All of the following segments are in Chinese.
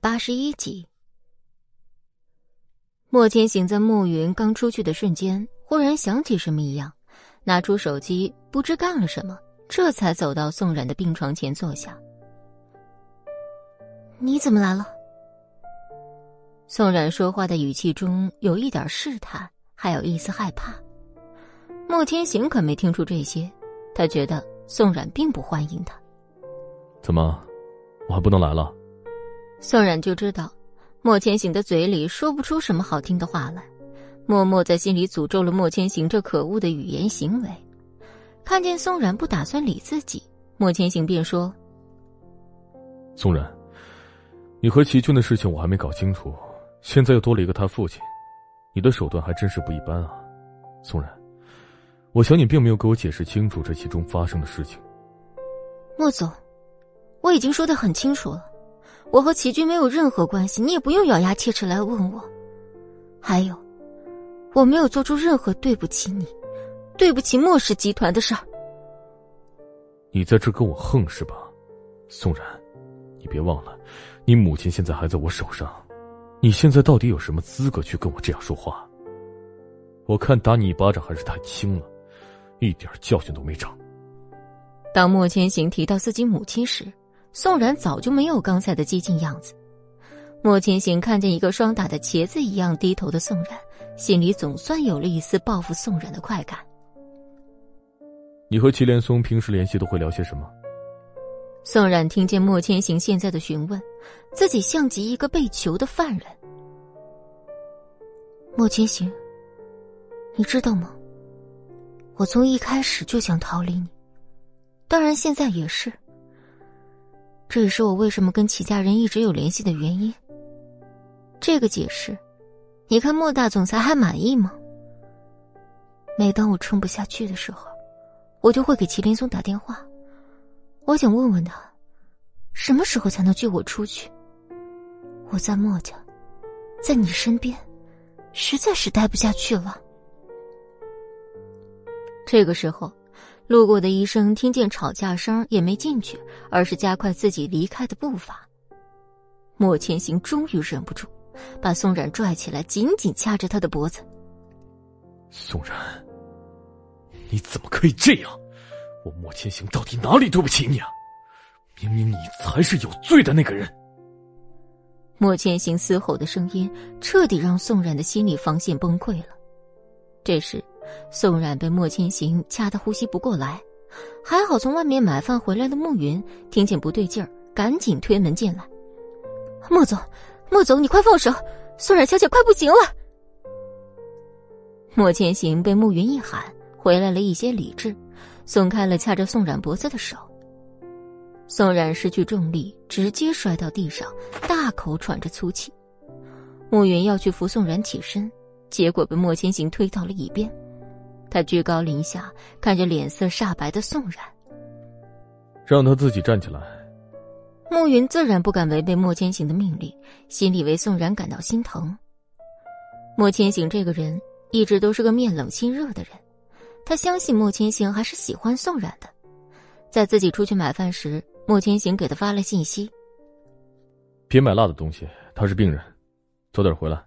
八十一集，莫千行在暮云刚出去的瞬间，忽然想起什么一样，拿出手机，不知干了什么，这才走到宋冉的病床前坐下。你怎么来了？宋冉说话的语气中有一点试探，还有一丝害怕。莫千行可没听出这些，他觉得宋冉并不欢迎他。怎么，我还不能来了？宋冉就知道，莫千行的嘴里说不出什么好听的话来，默默在心里诅咒了莫千行这可恶的语言行为。看见宋冉不打算理自己，莫千行便说：“宋冉，你和齐军的事情我还没搞清楚，现在又多了一个他父亲，你的手段还真是不一般啊，宋冉。我想你并没有给我解释清楚这其中发生的事情。”莫总，我已经说的很清楚了。我和齐军没有任何关系，你也不用咬牙切齿来问我。还有，我没有做出任何对不起你、对不起莫氏集团的事儿。你在这跟我横是吧，宋然？你别忘了，你母亲现在还在我手上，你现在到底有什么资格去跟我这样说话？我看打你一巴掌还是太轻了，一点教训都没长。当莫千行提到自己母亲时。宋冉早就没有刚才的激进样子。莫千行看见一个霜打的茄子一样低头的宋冉，心里总算有了一丝报复宋冉的快感。你和祁连松平时联系都会聊些什么？宋冉听见莫千行现在的询问，自己像极一个被囚的犯人。莫千行，你知道吗？我从一开始就想逃离你，当然现在也是。这也是我为什么跟齐家人一直有联系的原因。这个解释，你看莫大总裁还满意吗？每当我撑不下去的时候，我就会给麒麟松打电话，我想问问他，什么时候才能救我出去？我在莫家，在你身边，实在是待不下去了。这个时候。路过的医生听见吵架声，也没进去，而是加快自己离开的步伐。莫千行终于忍不住，把宋冉拽起来，紧紧掐着他的脖子。宋冉，你怎么可以这样？我莫千行到底哪里对不起你啊？明明你才是有罪的那个人。莫千行嘶吼的声音，彻底让宋冉的心理防线崩溃了。这时。宋冉被莫千行掐得呼吸不过来，还好从外面买饭回来的慕云听见不对劲儿，赶紧推门进来。莫总，莫总，你快放手！宋冉小姐快不行了。莫千行被慕云一喊，回来了一些理智，松开了掐着宋冉脖子的手。宋冉失去重力，直接摔到地上，大口喘着粗气。慕云要去扶宋冉起身，结果被莫千行推到了一边。他居高临下看着脸色煞白的宋冉，让他自己站起来。慕云自然不敢违背莫千行的命令，心里为宋冉感到心疼。莫千行这个人一直都是个面冷心热的人，他相信莫千行还是喜欢宋冉的。在自己出去买饭时，莫千行给他发了信息：“别买辣的东西，他是病人，早点回来，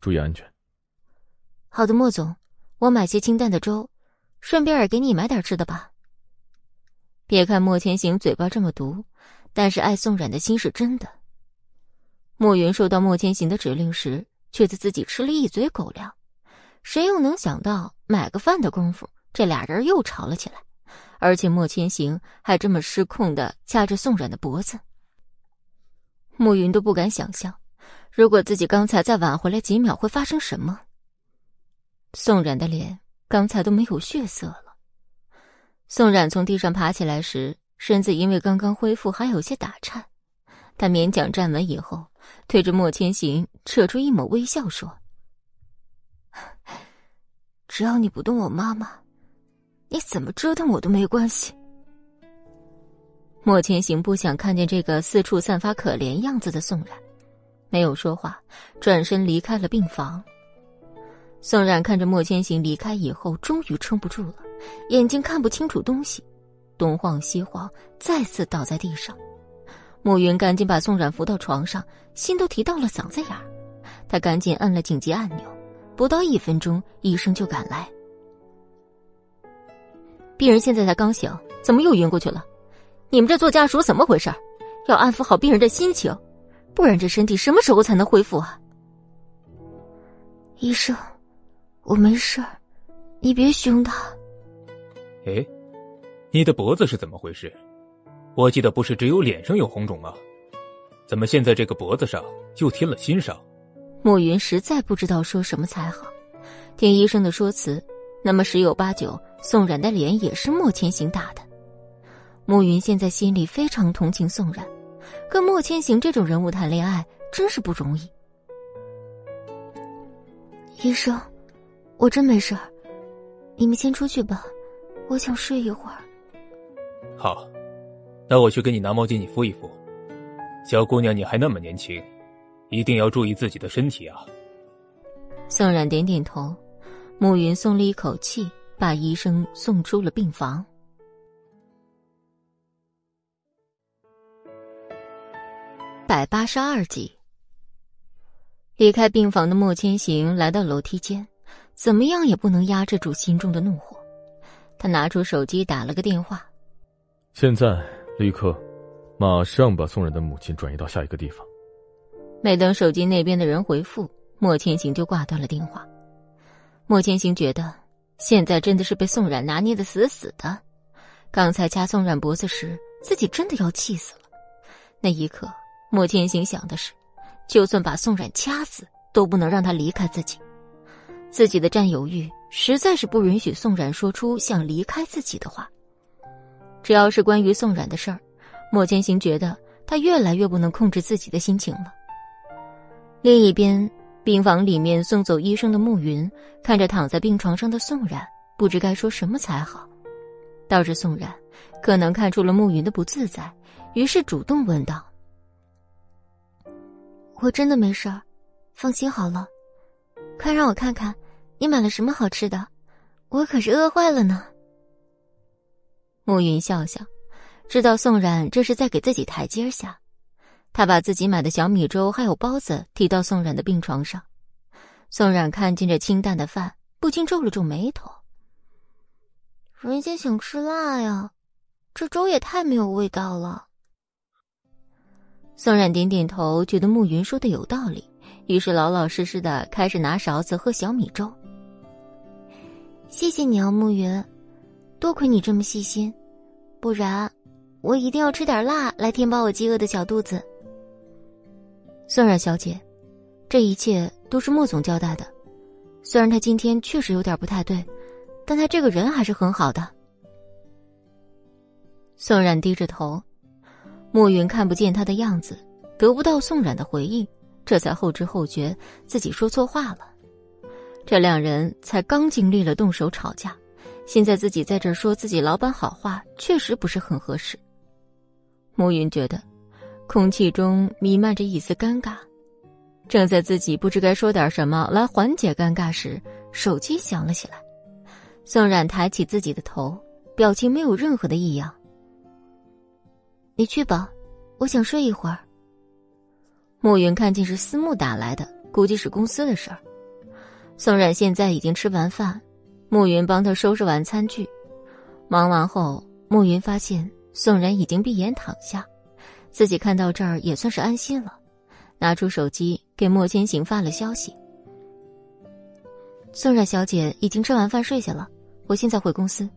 注意安全。”好的，莫总。我买些清淡的粥，顺便也给你买点吃的吧。别看莫千行嘴巴这么毒，但是爱宋冉的心是真的。莫云收到莫千行的指令时，觉得自己吃了一嘴狗粮。谁又能想到，买个饭的功夫，这俩人又吵了起来，而且莫千行还这么失控的掐着宋冉的脖子。莫云都不敢想象，如果自己刚才再晚回来几秒，会发生什么。宋冉的脸刚才都没有血色了。宋冉从地上爬起来时，身子因为刚刚恢复还有些打颤。他勉强站稳以后，对着莫千行扯出一抹微笑说：“只要你不动我妈妈，你怎么折腾我都没关系。”莫千行不想看见这个四处散发可怜样子的宋冉，没有说话，转身离开了病房。宋冉看着莫千行离开以后，终于撑不住了，眼睛看不清楚东西，东晃西晃，再次倒在地上。暮云赶紧把宋冉扶到床上，心都提到了嗓子眼儿。他赶紧按了紧急按钮，不到一分钟，医生就赶来。病人现在才刚醒，怎么又晕过去了？你们这做家属怎么回事？要安抚好病人的心情，不然这身体什么时候才能恢复啊？医生，我没事你别凶他。哎，你的脖子是怎么回事？我记得不是只有脸上有红肿吗？怎么现在这个脖子上又添了新伤？暮云实在不知道说什么才好。听医生的说辞，那么十有八九，宋冉的脸也是莫千行打的。暮云现在心里非常同情宋冉，跟莫千行这种人物谈恋爱真是不容易。医生，我真没事儿，你们先出去吧，我想睡一会儿。好。那我去给你拿毛巾，你敷一敷。小姑娘，你还那么年轻，一定要注意自己的身体啊。宋冉点点头，暮云松了一口气，把医生送出了病房。百八十二集，离开病房的莫千行来到楼梯间，怎么样也不能压制住心中的怒火。他拿出手机打了个电话，现在。立刻，马上把宋冉的母亲转移到下一个地方。没等手机那边的人回复，莫千行就挂断了电话。莫千行觉得现在真的是被宋冉拿捏的死死的。刚才掐宋冉脖子时，自己真的要气死了。那一刻，莫千行想的是，就算把宋冉掐死，都不能让他离开自己。自己的占有欲实在是不允许宋冉说出想离开自己的话。只要是关于宋冉的事儿，莫千行觉得他越来越不能控制自己的心情了。另一边，病房里面送走医生的暮云看着躺在病床上的宋冉，不知该说什么才好。倒是宋冉可能看出了暮云的不自在，于是主动问道：“我真的没事儿，放心好了。快让我看看，你买了什么好吃的？我可是饿坏了呢。”暮云笑笑，知道宋冉这是在给自己台阶下。他把自己买的小米粥还有包子提到宋冉的病床上。宋冉看见这清淡的饭，不禁皱了皱眉头。人家想吃辣呀，这粥也太没有味道了。宋冉点点头，觉得暮云说的有道理，于是老老实实的开始拿勺子喝小米粥。谢谢你啊，暮云。多亏你这么细心，不然我一定要吃点辣来填饱我饥饿的小肚子。宋冉小姐，这一切都是莫总交代的。虽然他今天确实有点不太对，但他这个人还是很好的。宋冉低着头，暮云看不见他的样子，得不到宋冉的回应，这才后知后觉自己说错话了。这两人才刚经历了动手吵架。现在自己在这说自己老板好话，确实不是很合适。暮云觉得，空气中弥漫着一丝尴尬。正在自己不知该说点什么来缓解尴尬时，手机响了起来。宋冉抬起自己的头，表情没有任何的异样。你去吧，我想睡一会儿。暮云看见是思慕打来的，估计是公司的事儿。宋冉现在已经吃完饭。暮云帮他收拾完餐具，忙完后，暮云发现宋冉已经闭眼躺下，自己看到这儿也算是安心了，拿出手机给莫千行发了消息：“宋冉小姐已经吃完饭睡下了，我现在回公司。”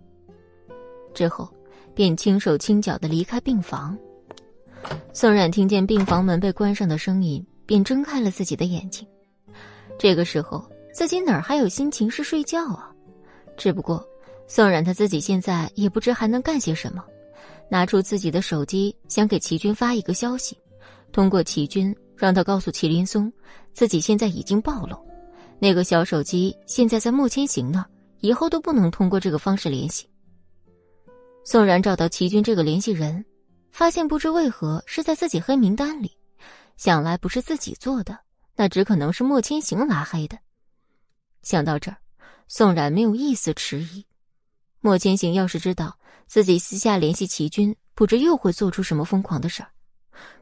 之后，便轻手轻脚的离开病房。宋冉听见病房门被关上的声音，便睁开了自己的眼睛。这个时候，自己哪儿还有心情是睡觉啊？只不过，宋冉他自己现在也不知还能干些什么，拿出自己的手机，想给齐军发一个消息，通过齐军让他告诉齐林松，自己现在已经暴露，那个小手机现在在莫千行那儿，以后都不能通过这个方式联系。宋冉找到齐军这个联系人，发现不知为何是在自己黑名单里，想来不是自己做的，那只可能是莫千行拉黑的。想到这儿。宋冉没有一丝迟疑。莫千行要是知道自己私下联系齐军，不知又会做出什么疯狂的事儿。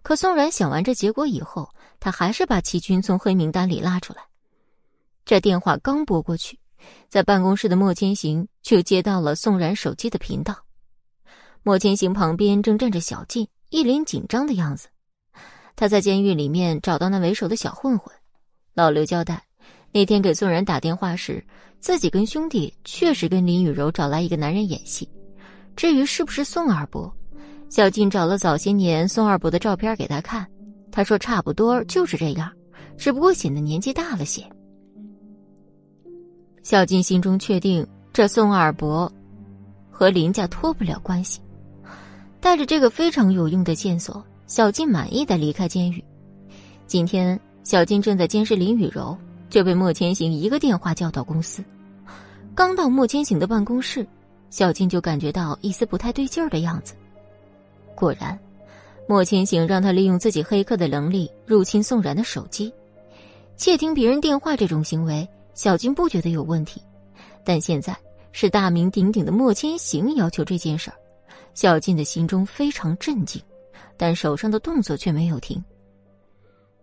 可宋冉想完这结果以后，他还是把齐军从黑名单里拉出来。这电话刚拨过去，在办公室的莫千行就接到了宋冉手机的频道。莫千行旁边正站着小静，一脸紧张的样子。他在监狱里面找到那为首的小混混老刘，交代那天给宋冉打电话时，自己跟兄弟确实跟林雨柔找来一个男人演戏。至于是不是宋二伯，小静找了早些年宋二伯的照片给他看，他说差不多就是这样，只不过显得年纪大了些。小静心中确定，这宋二伯和林家脱不了关系。带着这个非常有用的线索，小静满意的离开监狱。今天，小静正在监视林雨柔，就被莫千行一个电话叫到公司。刚到莫千行的办公室，小静就感觉到一丝不太对劲儿的样子。果然，莫千行让他利用自己黑客的能力入侵宋然的手机，窃听别人电话这种行为，小静不觉得有问题。但现在是大名鼎鼎的莫千行要求这件事儿。小静的心中非常震惊，但手上的动作却没有停。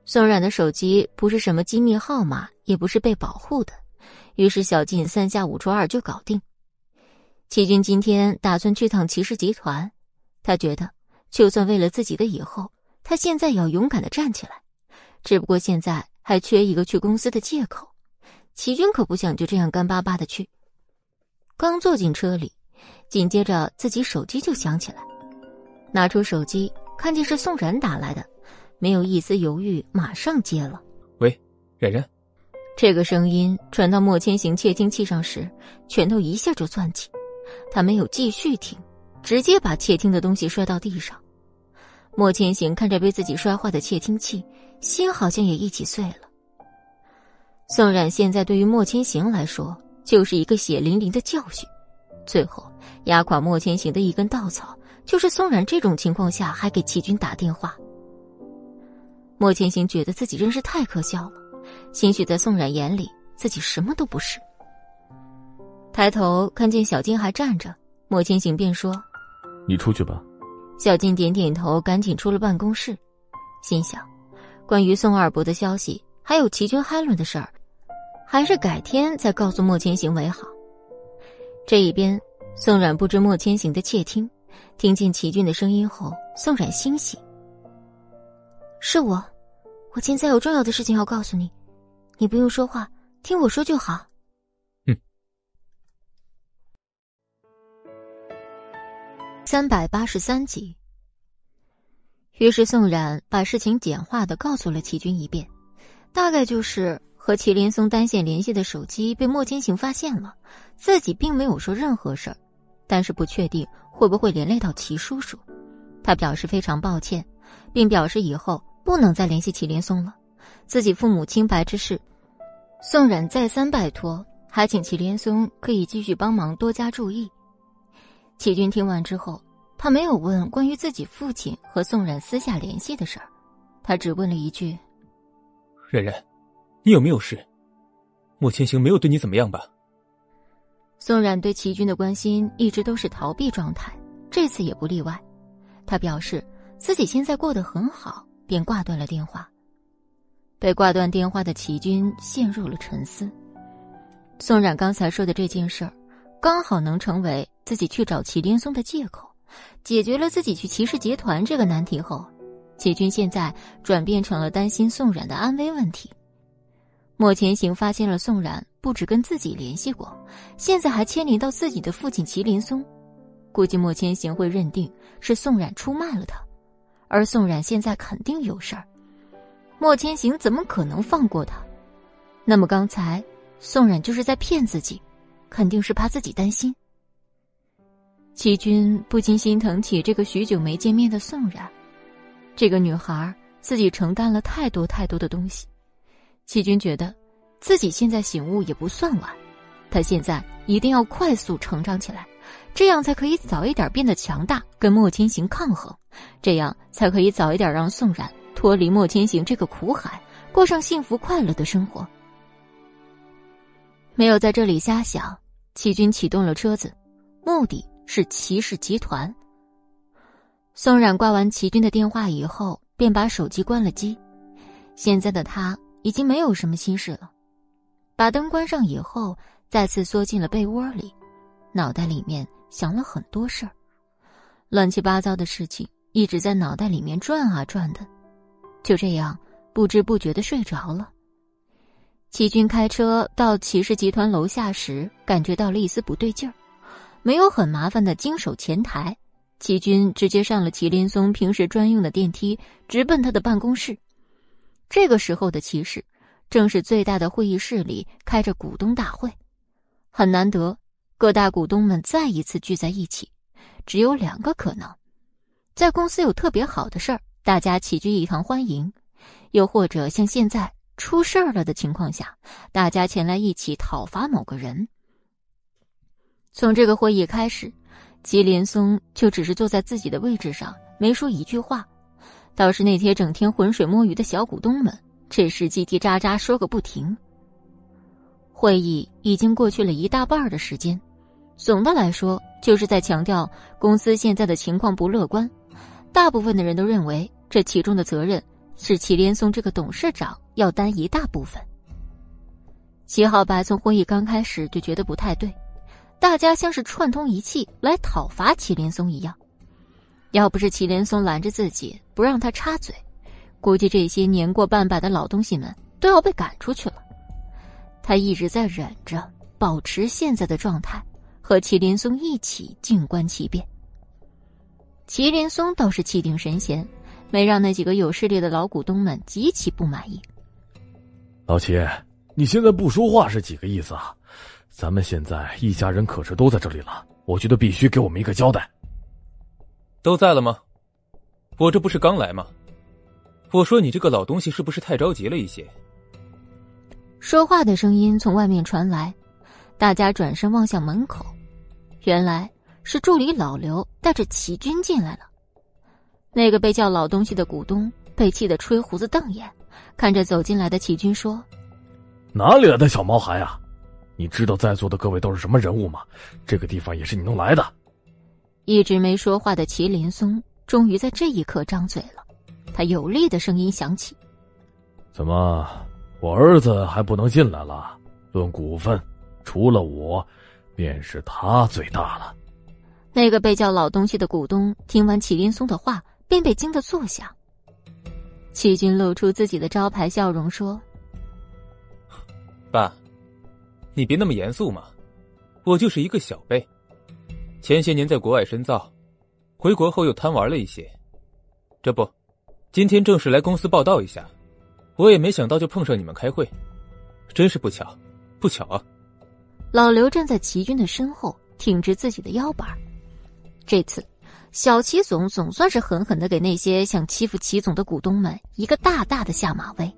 宋冉的手机不是什么机密号码，也不是被保护的，于是小静三下五除二就搞定。齐军今天打算去趟骑士集团，他觉得就算为了自己的以后，他现在也要勇敢的站起来。只不过现在还缺一个去公司的借口，齐军可不想就这样干巴巴的去。刚坐进车里。紧接着，自己手机就响起来，拿出手机，看见是宋冉打来的，没有一丝犹豫，马上接了。喂，冉冉。这个声音传到莫千行窃听器上时，拳头一下就攥起，他没有继续听，直接把窃听的东西摔到地上。莫千行看着被自己摔坏的窃听器，心好像也一起碎了。宋冉现在对于莫千行来说，就是一个血淋淋的教训。最后压垮莫千行的一根稻草，就是宋冉这种情况下还给齐军打电话。莫千行觉得自己真是太可笑了，兴许在宋冉眼里自己什么都不是。抬头看见小金还站着，莫千行便说：“你出去吧。”小金点点头，赶紧出了办公室，心想：关于宋二伯的消息，还有齐军海伦的事儿，还是改天再告诉莫千行为好。这一边，宋冉不知莫千行的窃听，听见齐军的声音后，宋冉欣喜。是我，我现在有重要的事情要告诉你，你不用说话，听我说就好。嗯。三百八十三集。于是宋冉把事情简化的告诉了齐军一遍，大概就是。和祁连松单线联系的手机被莫千行发现了，自己并没有说任何事儿，但是不确定会不会连累到齐叔叔。他表示非常抱歉，并表示以后不能再联系祁连松了。自己父母清白之事，宋冉再三拜托，还请祁连松可以继续帮忙多加注意。祁军听完之后，他没有问关于自己父亲和宋冉私下联系的事儿，他只问了一句：“冉冉。”你有没有事？莫千行没有对你怎么样吧？宋冉对齐军的关心一直都是逃避状态，这次也不例外。他表示自己现在过得很好，便挂断了电话。被挂断电话的齐军陷入了沉思。宋冉刚才说的这件事儿，刚好能成为自己去找齐林松的借口，解决了自己去骑士集团这个难题后，齐军现在转变成了担心宋冉的安危问题。莫千行发现了宋冉不止跟自己联系过，现在还牵连到自己的父亲麒麟松，估计莫千行会认定是宋冉出卖了他，而宋冉现在肯定有事儿，莫千行怎么可能放过他？那么刚才宋冉就是在骗自己，肯定是怕自己担心。齐军不禁心疼起这个许久没见面的宋冉，这个女孩自己承担了太多太多的东西。齐军觉得，自己现在醒悟也不算晚，他现在一定要快速成长起来，这样才可以早一点变得强大，跟莫千行抗衡，这样才可以早一点让宋冉脱离莫千行这个苦海，过上幸福快乐的生活。没有在这里瞎想，齐军启动了车子，目的是齐氏集团。宋冉挂完齐军的电话以后，便把手机关了机。现在的他已经没有什么心事了，把灯关上以后，再次缩进了被窝里，脑袋里面想了很多事儿，乱七八糟的事情一直在脑袋里面转啊转的，就这样不知不觉的睡着了。齐军开车到齐氏集团楼下时，感觉到了一丝不对劲儿，没有很麻烦的经手前台，齐军直接上了祁林松平时专用的电梯，直奔他的办公室。这个时候的骑士，正是最大的会议室里开着股东大会，很难得，各大股东们再一次聚在一起。只有两个可能：在公司有特别好的事儿，大家齐聚一堂欢迎；又或者像现在出事儿了的情况下，大家前来一起讨伐某个人。从这个会议开始，吉连松就只是坐在自己的位置上，没说一句话。倒是那些整天浑水摸鱼的小股东们，这时叽叽喳喳说个不停。会议已经过去了一大半的时间，总的来说就是在强调公司现在的情况不乐观。大部分的人都认为，这其中的责任是祁连松这个董事长要担一大部分。齐浩白从会议刚开始就觉得不太对，大家像是串通一气来讨伐祁连松一样。要不是祁连松拦着自己不让他插嘴，估计这些年过半百的老东西们都要被赶出去了。他一直在忍着，保持现在的状态，和麒麟松一起静观其变。麒麟松倒是气定神闲，没让那几个有势力的老股东们极其不满意。老齐，你现在不说话是几个意思啊？咱们现在一家人可是都在这里了，我觉得必须给我们一个交代。都在了吗？我这不是刚来吗？我说你这个老东西是不是太着急了一些？说话的声音从外面传来，大家转身望向门口，原来是助理老刘带着齐军进来了。那个被叫老东西的股东被气得吹胡子瞪眼，看着走进来的齐军说：“哪里来的小毛孩啊？你知道在座的各位都是什么人物吗？这个地方也是你弄来的。”一直没说话的齐林松终于在这一刻张嘴了，他有力的声音响起：“怎么，我儿子还不能进来了？论股份，除了我，便是他最大了。”那个被叫老东西的股东听完祁林松的话，便被惊得坐下。齐军露出自己的招牌笑容说：“爸，你别那么严肃嘛，我就是一个小辈。”前些年在国外深造，回国后又贪玩了一些，这不，今天正式来公司报道一下。我也没想到就碰上你们开会，真是不巧，不巧啊！老刘站在齐军的身后，挺直自己的腰板。这次，小齐总总算是狠狠的给那些想欺负齐总的股东们一个大大的下马威。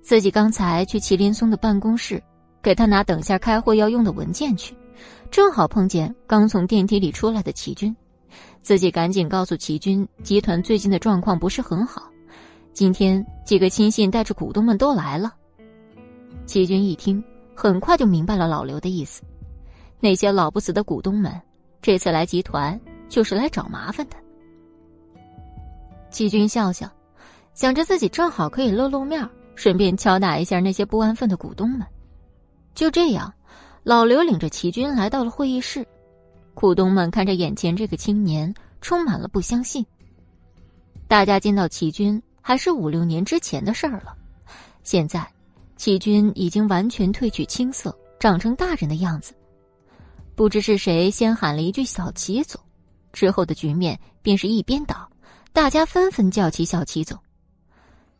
自己刚才去祁连松的办公室，给他拿等下开会要用的文件去。正好碰见刚从电梯里出来的齐军，自己赶紧告诉齐军，集团最近的状况不是很好。今天几个亲信带着股东们都来了。齐军一听，很快就明白了老刘的意思。那些老不死的股东们，这次来集团就是来找麻烦的。齐军笑笑，想着自己正好可以露露面，顺便敲打一下那些不安分的股东们。就这样。老刘领着齐军来到了会议室，股东们看着眼前这个青年，充满了不相信。大家见到齐军还是五六年之前的事儿了，现在齐军已经完全褪去青涩，长成大人的样子。不知是谁先喊了一句“小齐总”，之后的局面便是一边倒，大家纷纷叫起“小齐总”。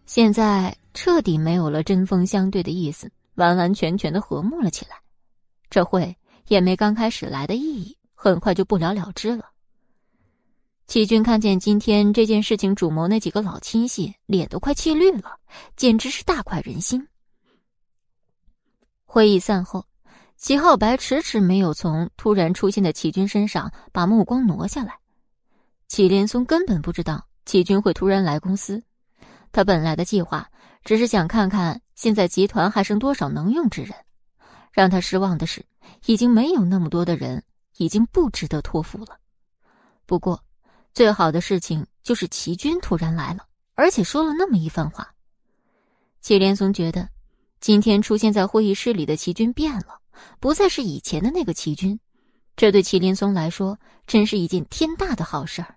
现在彻底没有了针锋相对的意思，完完全全的和睦了起来。这会也没刚开始来的意义，很快就不了了之了。齐军看见今天这件事情主谋那几个老亲戚，脸都快气绿了，简直是大快人心。会议散后，齐浩白迟迟没有从突然出现的齐军身上把目光挪下来。齐连松根本不知道齐军会突然来公司，他本来的计划只是想看看现在集团还剩多少能用之人。让他失望的是，已经没有那么多的人，已经不值得托付了。不过，最好的事情就是齐军突然来了，而且说了那么一番话。祁连松觉得，今天出现在会议室里的齐军变了，不再是以前的那个齐军，这对祁连松来说真是一件天大的好事儿。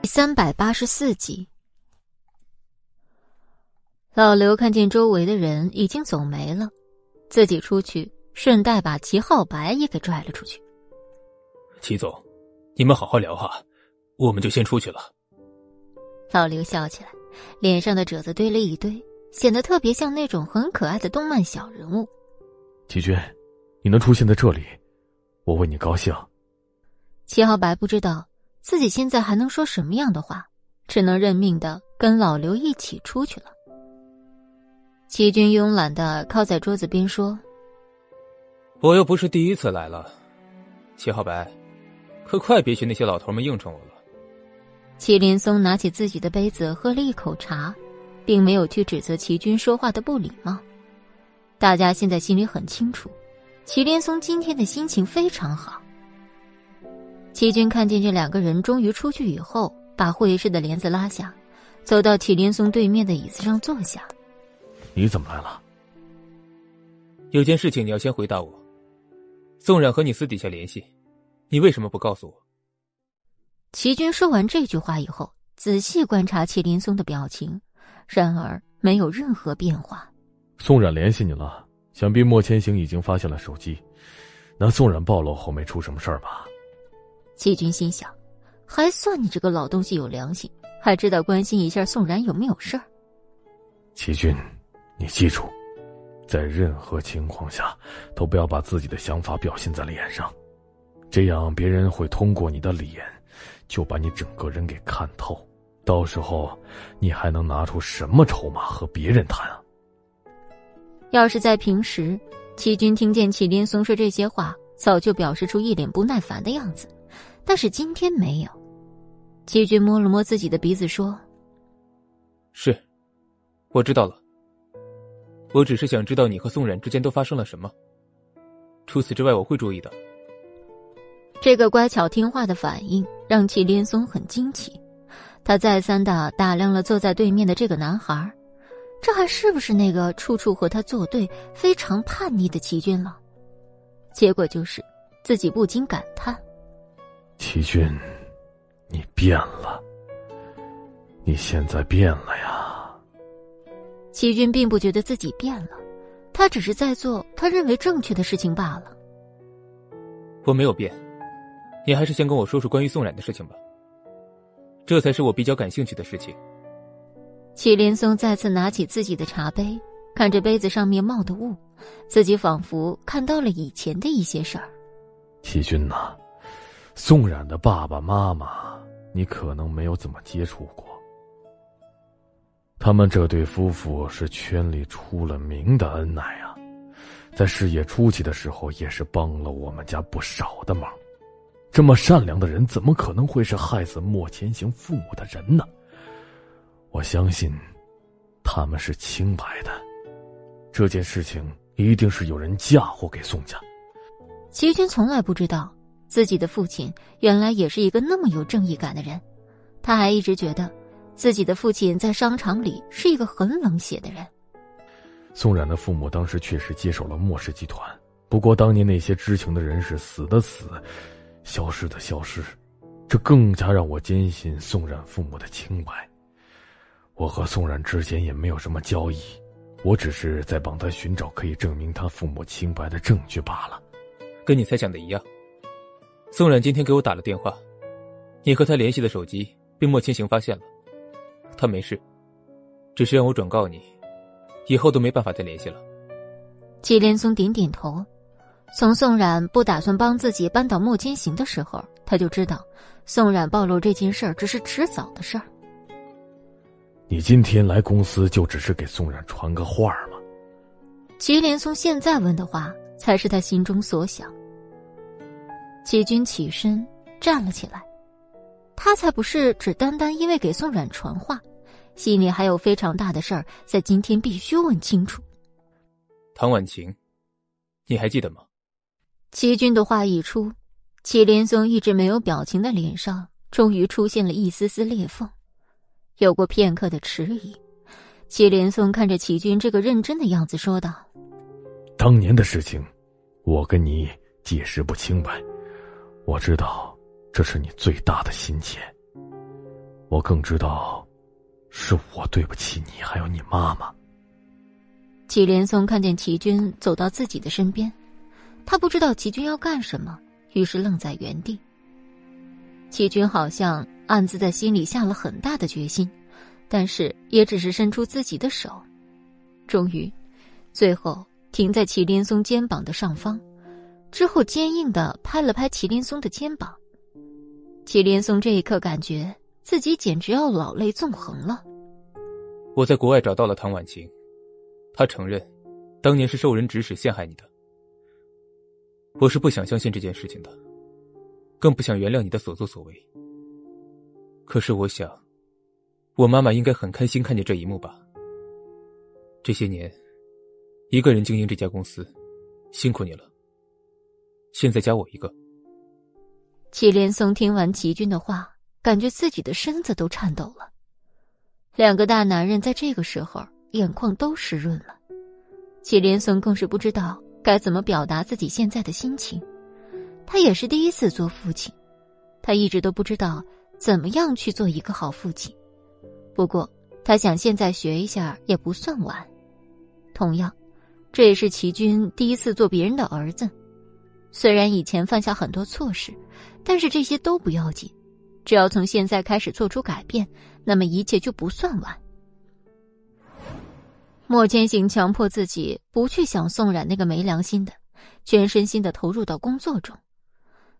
第三百八十四集，老刘看见周围的人已经走没了，自己出去。顺带把齐浩白也给拽了出去。齐总，你们好好聊哈，我们就先出去了。老刘笑起来，脸上的褶子堆了一堆，显得特别像那种很可爱的动漫小人物。齐军，你能出现在这里，我为你高兴。齐浩白不知道自己现在还能说什么样的话，只能认命的跟老刘一起出去了。齐军慵懒的靠在桌子边说。我又不是第一次来了，齐浩白，可快别学那些老头们应承我了。祁林松拿起自己的杯子喝了一口茶，并没有去指责齐军说话的不礼貌。大家现在心里很清楚，祁林松今天的心情非常好。齐军看见这两个人终于出去以后，把会议室的帘子拉下，走到祁林松对面的椅子上坐下。你怎么来了？有件事情你要先回答我。宋冉和你私底下联系，你为什么不告诉我？齐军说完这句话以后，仔细观察齐林松的表情，然而没有任何变化。宋冉联系你了，想必莫千行已经发现了手机，那宋冉暴露后没出什么事儿吧？齐军心想，还算你这个老东西有良心，还知道关心一下宋冉有没有事儿。齐军，你记住。在任何情况下，都不要把自己的想法表现在脸上，这样别人会通过你的脸，就把你整个人给看透。到时候，你还能拿出什么筹码和别人谈啊？要是在平时，齐军听见祁连松说这些话，早就表示出一脸不耐烦的样子。但是今天没有。齐军摸了摸自己的鼻子，说：“是，我知道了。”我只是想知道你和宋冉之间都发生了什么。除此之外，我会注意的。这个乖巧听话的反应让祁连松很惊奇，他再三的打量了坐在对面的这个男孩，这还是不是那个处处和他作对、非常叛逆的齐军了？结果就是自己不禁感叹：“齐军，你变了，你现在变了呀。”齐军并不觉得自己变了，他只是在做他认为正确的事情罢了。我没有变，你还是先跟我说说关于宋冉的事情吧。这才是我比较感兴趣的事情。祁连松再次拿起自己的茶杯，看着杯子上面冒的雾，自己仿佛看到了以前的一些事儿。齐军呐，宋冉的爸爸妈妈，你可能没有怎么接触过。他们这对夫妇是圈里出了名的恩爱啊，在事业初期的时候也是帮了我们家不少的忙。这么善良的人，怎么可能会是害死莫千行父母的人呢？我相信，他们是清白的。这件事情一定是有人嫁祸给宋家。齐军从来不知道自己的父亲原来也是一个那么有正义感的人，他还一直觉得。自己的父亲在商场里是一个很冷血的人。宋冉的父母当时确实接手了莫氏集团，不过当年那些知情的人是死的死，消失的消失，这更加让我坚信宋冉父母的清白。我和宋冉之间也没有什么交易，我只是在帮他寻找可以证明他父母清白的证据罢了。跟你猜想的一样，宋冉今天给我打了电话，你和他联系的手机被莫千行发现了。他没事，只是让我转告你，以后都没办法再联系了。祁连松点点头。从宋冉不打算帮自己扳倒莫千行的时候，他就知道宋冉暴露这件事儿只是迟早的事儿。你今天来公司就只是给宋冉传个话吗？祁连松现在问的话，才是他心中所想。齐军起身站了起来。他才不是只单单因为给宋冉传话，心里还有非常大的事儿，在今天必须问清楚。唐婉晴，你还记得吗？齐军的话一出，祁连松一直没有表情的脸上终于出现了一丝丝裂缝。有过片刻的迟疑，祁连松看着齐军这个认真的样子，说道：“当年的事情，我跟你解释不清白。我知道这是你最大的心结。我更知道，是我对不起你，还有你妈妈。”祁连松看见齐军走到自己的身边。他不知道齐军要干什么，于是愣在原地。齐军好像暗自在心里下了很大的决心，但是也只是伸出自己的手，终于，最后停在祁连松肩膀的上方，之后坚硬的拍了拍祁连松的肩膀。祁连松这一刻感觉自己简直要老泪纵横了。我在国外找到了唐婉晴，她承认，当年是受人指使陷害你的。我是不想相信这件事情的，更不想原谅你的所作所为。可是我想，我妈妈应该很开心看见这一幕吧。这些年，一个人经营这家公司，辛苦你了。现在加我一个。祁连松听完齐军的话，感觉自己的身子都颤抖了。两个大男人在这个时候眼眶都湿润了，祁连松更是不知道。该怎么表达自己现在的心情？他也是第一次做父亲，他一直都不知道怎么样去做一个好父亲。不过，他想现在学一下也不算晚。同样，这也是齐军第一次做别人的儿子。虽然以前犯下很多错事，但是这些都不要紧，只要从现在开始做出改变，那么一切就不算晚。莫千行强迫自己不去想宋冉那个没良心的，全身心的投入到工作中。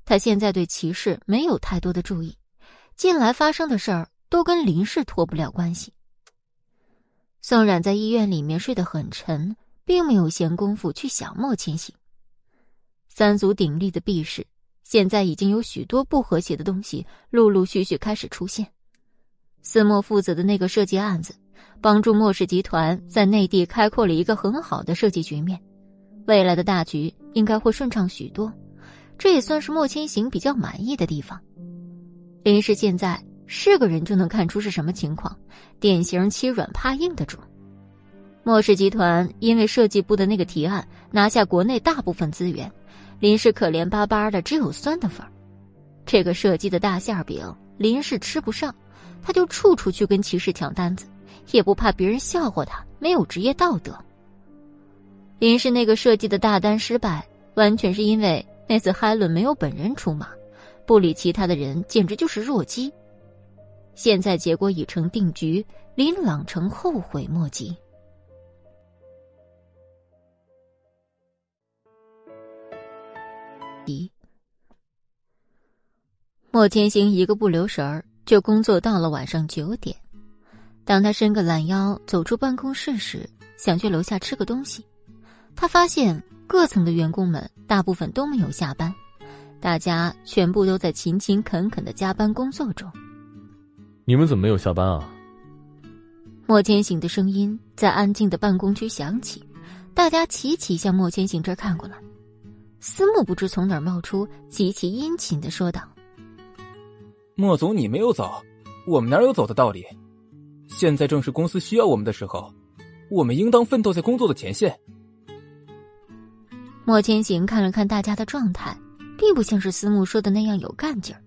他现在对骑士没有太多的注意，近来发生的事儿都跟林氏脱不了关系。宋冉在医院里面睡得很沉，并没有闲工夫去想莫千行。三足鼎立的毕氏，现在已经有许多不和谐的东西陆陆续续开始出现。斯莫负责的那个设计案子。帮助莫氏集团在内地开阔了一个很好的设计局面，未来的大局应该会顺畅许多，这也算是莫千行比较满意的地方。林氏现在是个人就能看出是什么情况，典型欺软怕硬的主。莫氏集团因为设计部的那个提案拿下国内大部分资源，林氏可怜巴巴的只有酸的份儿。这个设计的大馅饼，林氏吃不上，他就处处去跟骑士抢单子。也不怕别人笑话他没有职业道德。林氏那个设计的大单失败，完全是因为那次海伦没有本人出马，不理其他的人简直就是弱鸡。现在结果已成定局，林朗成后悔莫及。一，莫千行一个不留神儿就工作到了晚上九点。当他伸个懒腰走出办公室时，想去楼下吃个东西，他发现各层的员工们大部分都没有下班，大家全部都在勤勤恳恳的加班工作中。你们怎么没有下班啊？莫千行的声音在安静的办公区响起，大家齐齐向莫千行这儿看过来。司慕不知从哪儿冒出，极其殷勤的说道：“莫总，你没有走，我们哪有走的道理？”现在正是公司需要我们的时候，我们应当奋斗在工作的前线。莫千行看了看大家的状态，并不像是司慕说的那样有干劲儿，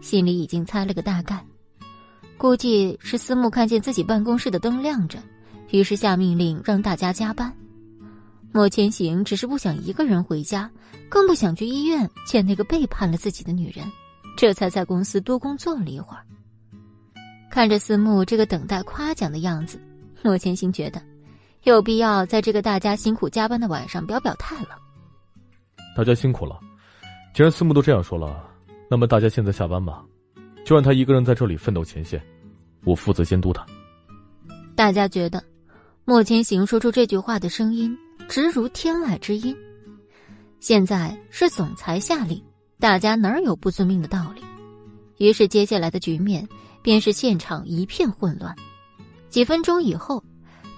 心里已经猜了个大概，估计是司慕看见自己办公室的灯亮着，于是下命令让大家加班。莫千行只是不想一个人回家，更不想去医院见那个背叛了自己的女人，这才在公司多工作了一会儿。看着思慕这个等待夸奖的样子，莫千行觉得有必要在这个大家辛苦加班的晚上表表态了。大家辛苦了，既然思慕都这样说了，那么大家现在下班吧，就让他一个人在这里奋斗前线，我负责监督他。大家觉得莫千行说出这句话的声音直如天籁之音。现在是总裁下令，大家哪有不遵命的道理？于是接下来的局面。便是现场一片混乱。几分钟以后，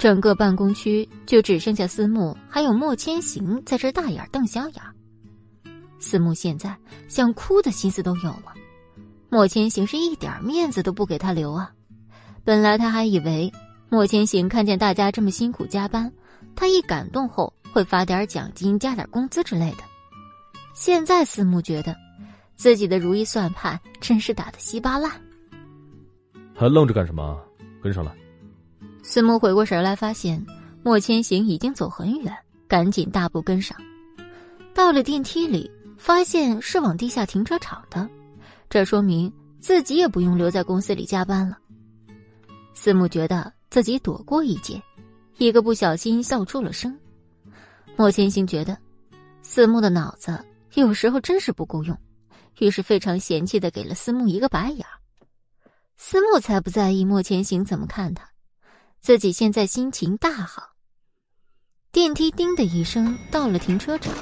整个办公区就只剩下司慕还有莫千行在这大眼瞪小眼。司慕现在想哭的心思都有了。莫千行是一点面子都不给他留啊！本来他还以为莫千行看见大家这么辛苦加班，他一感动后会发点奖金、加点工资之类的。现在思慕觉得自己的如意算盘真是打得稀巴烂。还愣着干什么？跟上来！思慕回过神来，发现莫千行已经走很远，赶紧大步跟上。到了电梯里，发现是往地下停车场的。这说明自己也不用留在公司里加班了。思慕觉得自己躲过一劫，一个不小心笑出了声。莫千行觉得司慕的脑子有时候真是不够用，于是非常嫌弃的给了司慕一个白眼儿。司慕才不在意莫千行怎么看他，自己现在心情大好。电梯叮的一声到了停车场，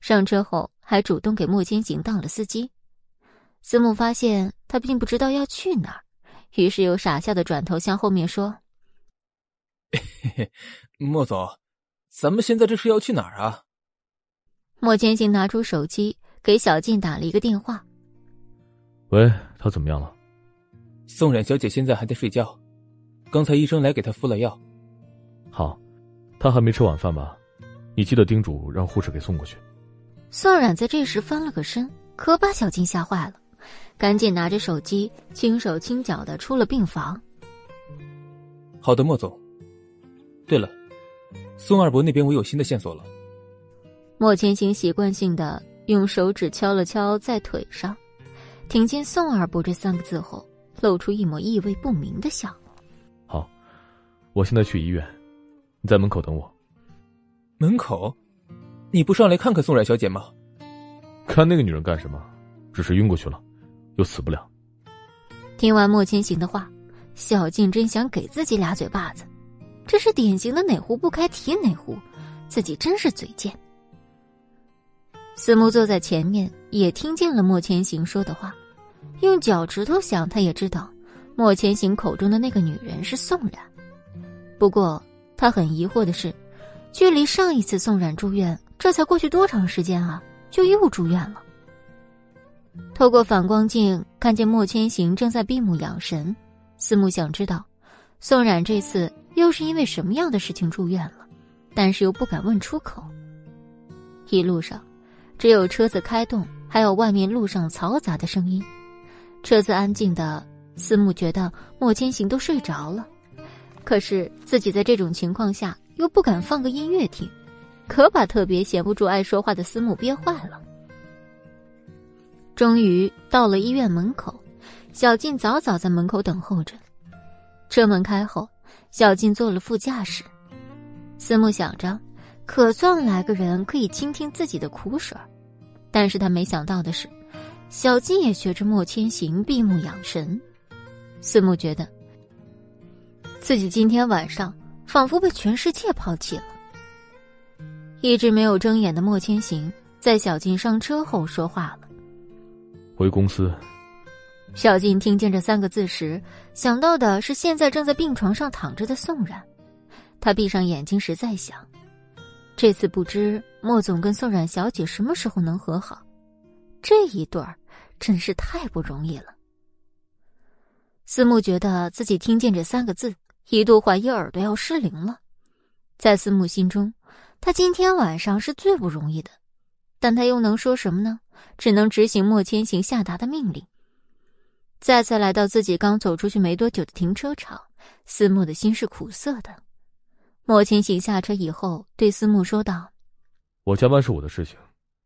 上车后还主动给莫千行当了司机。司慕发现他并不知道要去哪儿，于是又傻笑的转头向后面说：“嘿嘿，莫总，咱们现在这是要去哪儿啊？”莫千行拿出手机给小静打了一个电话：“喂，她怎么样了？”宋冉小姐现在还在睡觉，刚才医生来给她敷了药。好，她还没吃晚饭吧？你记得叮嘱让护士给送过去。宋冉在这时翻了个身，可把小静吓坏了。赶紧拿着手机，轻手轻脚的出了病房。好的，莫总。对了，宋二伯那边我有新的线索了。莫千行习惯性的用手指敲了敲在腿上，听见“宋二伯”这三个字后，露出一抹意味不明的笑。好，我现在去医院，你在门口等我。门口？你不上来看看宋冉小姐吗？看那个女人干什么？只是晕过去了。又死不了。听完莫千行的话，小静真想给自己俩嘴巴子。这是典型的哪壶不开提哪壶，自己真是嘴贱。司慕坐在前面，也听见了莫千行说的话，用脚趾头想，他也知道莫千行口中的那个女人是宋冉。不过他很疑惑的是，距离上一次宋冉住院，这才过去多长时间啊？就又住院了。透过反光镜看见莫千行正在闭目养神，司慕想知道宋冉这次又是因为什么样的事情住院了，但是又不敢问出口。一路上，只有车子开动，还有外面路上嘈杂的声音。车子安静的，司慕觉得莫千行都睡着了，可是自己在这种情况下又不敢放个音乐听，可把特别闲不住爱说话的司慕憋坏了。终于到了医院门口，小静早早在门口等候着。车门开后，小静坐了副驾驶。思慕想着，可算来个人可以倾听自己的苦水但是他没想到的是，小静也学着莫千行闭目养神。思慕觉得，自己今天晚上仿佛被全世界抛弃了。一直没有睁眼的莫千行，在小静上车后说话了。回公司。小静听见这三个字时，想到的是现在正在病床上躺着的宋冉。他闭上眼睛时在想，这次不知莫总跟宋冉小姐什么时候能和好。这一对儿真是太不容易了。思慕觉得自己听见这三个字，一度怀疑耳朵要失灵了。在思慕心中，他今天晚上是最不容易的，但他又能说什么呢？只能执行莫千行下达的命令。再次来到自己刚走出去没多久的停车场，思慕的心是苦涩的。莫清行下车以后，对思慕说道：“我加班是我的事情，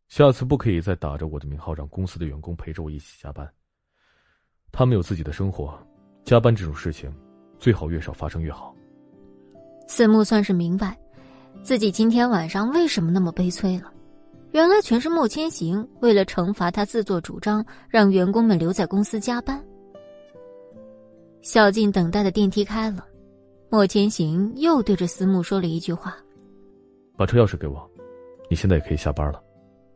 下次不可以再打着我的名号让公司的员工陪着我一起加班。他们有自己的生活，加班这种事情最好越少发生越好。”思慕算是明白，自己今天晚上为什么那么悲催了。原来全是莫千行为了惩罚他，自作主张让员工们留在公司加班。小静等待的电梯开了，莫千行又对着思慕说了一句话：“把车钥匙给我，你现在也可以下班了。”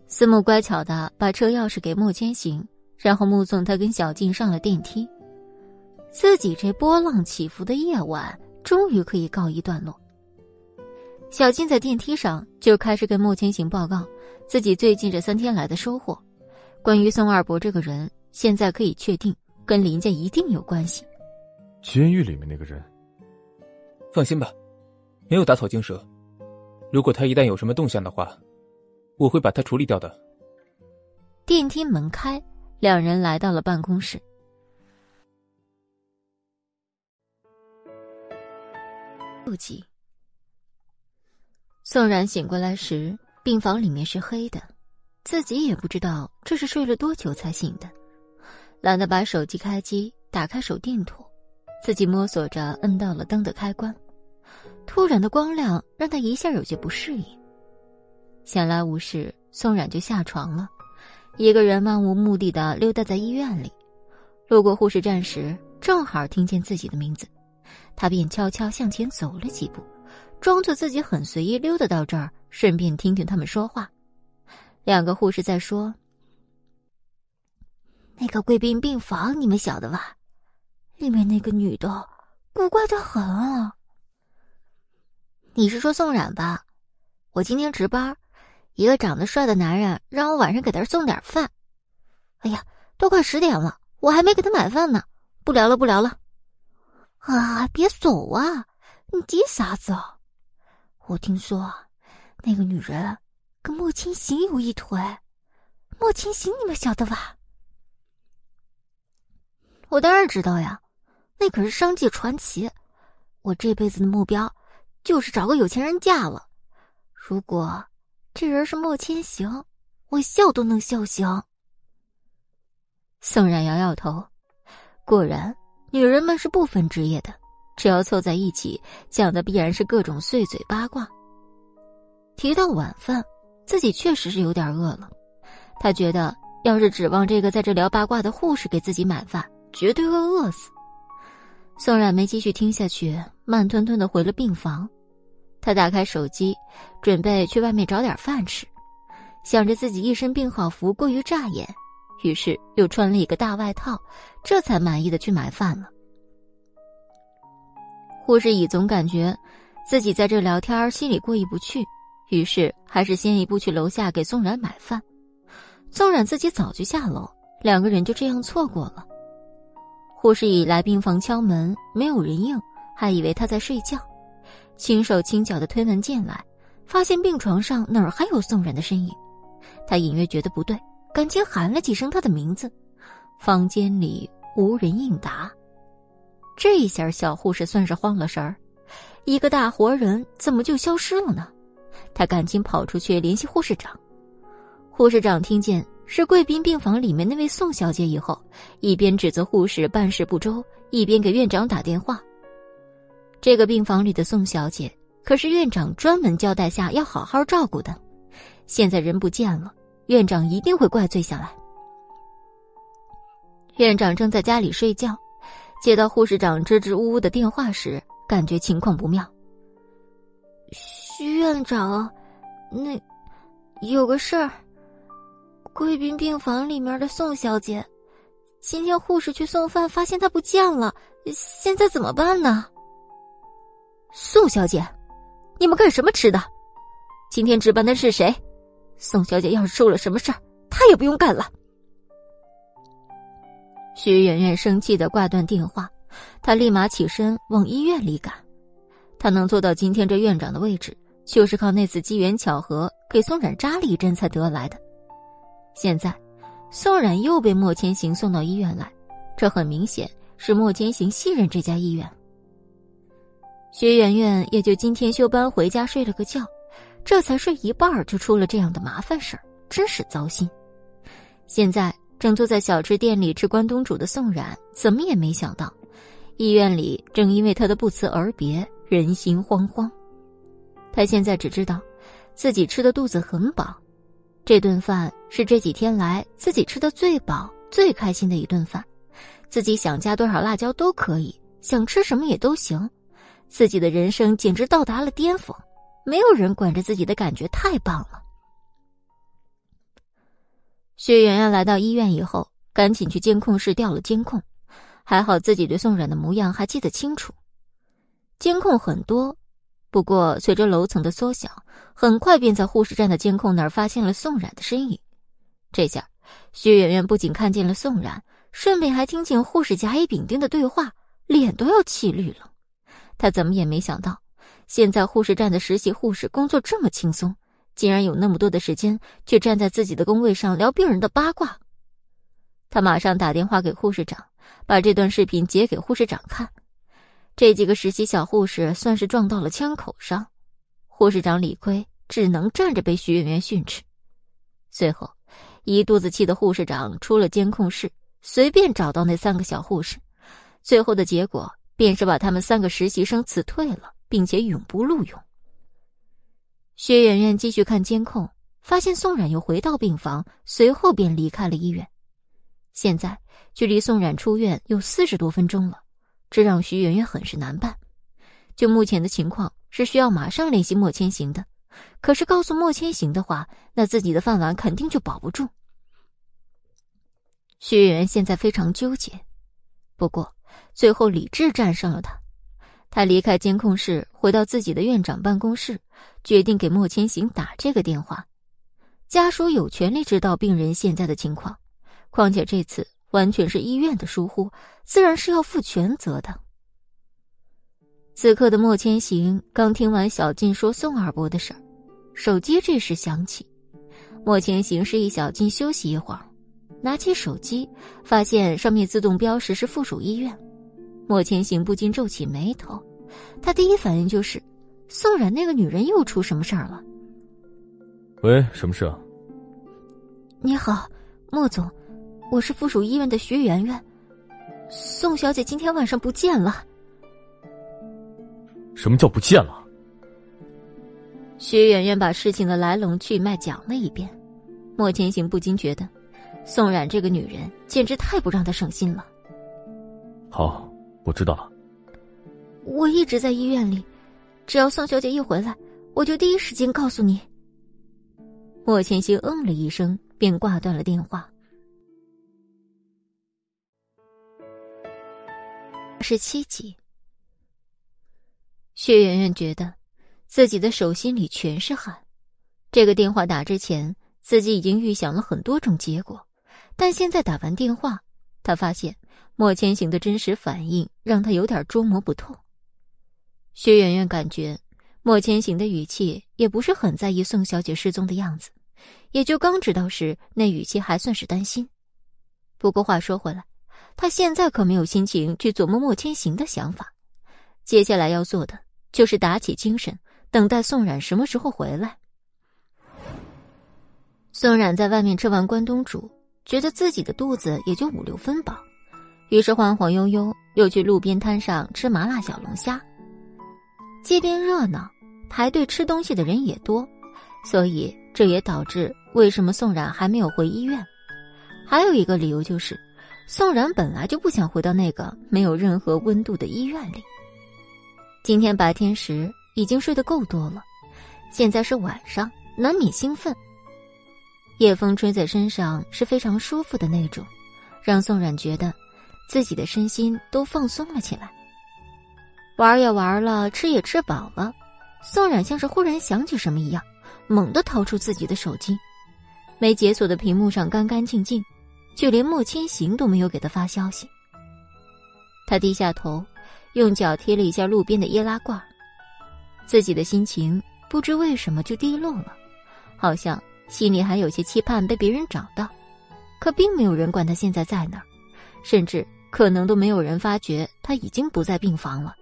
思慕乖巧的把车钥匙给莫千行，然后目送他跟小静上了电梯。自己这波浪起伏的夜晚终于可以告一段落。小静在电梯上就开始跟莫千行报告。自己最近这三天来的收获。关于宋二伯这个人，现在可以确定跟林家一定有关系。监狱里面那个人，放心吧，没有打草惊蛇。如果他一旦有什么动向的话，我会把他处理掉的。电梯门开，两人来到了办公室。不急。宋然醒过来时，病房里面是黑的，自己也不知道这是睡了多久才醒的，懒得把手机开机，打开手电筒，自己摸索着摁到了灯的开关。突然的光亮让他一下有些不适应。闲来无事，宋冉就下床了，一个人漫无目的的溜达在医院里。路过护士站时，正好听见自己的名字，他便悄悄向前走了几步，装作自己很随意溜达到这儿，顺便听听他们说话。两个护士在说：“那个贵宾病房，你们晓得吧？里面那个女的，古怪的很啊。”你是说宋冉吧？我今天值班，一个长得帅的男人让我晚上给他送点饭。哎呀，都快十点了，我还没给他买饭呢。不聊了，不聊了。啊，别走啊！你急啥子啊？我听说那个女人跟莫千行有一腿。莫千行，你们晓得吧？我当然知道呀，那可是商界传奇。我这辈子的目标。就是找个有钱人嫁了。如果这人是莫千行，我笑都能笑醒。宋冉摇摇头，果然，女人们是不分职业的，只要凑在一起，讲的必然是各种碎嘴八卦。提到晚饭，自己确实是有点饿了。他觉得，要是指望这个在这聊八卦的护士给自己买饭，绝对会饿死。宋冉没继续听下去，慢吞吞的回了病房。他打开手机，准备去外面找点饭吃，想着自己一身病号服过于扎眼，于是又穿了一个大外套，这才满意的去买饭了。护士乙总感觉自己在这聊天心里过意不去，于是还是先一步去楼下给宋冉买饭。宋冉自己早就下楼，两个人就这样错过了。护士乙来病房敲门，没有人应，还以为他在睡觉。轻手轻脚的推门进来，发现病床上哪儿还有宋冉的身影，他隐约觉得不对，赶紧喊了几声他的名字，房间里无人应答。这一下小护士算是慌了神儿，一个大活人怎么就消失了呢？他赶紧跑出去联系护士长。护士长听见是贵宾病房里面那位宋小姐以后，一边指责护士办事不周，一边给院长打电话。这个病房里的宋小姐可是院长专门交代下要好好照顾的，现在人不见了，院长一定会怪罪下来。院长正在家里睡觉，接到护士长支支吾吾的电话时，感觉情况不妙。徐院长，那有个事儿，贵宾病房里面的宋小姐，今天护士去送饭，发现她不见了，现在怎么办呢？宋小姐，你们干什么吃的？今天值班的是谁？宋小姐要是出了什么事儿，她也不用干了。徐媛媛生气的挂断电话，她立马起身往医院里赶。她能做到今天这院长的位置，就是靠那次机缘巧合给宋冉扎了一针才得来的。现在，宋冉又被莫千行送到医院来，这很明显是莫千行信任这家医院。徐媛媛也就今天休班回家睡了个觉，这才睡一半就出了这样的麻烦事儿，真是糟心。现在正坐在小吃店里吃关东煮的宋冉，怎么也没想到，医院里正因为他的不辞而别，人心惶惶。他现在只知道，自己吃的肚子很饱，这顿饭是这几天来自己吃的最饱、最开心的一顿饭，自己想加多少辣椒都可以，想吃什么也都行。自己的人生简直到达了巅峰，没有人管着自己的感觉太棒了。薛媛媛来到医院以后，赶紧去监控室调了监控，还好自己对宋冉的模样还记得清楚。监控很多，不过随着楼层的缩小，很快便在护士站的监控那儿发现了宋冉的身影。这下，薛媛媛不仅看见了宋冉，顺便还听见护士甲乙丙丁的对话，脸都要气绿了。她怎么也没想到，现在护士站的实习护士工作这么轻松，竟然有那么多的时间去站在自己的工位上聊病人的八卦。他马上打电话给护士长，把这段视频截给护士长看。这几个实习小护士算是撞到了枪口上，护士长理亏，只能站着被徐媛媛训斥。随后，一肚子气的护士长出了监控室，随便找到那三个小护士，最后的结果便是把他们三个实习生辞退了，并且永不录用。薛媛媛继续看监控，发现宋冉又回到病房，随后便离开了医院。现在距离宋冉出院有四十多分钟了，这让徐媛媛很是难办。就目前的情况，是需要马上联系莫千行的。可是告诉莫千行的话，那自己的饭碗肯定就保不住。徐媛媛现在非常纠结，不过最后理智战胜了他。他离开监控室，回到自己的院长办公室，决定给莫千行打这个电话。家属有权利知道病人现在的情况。况且这次完全是医院的疏忽，自然是要负全责的。此刻的莫千行刚听完小静说宋二伯的事儿，手机这时响起。莫千行示意小静休息一会儿，拿起手机，发现上面自动标识是附属医院。莫千行不禁皱起眉头，他第一反应就是宋冉那个女人又出什么事儿了。喂，什么事啊？你好，莫总。我是附属医院的徐媛媛，宋小姐今天晚上不见了。什么叫不见了？徐媛媛把事情的来龙去脉讲了一遍，莫千行不禁觉得，宋冉这个女人简直太不让他省心了。好，我知道了。我一直在医院里，只要宋小姐一回来，我就第一时间告诉你。莫千行嗯了一声，便挂断了电话。十七集，薛媛媛觉得自己的手心里全是汗。这个电话打之前，自己已经预想了很多种结果，但现在打完电话，她发现莫千行的真实反应让她有点捉摸不透。薛媛媛感觉莫千行的语气也不是很在意宋小姐失踪的样子，也就刚知道时那语气还算是担心。不过话说回来。他现在可没有心情去琢磨莫千行的想法，接下来要做的就是打起精神，等待宋冉什么时候回来。宋冉在外面吃完关东煮，觉得自己的肚子也就五六分饱，于是晃晃悠悠又去路边摊上吃麻辣小龙虾。街边热闹，排队吃东西的人也多，所以这也导致为什么宋冉还没有回医院。还有一个理由就是。宋冉本来就不想回到那个没有任何温度的医院里。今天白天时已经睡得够多了，现在是晚上，难免兴奋。夜风吹在身上是非常舒服的那种，让宋冉觉得自己的身心都放松了起来。玩也玩了，吃也吃饱了，宋冉像是忽然想起什么一样，猛地掏出自己的手机，没解锁的屏幕上干干净净。就连莫千行都没有给他发消息。他低下头，用脚踢了一下路边的易拉罐，自己的心情不知为什么就低落了，好像心里还有些期盼被别人找到，可并没有人管他现在在哪儿，甚至可能都没有人发觉他已经不在病房了。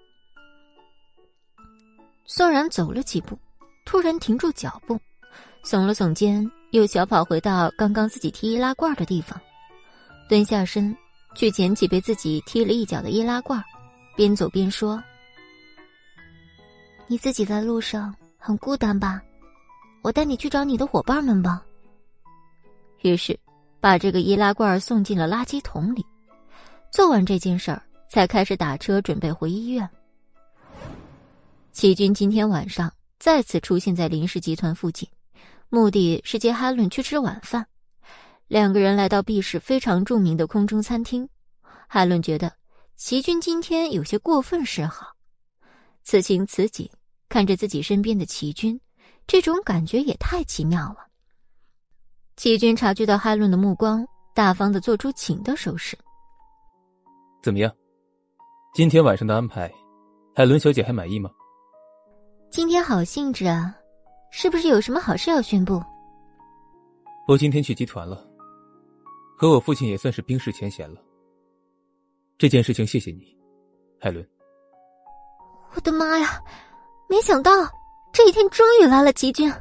宋然走了几步，突然停住脚步，耸了耸肩，又小跑回到刚刚自己踢易拉罐的地方。蹲下身，去捡起被自己踢了一脚的易拉罐，边走边说：“你自己在路上很孤单吧？我带你去找你的伙伴们吧。”于是，把这个易拉罐送进了垃圾桶里。做完这件事儿，才开始打车准备回医院。齐军今天晚上再次出现在林氏集团附近，目的是接哈伦去吃晚饭。两个人来到 B 市非常著名的空中餐厅，哈伦觉得齐军今天有些过分示好。此情此景，看着自己身边的齐军，这种感觉也太奇妙了。齐军察觉到海伦的目光，大方的做出请的手势。怎么样？今天晚上的安排，海伦小姐还满意吗？今天好兴致啊，是不是有什么好事要宣布？我今天去集团了，和我父亲也算是冰释前嫌了。这件事情谢谢你，海伦。我的妈呀！没想到这一天终于来了，齐军。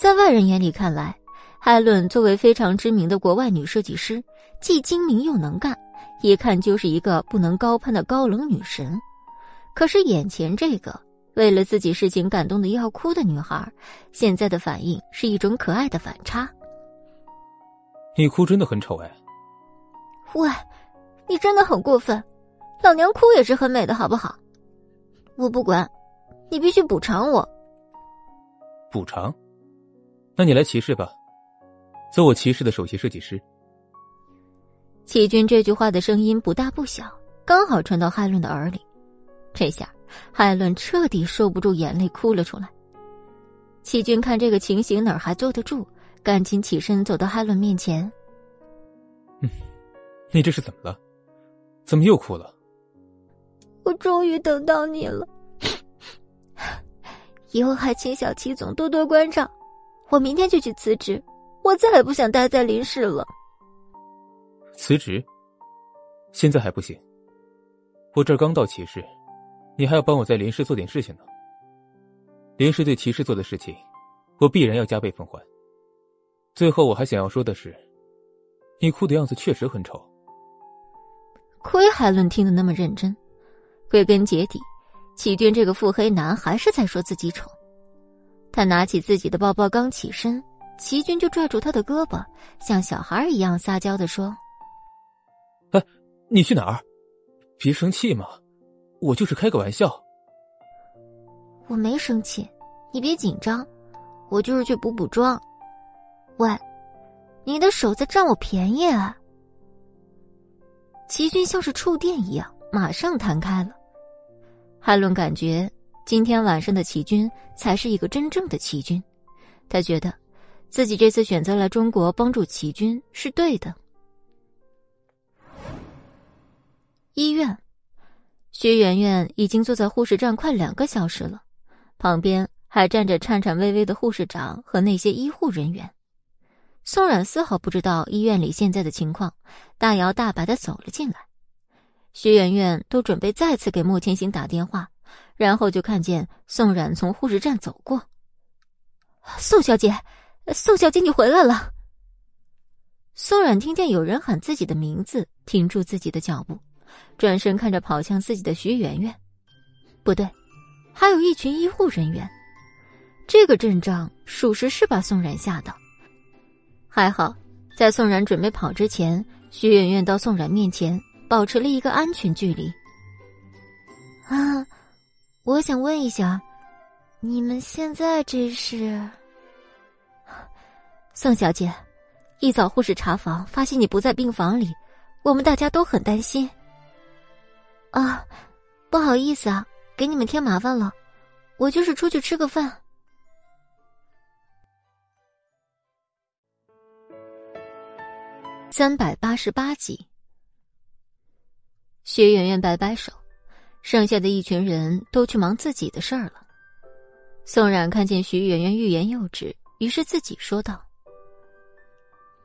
在外人眼里看来，海伦作为非常知名的国外女设计师，既精明又能干，一看就是一个不能高攀的高冷女神。可是眼前这个为了自己事情感动的要哭的女孩，现在的反应是一种可爱的反差。你哭真的很丑哎！喂，你真的很过分，老娘哭也是很美的，好不好？我不管，你必须补偿我。补偿？那你来骑士吧，做我骑士的首席设计师。齐军这句话的声音不大不小，刚好传到海伦的耳里。这下海伦彻底受不住眼泪，哭了出来。齐军看这个情形，哪还坐得住？赶紧起身走到海伦面前。嗯，你这是怎么了？怎么又哭了？我终于等到你了，以后还请小齐总多多关照。我明天就去辞职，我再也不想待在林氏了。辞职？现在还不行。我这刚到骑士，你还要帮我在林氏做点事情呢。林氏对齐氏做的事情，我必然要加倍奉还。最后，我还想要说的是，你哭的样子确实很丑。亏海伦听得那么认真，归根结底，齐军这个腹黑男还是在说自己丑。他拿起自己的包包，刚起身，齐军就拽住他的胳膊，像小孩一样撒娇的说：“哎，你去哪儿？别生气嘛，我就是开个玩笑。”我没生气，你别紧张，我就是去补补妆。喂，你的手在占我便宜啊！齐军像是触电一样，马上弹开了。海伦感觉。今天晚上的齐军才是一个真正的齐军，他觉得自己这次选择来中国帮助齐军是对的。医院，薛媛媛已经坐在护士站快两个小时了，旁边还站着颤颤巍巍的护士长和那些医护人员。宋冉丝毫不知道医院里现在的情况，大摇大摆的走了进来。薛媛媛都准备再次给莫千行打电话。然后就看见宋冉从护士站走过。宋小姐，宋小姐，你回来了。宋冉听见有人喊自己的名字，停住自己的脚步，转身看着跑向自己的徐媛媛。不对，还有一群医护人员。这个阵仗，属实是把宋冉吓到。还好，在宋冉准备跑之前，徐媛媛到宋冉面前，保持了一个安全距离。啊。我想问一下，你们现在这是？宋小姐，一早护士查房发现你不在病房里，我们大家都很担心。啊，不好意思啊，给你们添麻烦了，我就是出去吃个饭。三百八十八集，薛媛媛摆摆手。剩下的一群人都去忙自己的事儿了。宋冉看见徐媛媛欲言又止，于是自己说道：“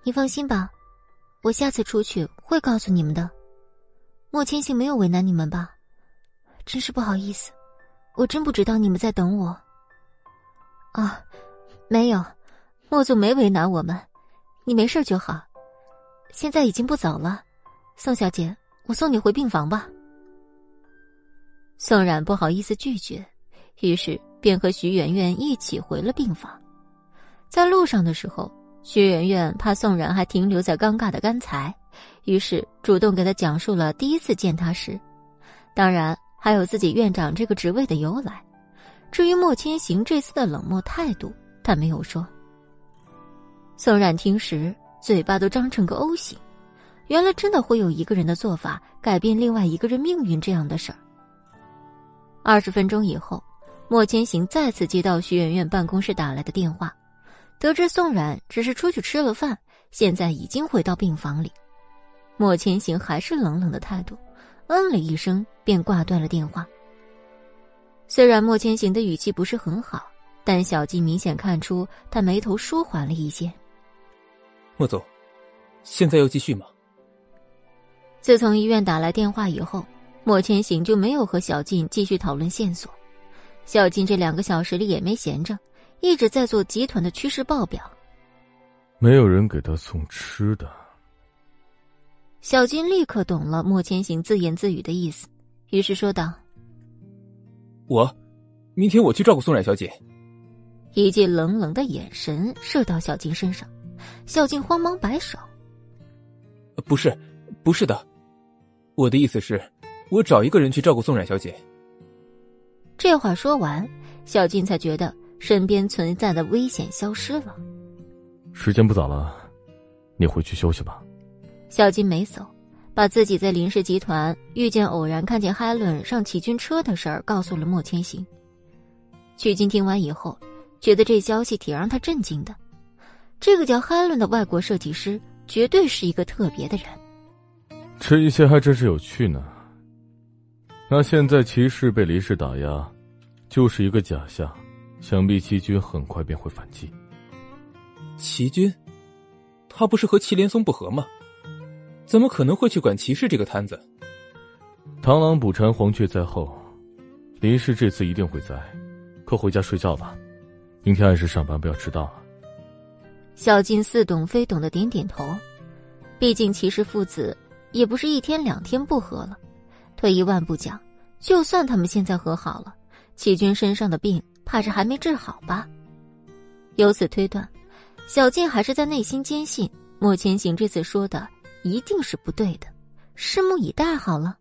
你放心吧，我下次出去会告诉你们的。莫千行没有为难你们吧？真是不好意思，我真不知道你们在等我。啊，没有，莫总没为难我们，你没事就好。现在已经不早了，宋小姐，我送你回病房吧。”宋冉不好意思拒绝，于是便和徐媛媛一起回了病房。在路上的时候，徐媛媛怕宋冉还停留在尴尬的刚才，于是主动给他讲述了第一次见他时，当然还有自己院长这个职位的由来。至于莫千行这次的冷漠态度，他没有说。宋冉听时，嘴巴都张成个 O 型。原来真的会有一个人的做法改变另外一个人命运这样的事儿。二十分钟以后，莫千行再次接到徐媛媛办公室打来的电话，得知宋冉只是出去吃了饭，现在已经回到病房里。莫千行还是冷冷的态度，嗯了一声便挂断了电话。虽然莫千行的语气不是很好，但小静明显看出他眉头舒缓了一些。莫总，现在要继续吗？自从医院打来电话以后，莫千行就没有和小静继续讨论线索。小静这两个小时里也没闲着，一直在做集团的趋势报表。没有人给他送吃的。小金立刻懂了莫千行自言自语的意思，于是说道。我，明天我去照顾宋冉小姐。一记冷冷的眼神射到小金身上，小金慌忙摆手：“不是，不是的，我的意思是，我找一个人去照顾宋冉小姐。”这话说完，小静才觉得身边存在的危险消失了。时间不早了，你回去休息吧。小金没走。把自己在林氏集团遇见、偶然看见海伦上齐军车的事儿告诉了莫千行。曲金听完以后，觉得这消息挺让他震惊的。这个叫海伦的外国设计师，绝对是一个特别的人。这一切还真是有趣呢。那现在骑士被林氏打压，就是一个假象，想必齐军很快便会反击。齐军，他不是和祁连松不和吗？怎么可能会去管骑士这个摊子？螳螂捕蝉，黄雀在后。林氏这次一定会在，快回家睡觉吧，明天按时上班，不要迟到了。小静似懂非懂的点点头，毕竟骑士父子也不是一天两天不和了。退一万步讲，就算他们现在和好了，齐军身上的病怕是还没治好吧？由此推断，小静还是在内心坚信莫千行这次说的。一定是不对的，拭目以待好了。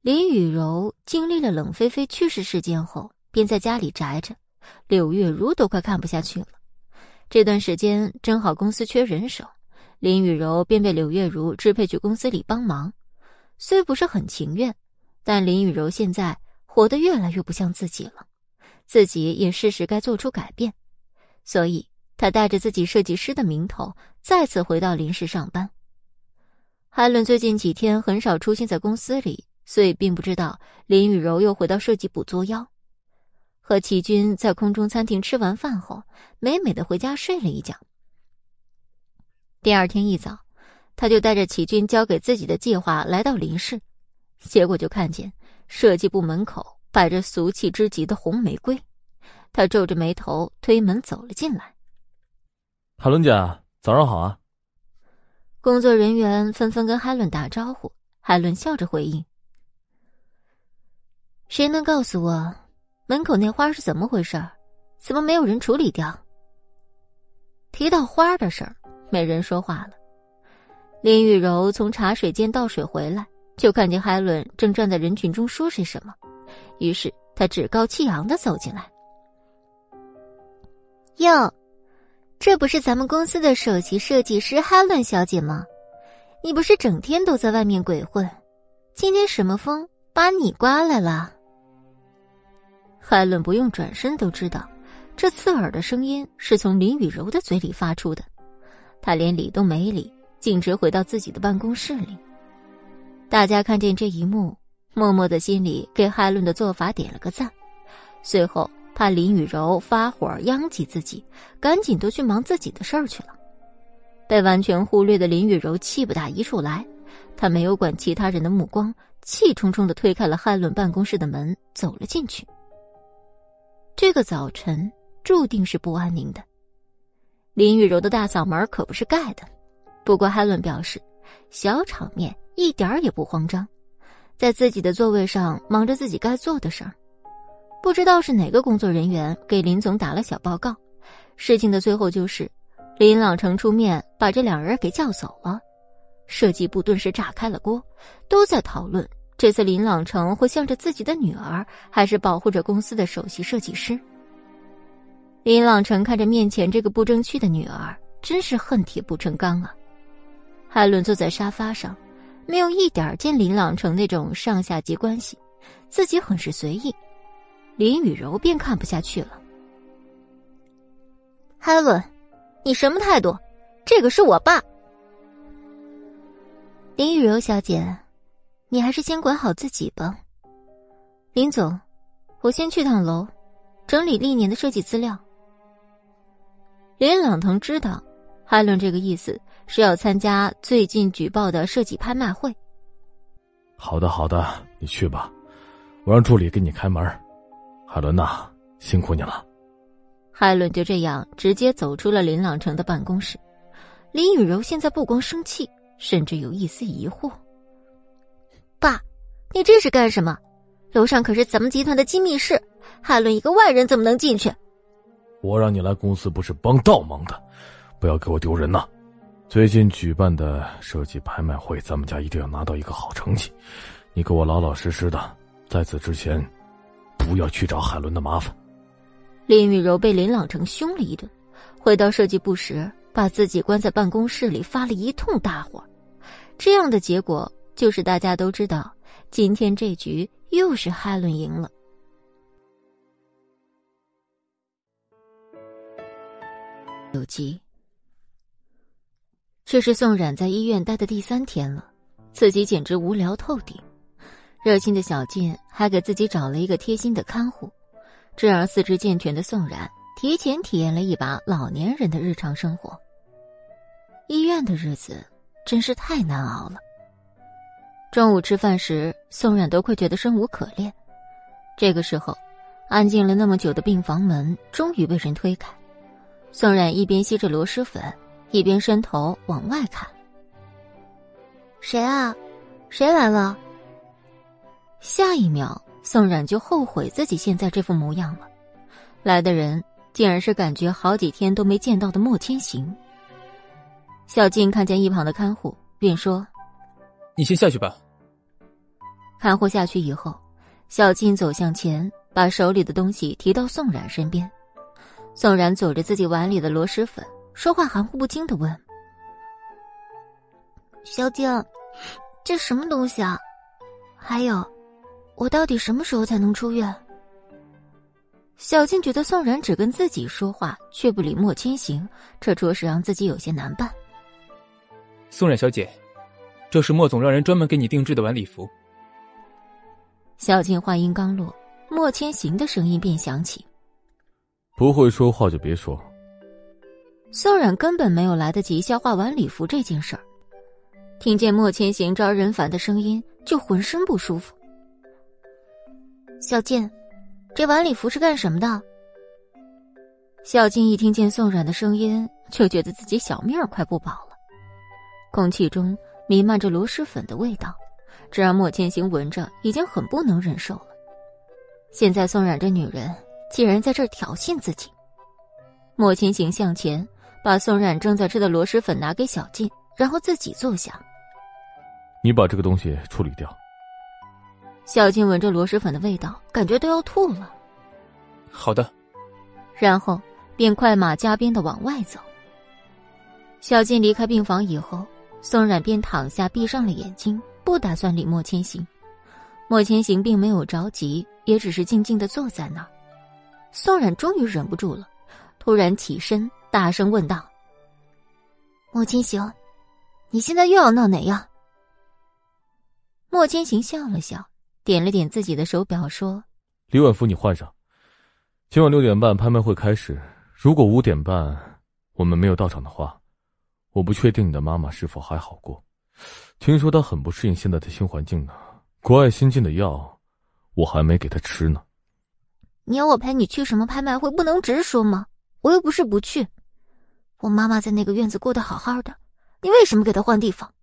林雨柔经历了冷菲菲去世事件后，便在家里宅着，柳月如都快看不下去了。这段时间正好公司缺人手，林雨柔便被柳月如支配去公司里帮忙。虽不是很情愿，但林雨柔现在活得越来越不像自己了，自己也适时该做出改变，所以。他带着自己设计师的名头，再次回到林氏上班。海伦最近几天很少出现在公司里，所以并不知道林雨柔又回到设计部作妖。和齐军在空中餐厅吃完饭后，美美的回家睡了一觉。第二天一早，他就带着齐军交给自己的计划来到林氏，结果就看见设计部门口摆着俗气之极的红玫瑰。他皱着眉头推门走了进来。海伦姐，早上好啊！工作人员纷纷跟海伦打招呼，海伦笑着回应：“谁能告诉我，门口那花是怎么回事？怎么没有人处理掉？”提到花的事儿，没人说话了。林雨柔从茶水间倒水回来，就看见海伦正站在人群中说些什么，于是她趾高气扬的走进来：“哟。”这不是咱们公司的首席设计师哈伦小姐吗？你不是整天都在外面鬼混，今天什么风把你刮来了？海伦不用转身都知道，这刺耳的声音是从林雨柔的嘴里发出的。他连理都没理，径直回到自己的办公室里。大家看见这一幕，默默的心里给海伦的做法点了个赞，随后。怕林雨柔发火殃及自己，赶紧都去忙自己的事儿去了。被完全忽略的林雨柔气不打一处来，她没有管其他人的目光，气冲冲的推开了汉伦办公室的门，走了进去。这个早晨注定是不安宁的。林雨柔的大嗓门可不是盖的，不过汉伦表示，小场面一点也不慌张，在自己的座位上忙着自己该做的事儿。不知道是哪个工作人员给林总打了小报告，事情的最后就是林朗成出面把这两人给叫走了，设计部顿时炸开了锅，都在讨论这次林朗成会向着自己的女儿，还是保护着公司的首席设计师。林朗成看着面前这个不争气的女儿，真是恨铁不成钢啊！海伦坐在沙发上，没有一点见林朗成那种上下级关系，自己很是随意。林雨柔便看不下去了。海伦，你什么态度？这个是我爸。林雨柔小姐，你还是先管好自己吧。林总，我先去趟楼，整理历年的设计资料。林朗腾知道，海伦这个意思是要参加最近举报的设计拍卖会。好的，好的，你去吧，我让助理给你开门。海伦呐，辛苦你了。海伦就这样直接走出了林朗成的办公室。林雨柔现在不光生气，甚至有一丝疑惑：“爸，你这是干什么？楼上可是咱们集团的机密室，海伦一个外人怎么能进去？”我让你来公司不是帮倒忙的，不要给我丢人呐！最近举办的设计拍卖会，咱们家一定要拿到一个好成绩。你给我老老实实的，在此之前，不要去找海伦的麻烦。林雨柔被林朗成凶了一顿，回到设计部时，把自己关在办公室里发了一通大火。这样的结果就是大家都知道，今天这局又是海伦赢了。有急。这是宋冉在医院待的第三天了，自己简直无聊透顶。热心的小静还给自己找了一个贴心的看护，这让四肢健全的宋冉提前体验了一把老年人的日常生活。医院的日子真是太难熬了。中午吃饭时，宋冉都快觉得生无可恋。这个时候，安静了那么久的病房门终于被人推开。宋冉一边吸着螺蛳粉，一边伸头往外看。谁啊？谁来了？下一秒，宋冉就后悔自己现在这副模样了。来的人竟然是感觉好几天都没见到的莫千行。小静看见一旁的看护，便说：“你先下去吧。”看护下去以后，小静走向前，把手里的东西提到宋冉身边。宋冉走着自己碗里的螺蛳粉，说话含糊不清的问：“小静，这什么东西啊？还有，我到底什么时候才能出院？”小静觉得宋冉只跟自己说话，却不理莫千行，这着实让自己有些难办。宋冉小姐，这是莫总让人专门给你定制的晚礼服。小静话音刚落，莫千行的声音便响起。不会说话就别说。宋冉根本没有来得及消化晚礼服这件事儿，听见莫千行招人烦的声音，就浑身不舒服。小静，这晚礼服是干什么的？小静一听见宋冉的声音，就觉得自己小命快不保了。空气中弥漫着螺蛳粉的味道，这让莫千行闻着已经很不能忍受了。现在宋冉这女人。竟然在这儿挑衅自己！莫千行向前，把宋冉正在吃的螺蛳粉拿给小静，然后自己坐下。你把这个东西处理掉。小静闻着螺蛳粉的味道，感觉都要吐了。好的。然后便快马加鞭的往外走。小静离开病房以后，宋冉便躺下，闭上了眼睛，不打算理莫千行。莫千行并没有着急，也只是静静的坐在那儿。宋冉终于忍不住了，突然起身，大声问道：“莫千行，你现在又要闹哪样？”莫千行笑了笑，点了点自己的手表，说：“李婉夫，你换上。今晚六点半拍卖会开始，如果五点半我们没有到场的话，我不确定你的妈妈是否还好过。听说她很不适应现在的新环境呢，国外新进的药，我还没给她吃呢。”你要我陪你去什么拍卖会？不能直说吗？我又不是不去。我妈妈在那个院子过得好好的，你为什么给她换地方？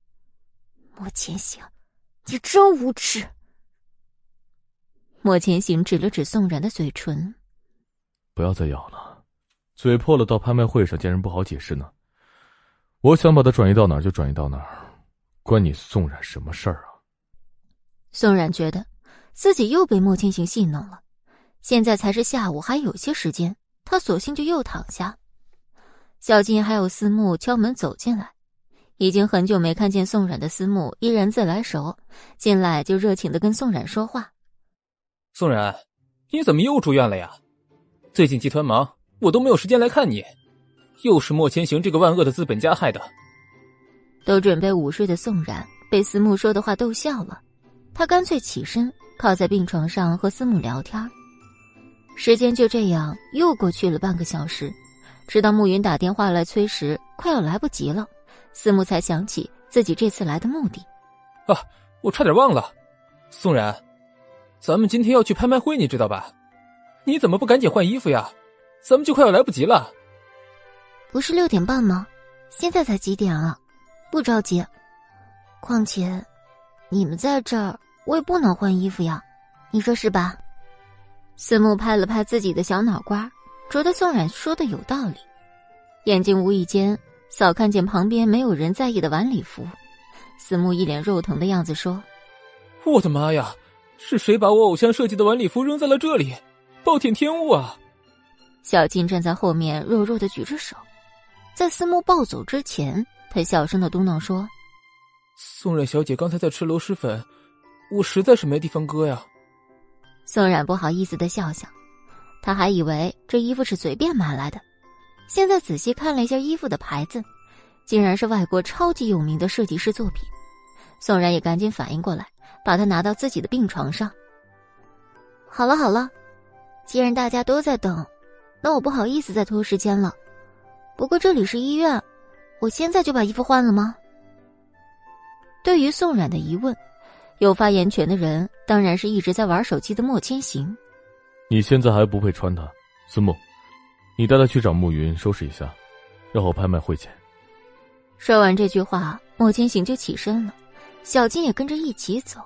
莫千行，你真无耻！莫千行指了指宋然的嘴唇，不要再咬了，嘴破了到拍卖会上见人不好解释呢。我想把它转移到哪儿就转移到哪儿，关你宋冉什么事儿啊？宋冉觉得自己又被莫千行戏弄了。现在才是下午，还有些时间，他索性就又躺下。小静还有思慕敲门走进来，已经很久没看见宋冉的思慕依然自来熟，进来就热情的跟宋冉说话。宋然，你怎么又住院了呀？最近集团忙，我都没有时间来看你。又是莫千行这个万恶的资本家害的。都准备午睡的宋然被思慕说的话逗笑了，他干脆起身靠在病床上和思慕聊天。时间就这样又过去了半个小时，直到暮云打电话来催时，快要来不及了，思慕才想起自己这次来的目的。啊，我差点忘了，宋冉，咱们今天要去拍卖会，你知道吧？你怎么不赶紧换衣服呀？咱们就快要来不及了。不是六点半吗？现在才几点啊？不着急。况且，你们在这儿，我也不能换衣服呀。你说是吧？思慕拍了拍自己的小脑瓜，觉得宋冉说的有道理，眼睛无意间扫看见旁边没有人在意的晚礼服。思慕一脸肉疼的样子说：“我的妈呀，是谁把我偶像设计的晚礼服扔在了这里？暴殄天物啊！”小金站在后面，弱弱的举着手。在思慕暴走之前，他小声的嘟囔说：“宋冉小姐刚才在吃螺蛳粉，我实在是没地方搁呀。”宋冉不好意思的笑笑，他还以为这衣服是随便买来的，现在仔细看了一下衣服的牌子，竟然是外国超级有名的设计师作品。宋冉也赶紧反应过来，把他拿到自己的病床上。好了好了，既然大家都在等，那我不好意思再拖时间了。不过这里是医院，我现在就把衣服换了吗？对于宋冉的疑问，有发言权的人当然是一直在玩手机的莫千行。你现在还不配穿它，思慕，你带他去找暮云收拾一下，然后拍卖会见。说完这句话，莫千行就起身了，小金也跟着一起走。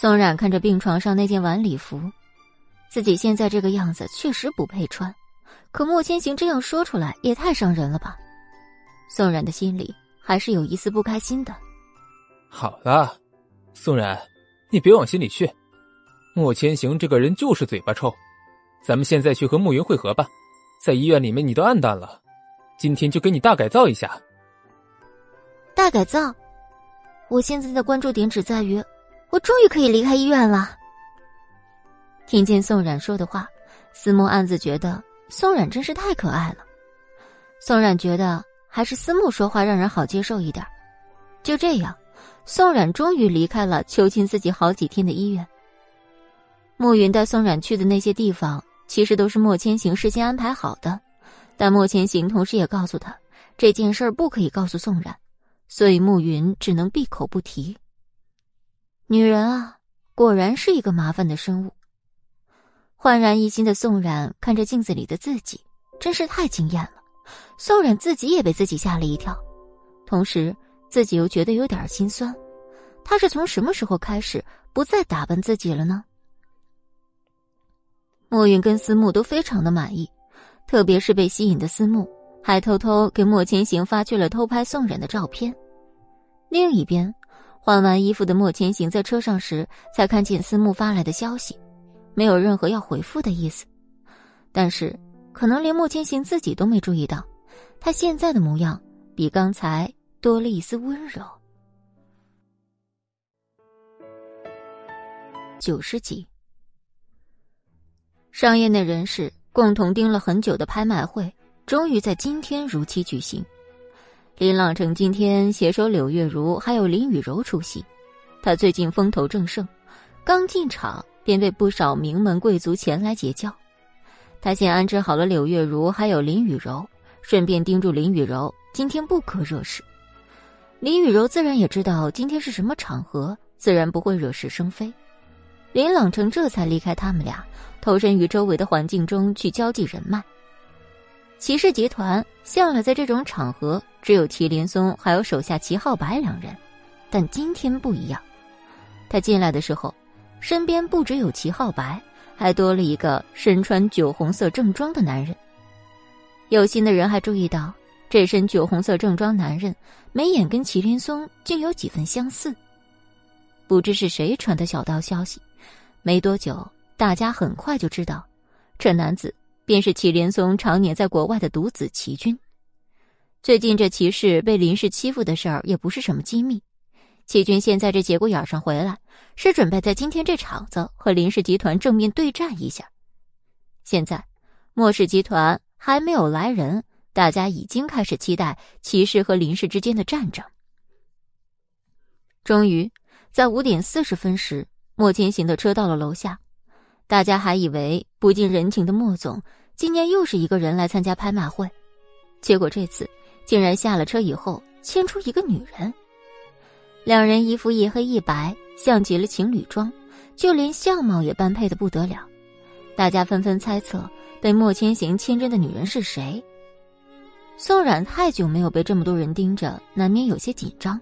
宋冉看着病床上那件晚礼服，自己现在这个样子确实不配穿。可莫千行这样说出来也太伤人了吧？宋冉的心里还是有一丝不开心的。好了，宋冉，你别往心里去。莫千行这个人就是嘴巴臭。咱们现在去和慕云会合吧。在医院里面你都暗淡了，今天就给你大改造一下。大改造？我现在的关注点只在于，我终于可以离开医院了。听见宋冉说的话，思慕暗自觉得。宋冉真是太可爱了，宋冉觉得还是思慕说话让人好接受一点。就这样，宋冉终于离开了囚禁自己好几天的医院。暮云带宋冉去的那些地方，其实都是莫千行事先安排好的，但莫千行同时也告诉他这件事儿不可以告诉宋冉，所以暮云只能闭口不提。女人啊，果然是一个麻烦的生物。焕然一新的宋冉看着镜子里的自己，真是太惊艳了。宋冉自己也被自己吓了一跳，同时自己又觉得有点心酸。他是从什么时候开始不再打扮自己了呢？莫云跟思慕都非常的满意，特别是被吸引的思慕，还偷偷给莫千行发去了偷拍宋冉的照片。另一边，换完衣服的莫千行在车上时，才看见思慕发来的消息。没有任何要回复的意思，但是可能连莫千行自己都没注意到，他现在的模样比刚才多了一丝温柔。九十集，商业内人士共同盯了很久的拍卖会，终于在今天如期举行。林朗成今天携手柳月如还有林雨柔出席，他最近风头正盛，刚进场。便被不少名门贵族前来结交，他先安置好了柳月如还有林雨柔，顺便叮嘱林雨柔今天不可惹事。林雨柔自然也知道今天是什么场合，自然不会惹是生非。林朗成这才离开他们俩，投身于周围的环境中去交际人脉。骑士集团向来在这种场合只有祁连松还有手下齐浩白两人，但今天不一样，他进来的时候。身边不只有齐浩白，还多了一个身穿酒红色正装的男人。有心的人还注意到，这身酒红色正装男人眉眼跟祁连松竟有几分相似。不知是谁传的小道消息，没多久，大家很快就知道，这男子便是祁连松常年在国外的独子祁军。最近这祁氏被林氏欺负的事儿也不是什么机密。祁军现在这节骨眼上回来，是准备在今天这场子和林氏集团正面对战一下。现在，莫氏集团还没有来人，大家已经开始期待祁氏和林氏之间的战争。终于，在五点四十分时，莫千行的车到了楼下，大家还以为不近人情的莫总今年又是一个人来参加拍卖会，结果这次竟然下了车以后牵出一个女人。两人一副一黑一白，像极了情侣装，就连相貌也般配的不得了。大家纷纷猜测被莫千行牵着的女人是谁。宋冉太久没有被这么多人盯着，难免有些紧张。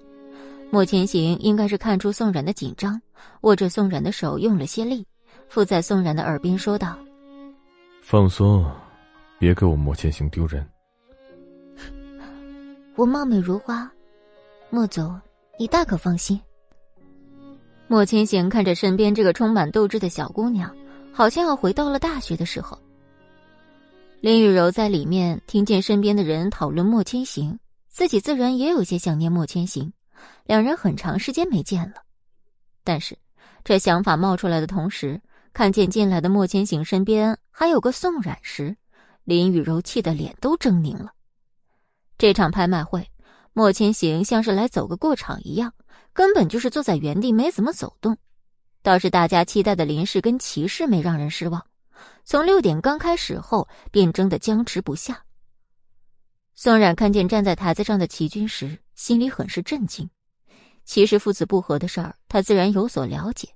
莫千行应该是看出宋冉的紧张，握着宋冉的手用了些力，附在宋冉的耳边说道：“放松，别给我莫千行丢人。我貌美如花，莫总。”你大可放心。莫千行看着身边这个充满斗志的小姑娘，好像要回到了大学的时候。林雨柔在里面听见身边的人讨论莫千行，自己自然也有些想念莫千行。两人很长时间没见了，但是这想法冒出来的同时，看见进来的莫千行身边还有个宋冉时，林雨柔气得脸都狰狞了。这场拍卖会。莫千行像是来走个过场一样，根本就是坐在原地没怎么走动。倒是大家期待的林氏跟齐氏没让人失望，从六点刚开始后便争得僵持不下。宋冉看见站在台子上的齐军时，心里很是震惊。其实父子不和的事儿，他自然有所了解，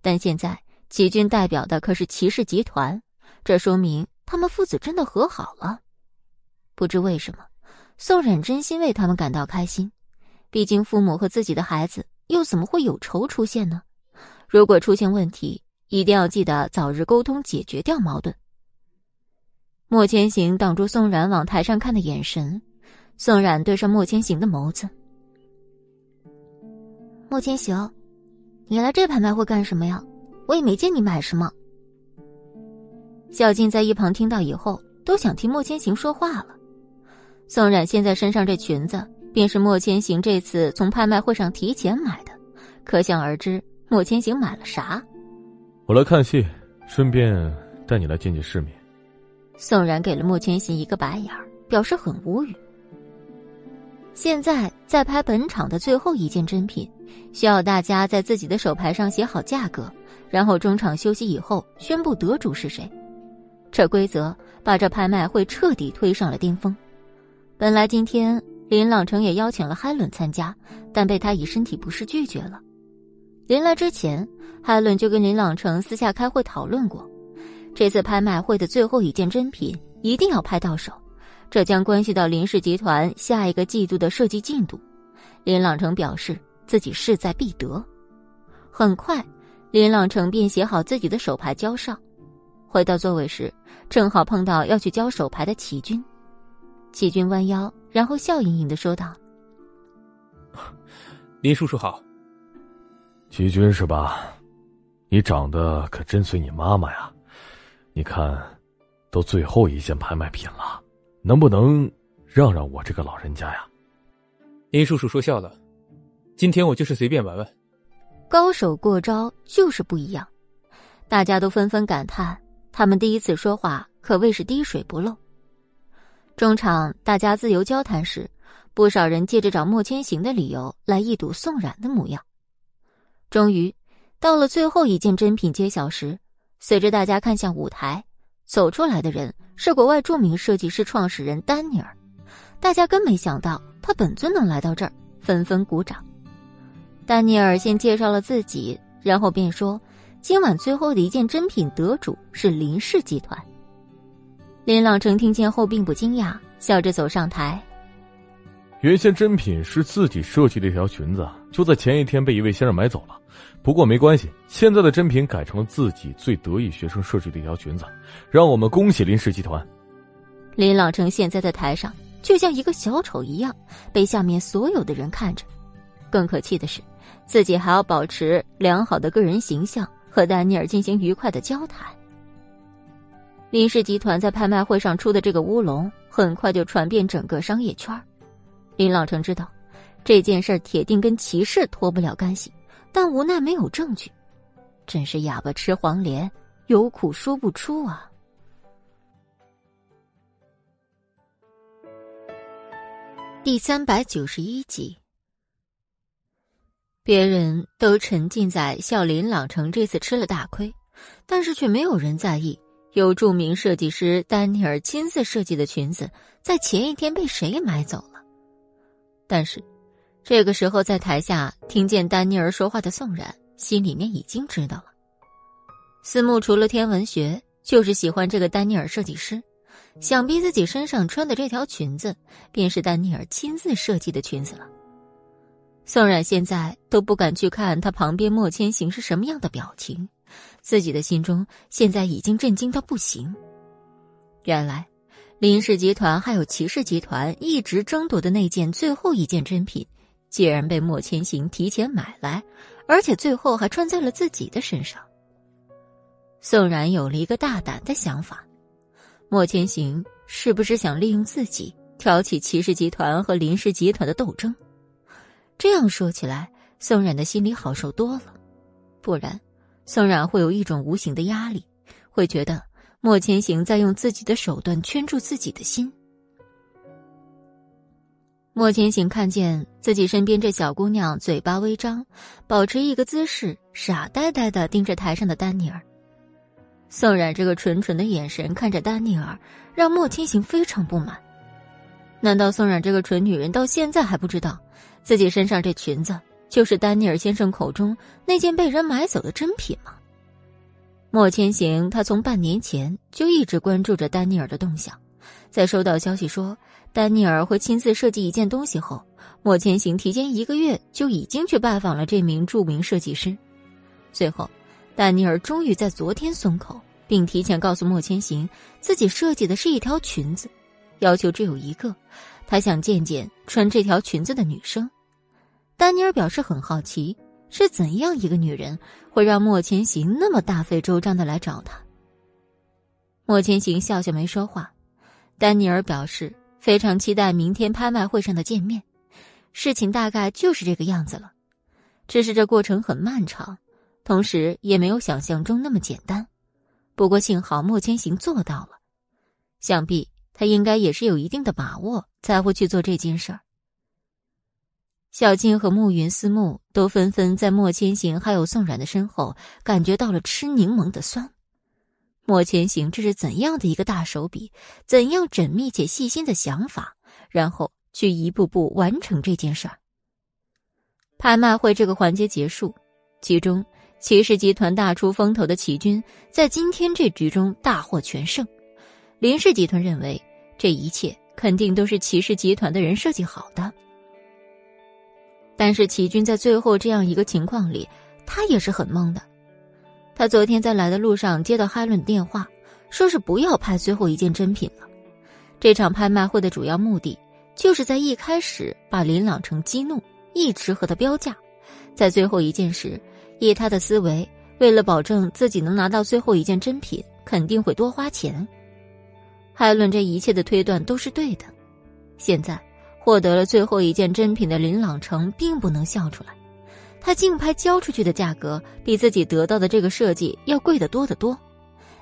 但现在齐军代表的可是骑士集团，这说明他们父子真的和好了。不知为什么。宋冉真心为他们感到开心，毕竟父母和自己的孩子又怎么会有仇出现呢？如果出现问题，一定要记得早日沟通解决掉矛盾。莫千行挡住宋冉往台上看的眼神，宋冉对上莫千行的眸子。莫千行，你来这拍卖会干什么呀？我也没见你买什么。小静在一旁听到以后，都想替莫千行说话了。宋冉现在身上这裙子，便是莫千行这次从拍卖会上提前买的，可想而知莫千行买了啥。我来看戏，顺便带你来见见世面。宋冉给了莫千行一个白眼儿，表示很无语。现在在拍本场的最后一件珍品，需要大家在自己的手牌上写好价格，然后中场休息以后宣布得主是谁。这规则把这拍卖会彻底推上了巅峰。本来今天林朗成也邀请了海伦参加，但被他以身体不适拒绝了。临来之前，海伦就跟林朗成私下开会讨论过，这次拍卖会的最后一件珍品一定要拍到手，这将关系到林氏集团下一个季度的设计进度。林朗成表示自己势在必得。很快，林朗成便写好自己的手牌交上，回到座位时，正好碰到要去交手牌的齐军。齐军弯腰，然后笑盈盈的说道：“林叔叔好。”齐军是吧？你长得可真随你妈妈呀！你看，都最后一件拍卖品了，能不能让让我这个老人家呀？林叔叔说笑了，今天我就是随便玩玩。高手过招就是不一样，大家都纷纷感叹，他们第一次说话可谓是滴水不漏。中场，大家自由交谈时，不少人借着找莫千行的理由来一睹宋冉的模样。终于，到了最后一件珍品揭晓时，随着大家看向舞台，走出来的人是国外著名设计师创始人丹尼尔。大家根没想到他本尊能来到这儿，纷纷鼓掌。丹尼尔先介绍了自己，然后便说：“今晚最后的一件珍品得主是林氏集团。”林朗成听见后并不惊讶，笑着走上台。原先珍品是自己设计的一条裙子，就在前一天被一位先生买走了。不过没关系，现在的珍品改成了自己最得意学生设计的一条裙子，让我们恭喜林氏集团。林朗成现在在台上就像一个小丑一样，被下面所有的人看着。更可气的是，自己还要保持良好的个人形象，和丹尼尔进行愉快的交谈。林氏集团在拍卖会上出的这个乌龙，很快就传遍整个商业圈。林朗成知道，这件事铁定跟骑士脱不了干系，但无奈没有证据，真是哑巴吃黄连，有苦说不出啊。第三百九十一集，别人都沉浸在笑林朗城这次吃了大亏，但是却没有人在意有著名设计师丹尼尔亲自设计的裙子在前一天被谁买走了。但是。这个时候，在台下听见丹尼尔说话的宋冉，心里面已经知道了。思慕除了天文学，就是喜欢这个丹尼尔设计师。想必自己身上穿的这条裙子，便是丹尼尔亲自设计的裙子了。宋冉现在都不敢去看他旁边莫千行是什么样的表情，自己的心中现在已经震惊到不行。原来，林氏集团还有齐氏集团一直争夺的那件最后一件珍品。竟然被莫千行提前买来，而且最后还穿在了自己的身上，宋冉有了一个大胆的想法：莫千行是不是想利用自己挑起齐氏集团和林氏集团的斗争？这样说起来，宋冉的心里好受多了。不然，宋冉会有一种无形的压力，会觉得莫千行在用自己的手段圈住自己的心。莫千行看见自己身边这小姑娘嘴巴微张，保持一个姿势，傻呆呆的盯着台上的丹尼尔。宋冉这个纯纯的眼神看着丹尼尔，让莫千行非常不满。难道宋冉这个蠢女人到现在还不知道，自己身上这裙子就是丹尼尔先生口中那件被人买走的珍品吗？莫千行他从半年前就一直关注着丹尼尔的动向，在收到消息说。丹尼尔会亲自设计一件东西后，莫千行提前一个月就已经去拜访了这名著名设计师。最后，丹尼尔终于在昨天松口，并提前告诉莫千行，自己设计的是一条裙子，要求只有一个，他想见见穿这条裙子的女生。丹尼尔表示很好奇，是怎样一个女人会让莫千行那么大费周章的来找他？莫千行笑笑没说话。丹尼尔表示。非常期待明天拍卖会上的见面，事情大概就是这个样子了。只是这过程很漫长，同时也没有想象中那么简单。不过幸好莫千行做到了，想必他应该也是有一定的把握才会去做这件事儿。小金和暮云、思慕都纷纷在莫千行还有宋冉的身后感觉到了吃柠檬的酸。莫千行这是怎样的一个大手笔？怎样缜密且细心的想法？然后去一步步完成这件事儿。拍卖会这个环节结束，其中骑士集团大出风头的齐军在今天这局中大获全胜。林氏集团认为这一切肯定都是骑士集团的人设计好的，但是齐军在最后这样一个情况里，他也是很懵的。他昨天在来的路上接到哈伦电话，说是不要拍最后一件珍品了。这场拍卖会的主要目的，就是在一开始把林朗成激怒，一直和他标价，在最后一件时，以他的思维，为了保证自己能拿到最后一件珍品，肯定会多花钱。海伦这一切的推断都是对的。现在获得了最后一件珍品的林朗成，并不能笑出来。他竞拍交出去的价格比自己得到的这个设计要贵得多得多，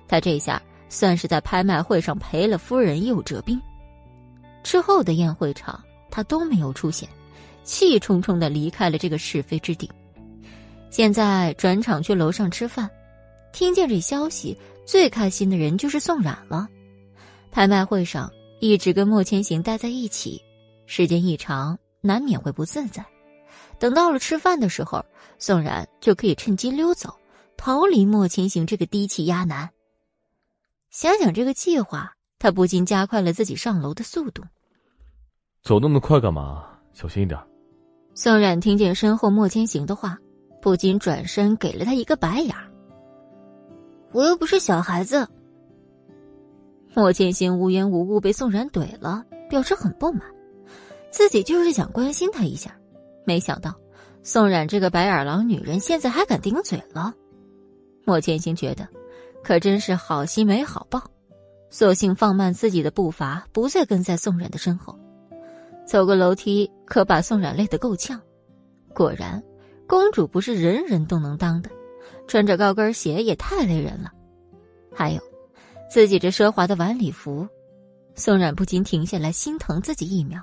他这下算是在拍卖会上赔了夫人又折兵。之后的宴会场他都没有出现，气冲冲的离开了这个是非之地。现在转场去楼上吃饭，听见这消息，最开心的人就是宋冉了。拍卖会上一直跟莫千行待在一起，时间一长难免会不自在。等到了吃饭的时候，宋冉就可以趁机溜走，逃离莫千行这个低气压男。想想这个计划，他不禁加快了自己上楼的速度。走那么快干嘛？小心一点。宋冉听见身后莫千行的话，不禁转身给了他一个白眼儿。我又不是小孩子。莫千行无缘无故被宋冉怼了，表示很不满，自己就是想关心他一下。没想到，宋冉这个白眼狼女人现在还敢顶嘴了。莫千行觉得，可真是好心没好报，索性放慢自己的步伐，不再跟在宋冉的身后，走过楼梯，可把宋冉累得够呛。果然，公主不是人人都能当的，穿着高跟鞋也太累人了。还有，自己这奢华的晚礼服，宋冉不禁停下来心疼自己一秒。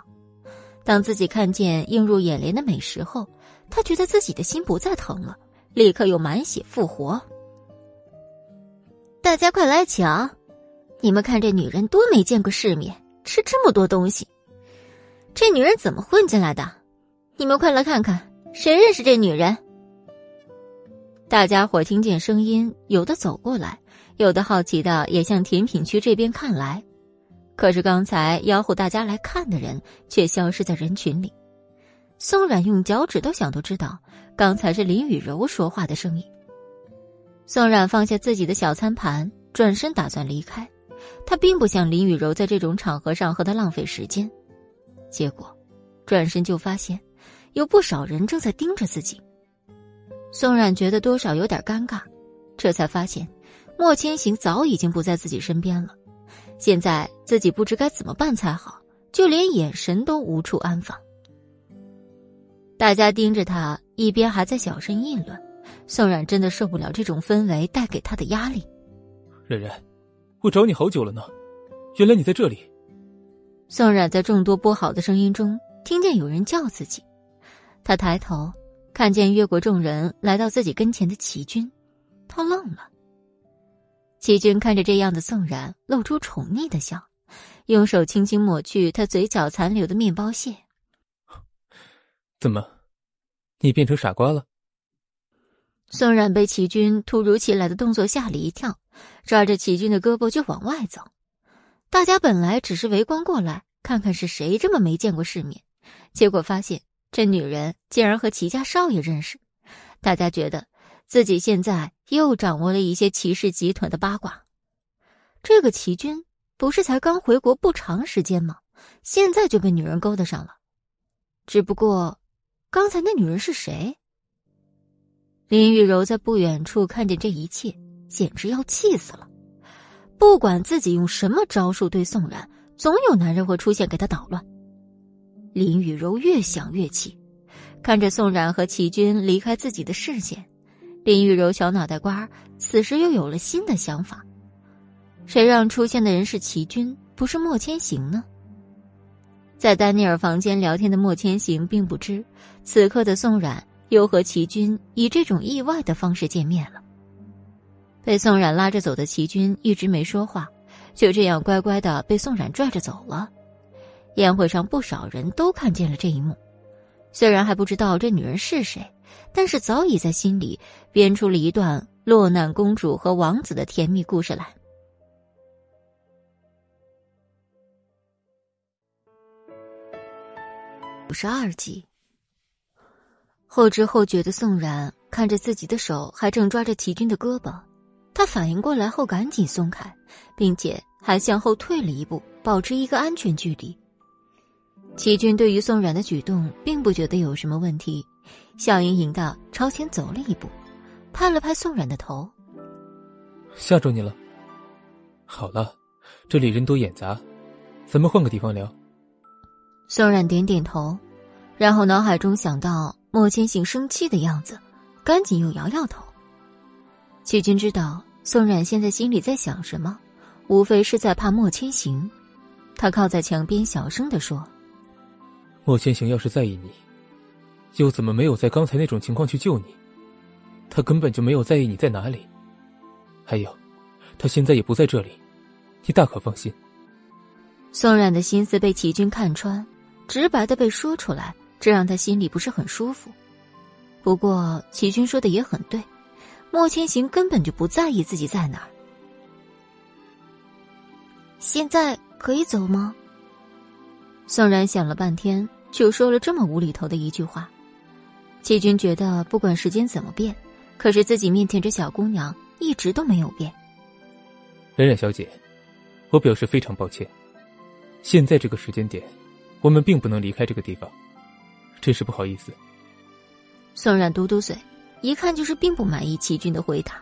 当自己看见映入眼帘的美食后，他觉得自己的心不再疼了，立刻又满血复活。大家快来抢！你们看这女人多没见过世面，吃这么多东西，这女人怎么混进来的？你们快来看看，谁认识这女人？大家伙听见声音，有的走过来，有的好奇的也向甜品区这边看来。可是刚才吆喝大家来看的人却消失在人群里。宋冉用脚趾头想都知道，刚才是林雨柔说话的声音。宋冉放下自己的小餐盘，转身打算离开。他并不想林雨柔在这种场合上和他浪费时间。结果，转身就发现，有不少人正在盯着自己。宋冉觉得多少有点尴尬，这才发现，莫千行早已经不在自己身边了。现在自己不知该怎么办才好，就连眼神都无处安放。大家盯着他，一边还在小声议论。宋冉真的受不了这种氛围带给他的压力。冉冉，我找你好久了呢，原来你在这里。宋冉在众多不好的声音中听见有人叫自己，他抬头看见越过众人来到自己跟前的齐军，他愣了。齐军看着这样的宋冉，露出宠溺的笑，用手轻轻抹去他嘴角残留的面包屑。怎么，你变成傻瓜了？宋冉被齐军突如其来的动作吓了一跳，抓着齐军的胳膊就往外走。大家本来只是围观过来，看看是谁这么没见过世面，结果发现这女人竟然和齐家少爷认识。大家觉得自己现在又掌握了一些齐氏集团的八卦。这个齐军不是才刚回国不长时间吗？现在就被女人勾搭上了。只不过，刚才那女人是谁？林雨柔在不远处看见这一切，简直要气死了。不管自己用什么招数对宋冉，总有男人会出现给她捣乱。林雨柔越想越气，看着宋冉和齐军离开自己的视线，林玉柔小脑袋瓜此时又有了新的想法：谁让出现的人是齐军，不是莫千行呢？在丹尼尔房间聊天的莫千行并不知，此刻的宋冉。又和齐军以这种意外的方式见面了。被宋冉拉着走的齐军一直没说话，就这样乖乖的被宋冉拽着走了。宴会上不少人都看见了这一幕，虽然还不知道这女人是谁，但是早已在心里编出了一段落难公主和王子的甜蜜故事来。五十二集。后知后觉的宋冉看着自己的手还正抓着齐军的胳膊，他反应过来后赶紧松开，并且还向后退了一步，保持一个安全距离。齐军对于宋冉的举动并不觉得有什么问题，笑盈盈的朝前走了一步，拍了拍宋冉的头：“吓着你了。好了，这里人多眼杂，咱们换个地方聊。”宋冉点点头，然后脑海中想到。莫千行生气的样子，赶紧又摇摇头。齐军知道宋冉现在心里在想什么，无非是在怕莫千行。他靠在墙边，小声的说：“莫千行要是在意你，又怎么没有在刚才那种情况去救你？他根本就没有在意你在哪里。还有，他现在也不在这里，你大可放心。”宋冉的心思被齐军看穿，直白的被说出来。这让他心里不是很舒服。不过齐军说的也很对，莫千行根本就不在意自己在哪。现在可以走吗？宋然想了半天，就说了这么无厘头的一句话。齐军觉得不管时间怎么变，可是自己面前这小姑娘一直都没有变。冉冉小姐，我表示非常抱歉，现在这个时间点，我们并不能离开这个地方。真是不好意思。宋冉嘟嘟嘴，一看就是并不满意齐军的回答。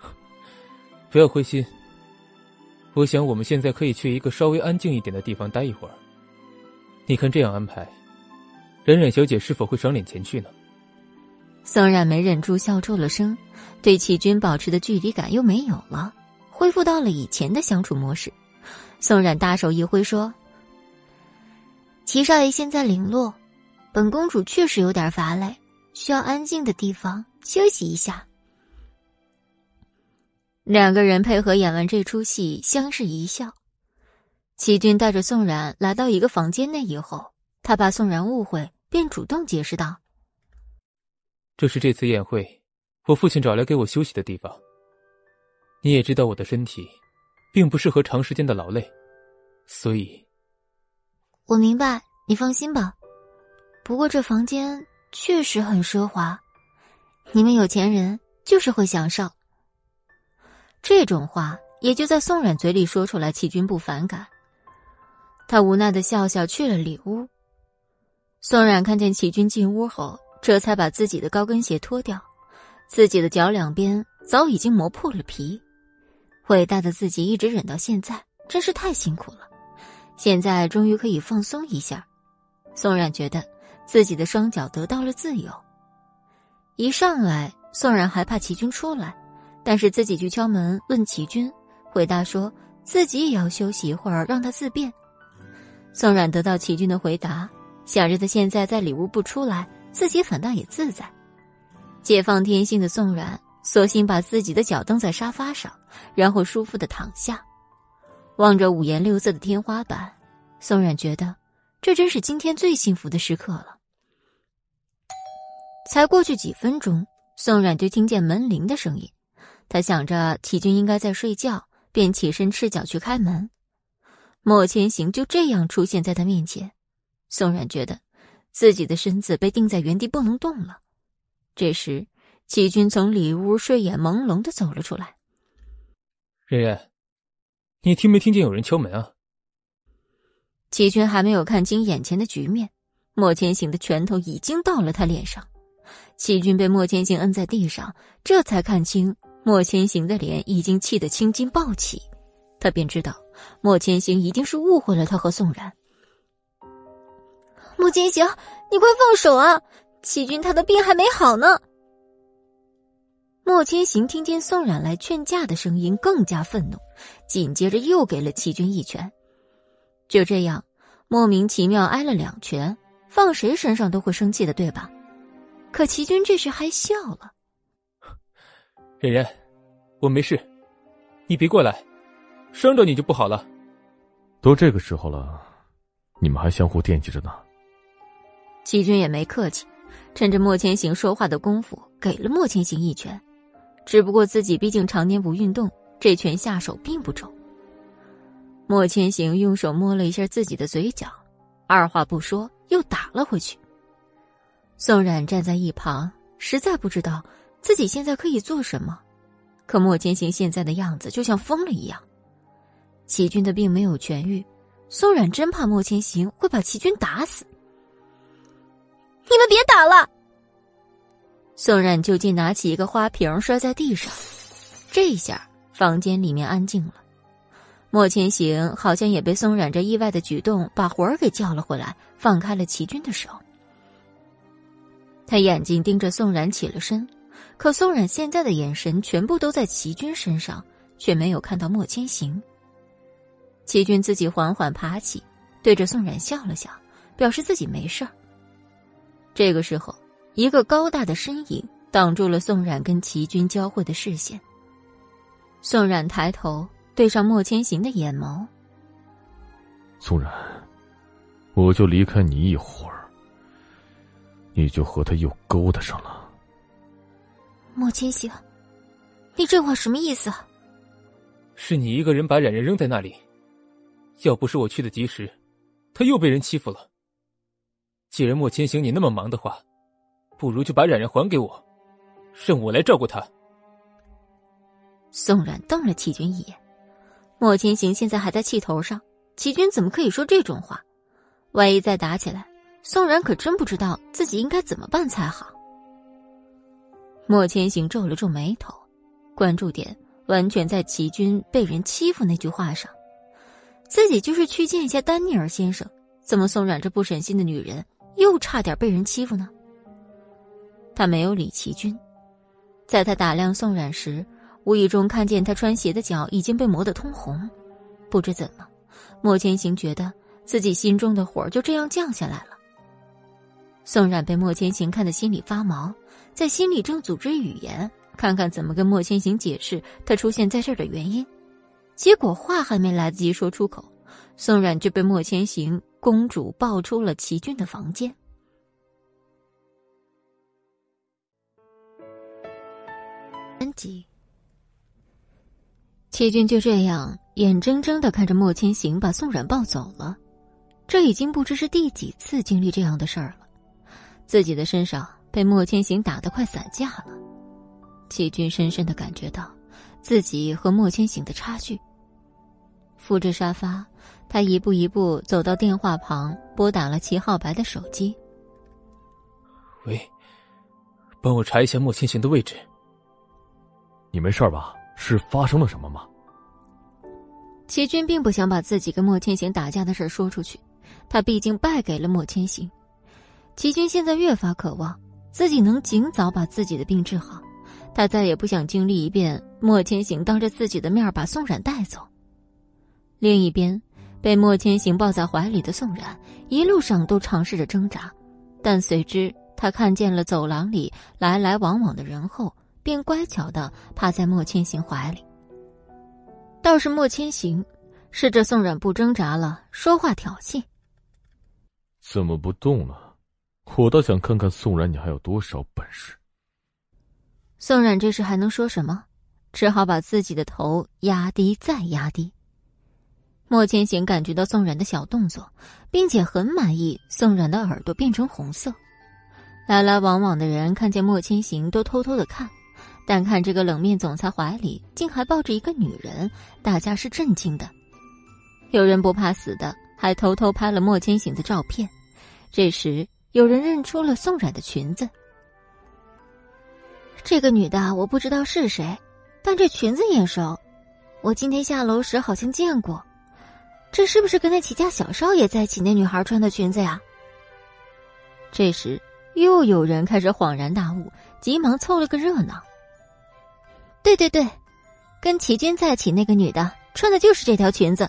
不要灰心，我想我们现在可以去一个稍微安静一点的地方待一会儿。你看这样安排，冉冉小姐是否会赏脸前去呢？宋冉没忍住笑出了声，对齐军保持的距离感又没有了，恢复到了以前的相处模式。宋冉大手一挥说：“齐少爷现在零落，本公主确实有点乏累，需要安静的地方休息一下。”两个人配合演完这出戏，相视一笑。齐军带着宋冉来到一个房间内以后，他怕宋冉误会，便主动解释道。这是这次宴会，我父亲找来给我休息的地方。你也知道我的身体，并不适合长时间的劳累，所以，我明白，你放心吧。不过这房间确实很奢华，你们有钱人就是会享受。这种话也就在宋冉嘴里说出来，齐军不反感。他无奈的笑笑，去了里屋。宋冉看见齐军进屋后。这才把自己的高跟鞋脱掉，自己的脚两边早已经磨破了皮。伟大的自己一直忍到现在，真是太辛苦了。现在终于可以放松一下，宋冉觉得自己的双脚得到了自由。一上来，宋冉还怕齐军出来，但是自己去敲门问齐军，回答说自己也要休息一会儿，让他自便。宋冉得到齐军的回答，想着他现在在里屋不出来。自己反倒也自在，解放天性的宋冉索性把自己的脚蹬在沙发上，然后舒服的躺下，望着五颜六色的天花板，宋冉觉得这真是今天最幸福的时刻了。才过去几分钟，宋冉就听见门铃的声音，他想着齐军应该在睡觉，便起身赤脚去开门，莫千行就这样出现在他面前，宋冉觉得。自己的身子被定在原地不能动了。这时，齐军从里屋睡眼朦胧的走了出来。冉冉，你听没听见有人敲门啊？齐军还没有看清眼前的局面，莫千行的拳头已经到了他脸上。齐军被莫千行摁在地上，这才看清莫千行的脸已经气得青筋暴起，他便知道莫千行一定是误会了他和宋然。莫千行，你快放手啊！齐军他的病还没好呢。莫千行听见宋冉来劝架的声音，更加愤怒，紧接着又给了齐军一拳。就这样，莫名其妙挨了两拳，放谁身上都会生气的，对吧？可齐军这时还笑了：“冉冉，我没事，你别过来，伤着你就不好了。”都这个时候了，你们还相互惦记着呢。齐军也没客气，趁着莫千行说话的功夫，给了莫千行一拳。只不过自己毕竟常年不运动，这拳下手并不重。莫千行用手摸了一下自己的嘴角，二话不说又打了回去。宋冉站在一旁，实在不知道自己现在可以做什么。可莫千行现在的样子就像疯了一样。齐军的病没有痊愈，宋冉真怕莫千行会把齐军打死。你们别打了！宋冉就近拿起一个花瓶摔在地上，这一下房间里面安静了。莫千行好像也被宋冉这意外的举动把魂儿给叫了回来，放开了齐军的手。他眼睛盯着宋冉起了身，可宋冉现在的眼神全部都在齐军身上，却没有看到莫千行。齐军自己缓缓爬起，对着宋冉笑了笑，表示自己没事儿。这个时候，一个高大的身影挡住了宋冉跟齐军交汇的视线。宋冉抬头对上莫千行的眼眸：“宋冉，我就离开你一会儿，你就和他又勾搭上了。”莫千行，你这话什么意思？是你一个人把冉冉扔在那里，要不是我去的及时，他又被人欺负了。既然莫千行你那么忙的话，不如就把冉冉还给我，让我来照顾她。宋冉瞪了齐军一眼，莫千行现在还在气头上，齐军怎么可以说这种话？万一再打起来，宋冉可真不知道自己应该怎么办才好。莫千行皱了皱眉头，关注点完全在齐军被人欺负那句话上，自己就是去见一下丹尼尔先生，怎么宋冉这不省心的女人？又差点被人欺负呢。他没有理齐军，在他打量宋冉时，无意中看见他穿鞋的脚已经被磨得通红。不知怎么，莫千行觉得自己心中的火就这样降下来了。宋冉被莫千行看得心里发毛，在心里正组织语言，看看怎么跟莫千行解释他出现在这儿的原因。结果话还没来得及说出口，宋冉就被莫千行公主抱出了齐军的房间。安吉，齐军就这样眼睁睁的看着莫千行把宋冉抱走了，这已经不知是第几次经历这样的事儿了。自己的身上被莫千行打得快散架了，齐军深深的感觉到自己和莫千行的差距。扶着沙发，他一步一步走到电话旁，拨打了齐浩白的手机。喂，帮我查一下莫千行的位置。你没事吧？是发生了什么吗？齐军并不想把自己跟莫千行打架的事说出去，他毕竟败给了莫千行。齐军现在越发渴望自己能尽早把自己的病治好，他再也不想经历一遍莫千行当着自己的面把宋冉带走。另一边，被莫千行抱在怀里的宋冉，一路上都尝试着挣扎，但随之他看见了走廊里来来往往的人后，便乖巧的趴在莫千行怀里。倒是莫千行，试着宋冉不挣扎了，说话挑衅：“怎么不动了？我倒想看看宋冉，你还有多少本事。”宋冉这时还能说什么？只好把自己的头压低，再压低。莫千行感觉到宋冉的小动作，并且很满意宋冉的耳朵变成红色。来来往往的人看见莫千行都偷偷的看，但看这个冷面总裁怀里竟还抱着一个女人，大家是震惊的。有人不怕死的，还偷偷拍了莫千行的照片。这时有人认出了宋冉的裙子。这个女的我不知道是谁，但这裙子眼熟，我今天下楼时好像见过。这是不是跟那齐家小少爷在一起那女孩穿的裙子呀？这时，又有人开始恍然大悟，急忙凑了个热闹。对对对，跟齐军在一起那个女的穿的就是这条裙子。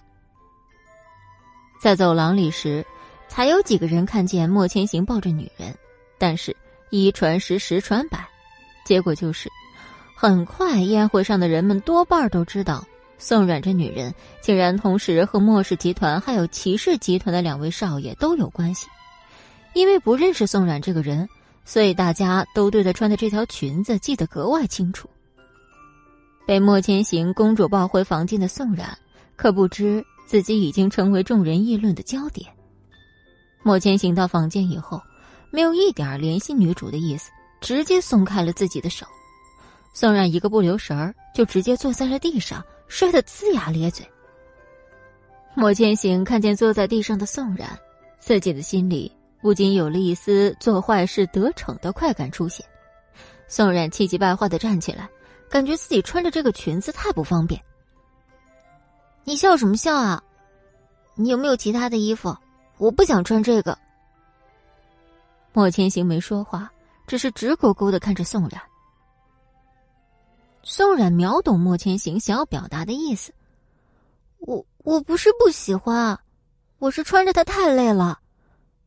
在走廊里时，才有几个人看见莫千行抱着女人，但是一传十，十传百，结果就是，很快宴会上的人们多半都知道。宋冉这女人竟然同时和莫氏集团还有齐氏集团的两位少爷都有关系，因为不认识宋冉这个人，所以大家都对她穿的这条裙子记得格外清楚。被莫千行公主抱回房间的宋冉，可不知自己已经成为众人议论的焦点。莫千行到房间以后，没有一点联系女主的意思，直接松开了自己的手。宋冉一个不留神儿，就直接坐在了地上。摔得龇牙咧嘴。莫千行看见坐在地上的宋冉，自己的心里不禁有了一丝做坏事得逞的快感出现。宋冉气急败坏的站起来，感觉自己穿着这个裙子太不方便。你笑什么笑啊？你有没有其他的衣服？我不想穿这个。莫千行没说话，只是直勾勾的看着宋冉。宋冉秒懂莫千行想要表达的意思。我我不是不喜欢，我是穿着它太累了。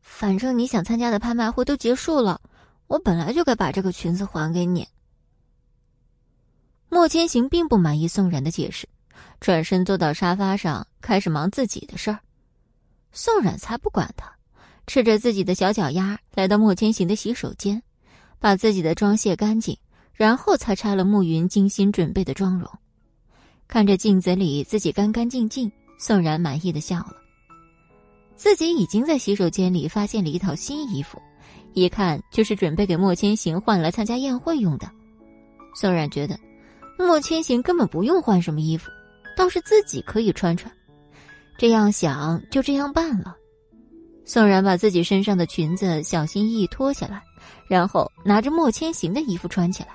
反正你想参加的拍卖会都结束了，我本来就该把这个裙子还给你。莫千行并不满意宋冉的解释，转身坐到沙发上，开始忙自己的事儿。宋冉才不管他，赤着自己的小脚丫来到莫千行的洗手间，把自己的妆卸干净。然后才拆了暮云精心准备的妆容，看着镜子里自己干干净净，宋然满意的笑了。自己已经在洗手间里发现了一套新衣服，一看就是准备给莫千行换来参加宴会用的。宋然觉得，莫千行根本不用换什么衣服，倒是自己可以穿穿。这样想，就这样办了。宋然把自己身上的裙子小心翼翼脱下来，然后拿着莫千行的衣服穿起来。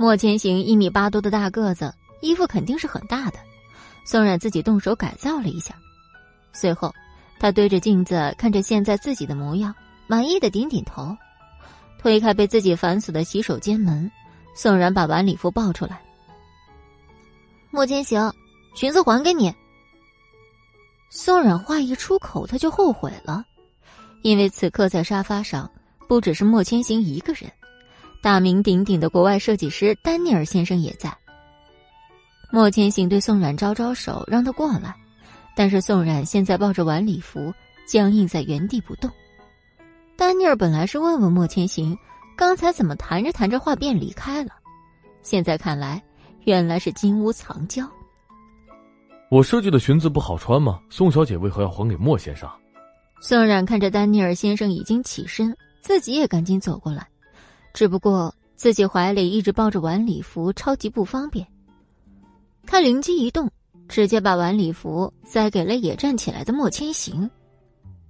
莫千行一米八多的大个子，衣服肯定是很大的。宋冉自己动手改造了一下，随后他对着镜子看着现在自己的模样，满意的点点头，推开被自己反锁的洗手间门，宋冉把晚礼服抱出来。莫千行，裙子还给你。宋冉话一出口，他就后悔了，因为此刻在沙发上不只是莫千行一个人，大名鼎鼎的国外设计师丹尼尔先生也在。莫千行对宋冉招招手，让他过来。但是宋冉现在抱着晚礼服，僵硬在原地不动。丹尼尔本来是问问莫千行，刚才怎么谈着谈着话便离开了，现在看来，原来是金屋藏娇。我设计的裙子不好穿吗？宋小姐为何要还给莫先生？宋冉看着丹尼尔先生已经起身，自己也赶紧走过来，只不过自己怀里一直抱着晚礼服，超级不方便。他灵机一动。直接把晚礼服塞给了也站起来的莫千行，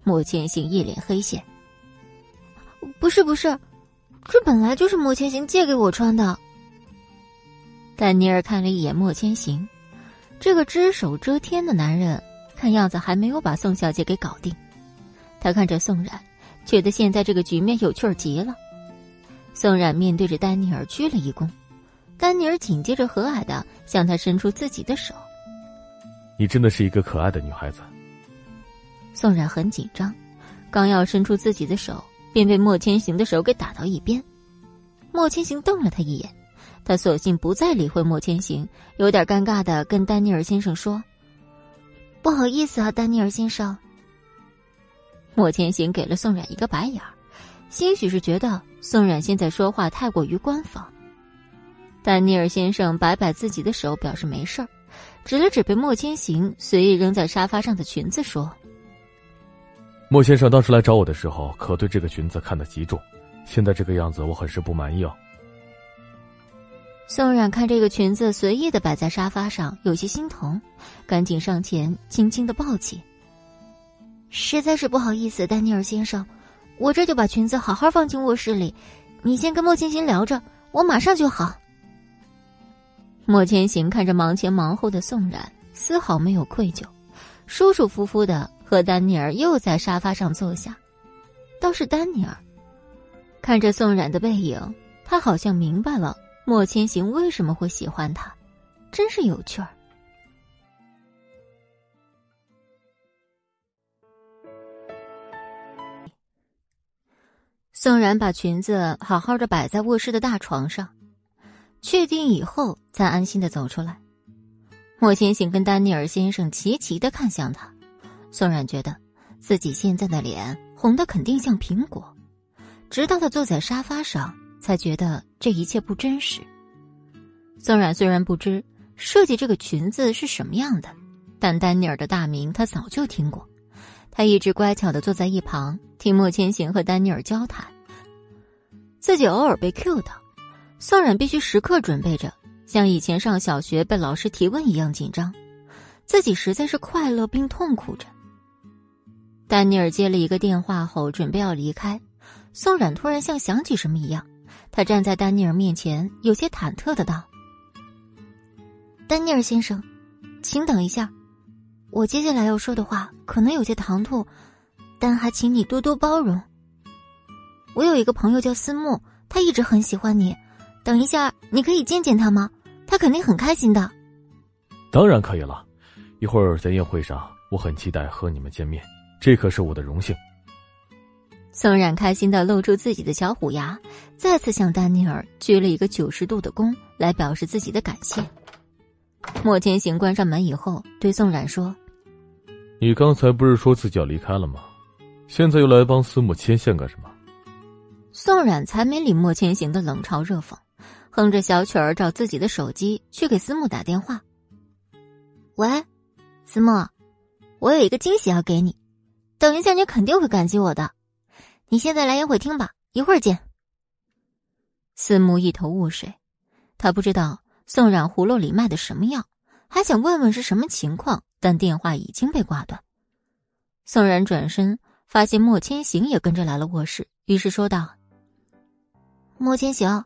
莫千行一脸黑线。不是不是，这本来就是莫千行借给我穿的。丹尼尔看了一眼莫千行，这个只手遮天的男人，看样子还没有把宋小姐给搞定。他看着宋冉，觉得现在这个局面有趣儿极了。宋冉面对着丹尼尔鞠了一躬，丹尼尔紧接着和蔼的向他伸出自己的手。你真的是一个可爱的女孩子。宋冉很紧张，刚要伸出自己的手，便被莫千行的手给打到一边。莫千行瞪了他一眼，他索性不再理会莫千行，有点尴尬的跟丹尼尔先生说：“不好意思啊，丹尼尔先生。”莫千行给了宋冉一个白眼儿，兴许是觉得宋冉现在说话太过于官方。丹尼尔先生摆摆自己的手，表示没事儿。指了指被莫千行随意扔在沙发上的裙子，说：“莫先生当时来找我的时候，可对这个裙子看得极重，现在这个样子，我很是不满意哦。”宋冉看这个裙子随意的摆在沙发上，有些心疼，赶紧上前轻轻的抱起。实在是不好意思，丹尼尔先生，我这就把裙子好好放进卧室里，你先跟莫千行聊着，我马上就好。莫千行看着忙前忙后的宋冉，丝毫没有愧疚，舒舒服服的和丹尼尔又在沙发上坐下。倒是丹尼尔，看着宋冉的背影，他好像明白了莫千行为什么会喜欢他，真是有趣儿。宋冉把裙子好好的摆在卧室的大床上。确定以后，才安心的走出来。莫千行跟丹尼尔先生齐齐的看向他，宋冉觉得自己现在的脸红的肯定像苹果。直到他坐在沙发上，才觉得这一切不真实。宋冉虽然不知设计这个裙子是什么样的，但丹尼尔的大名他早就听过。他一直乖巧的坐在一旁，听莫千行和丹尼尔交谈，自己偶尔被 Q 到。宋冉必须时刻准备着，像以前上小学被老师提问一样紧张。自己实在是快乐并痛苦着。丹尼尔接了一个电话后，准备要离开，宋冉突然像想起什么一样，他站在丹尼尔面前，有些忐忑的道：“丹尼尔先生，请等一下，我接下来要说的话可能有些唐突，但还请你多多包容。我有一个朋友叫思慕，他一直很喜欢你。”等一下，你可以见见他吗？他肯定很开心的。当然可以了，一会儿在宴会上，我很期待和你们见面，这可是我的荣幸。宋冉开心的露出自己的小虎牙，再次向丹尼尔鞠了一个九十度的躬，来表示自己的感谢。莫千行关上门以后，对宋冉说：“你刚才不是说自己要离开了吗？现在又来帮司慕牵线干什么？”宋冉才没理莫千行的冷嘲热讽。哼着小曲儿，找自己的手机去给思慕打电话。喂，思慕，我有一个惊喜要给你，等一下你肯定会感激我的。你现在来宴会厅吧，一会儿见。思慕一头雾水，他不知道宋冉葫芦里卖的什么药，还想问问是什么情况，但电话已经被挂断。宋然转身发现莫千行也跟着来了卧室，于是说道：“莫千行。”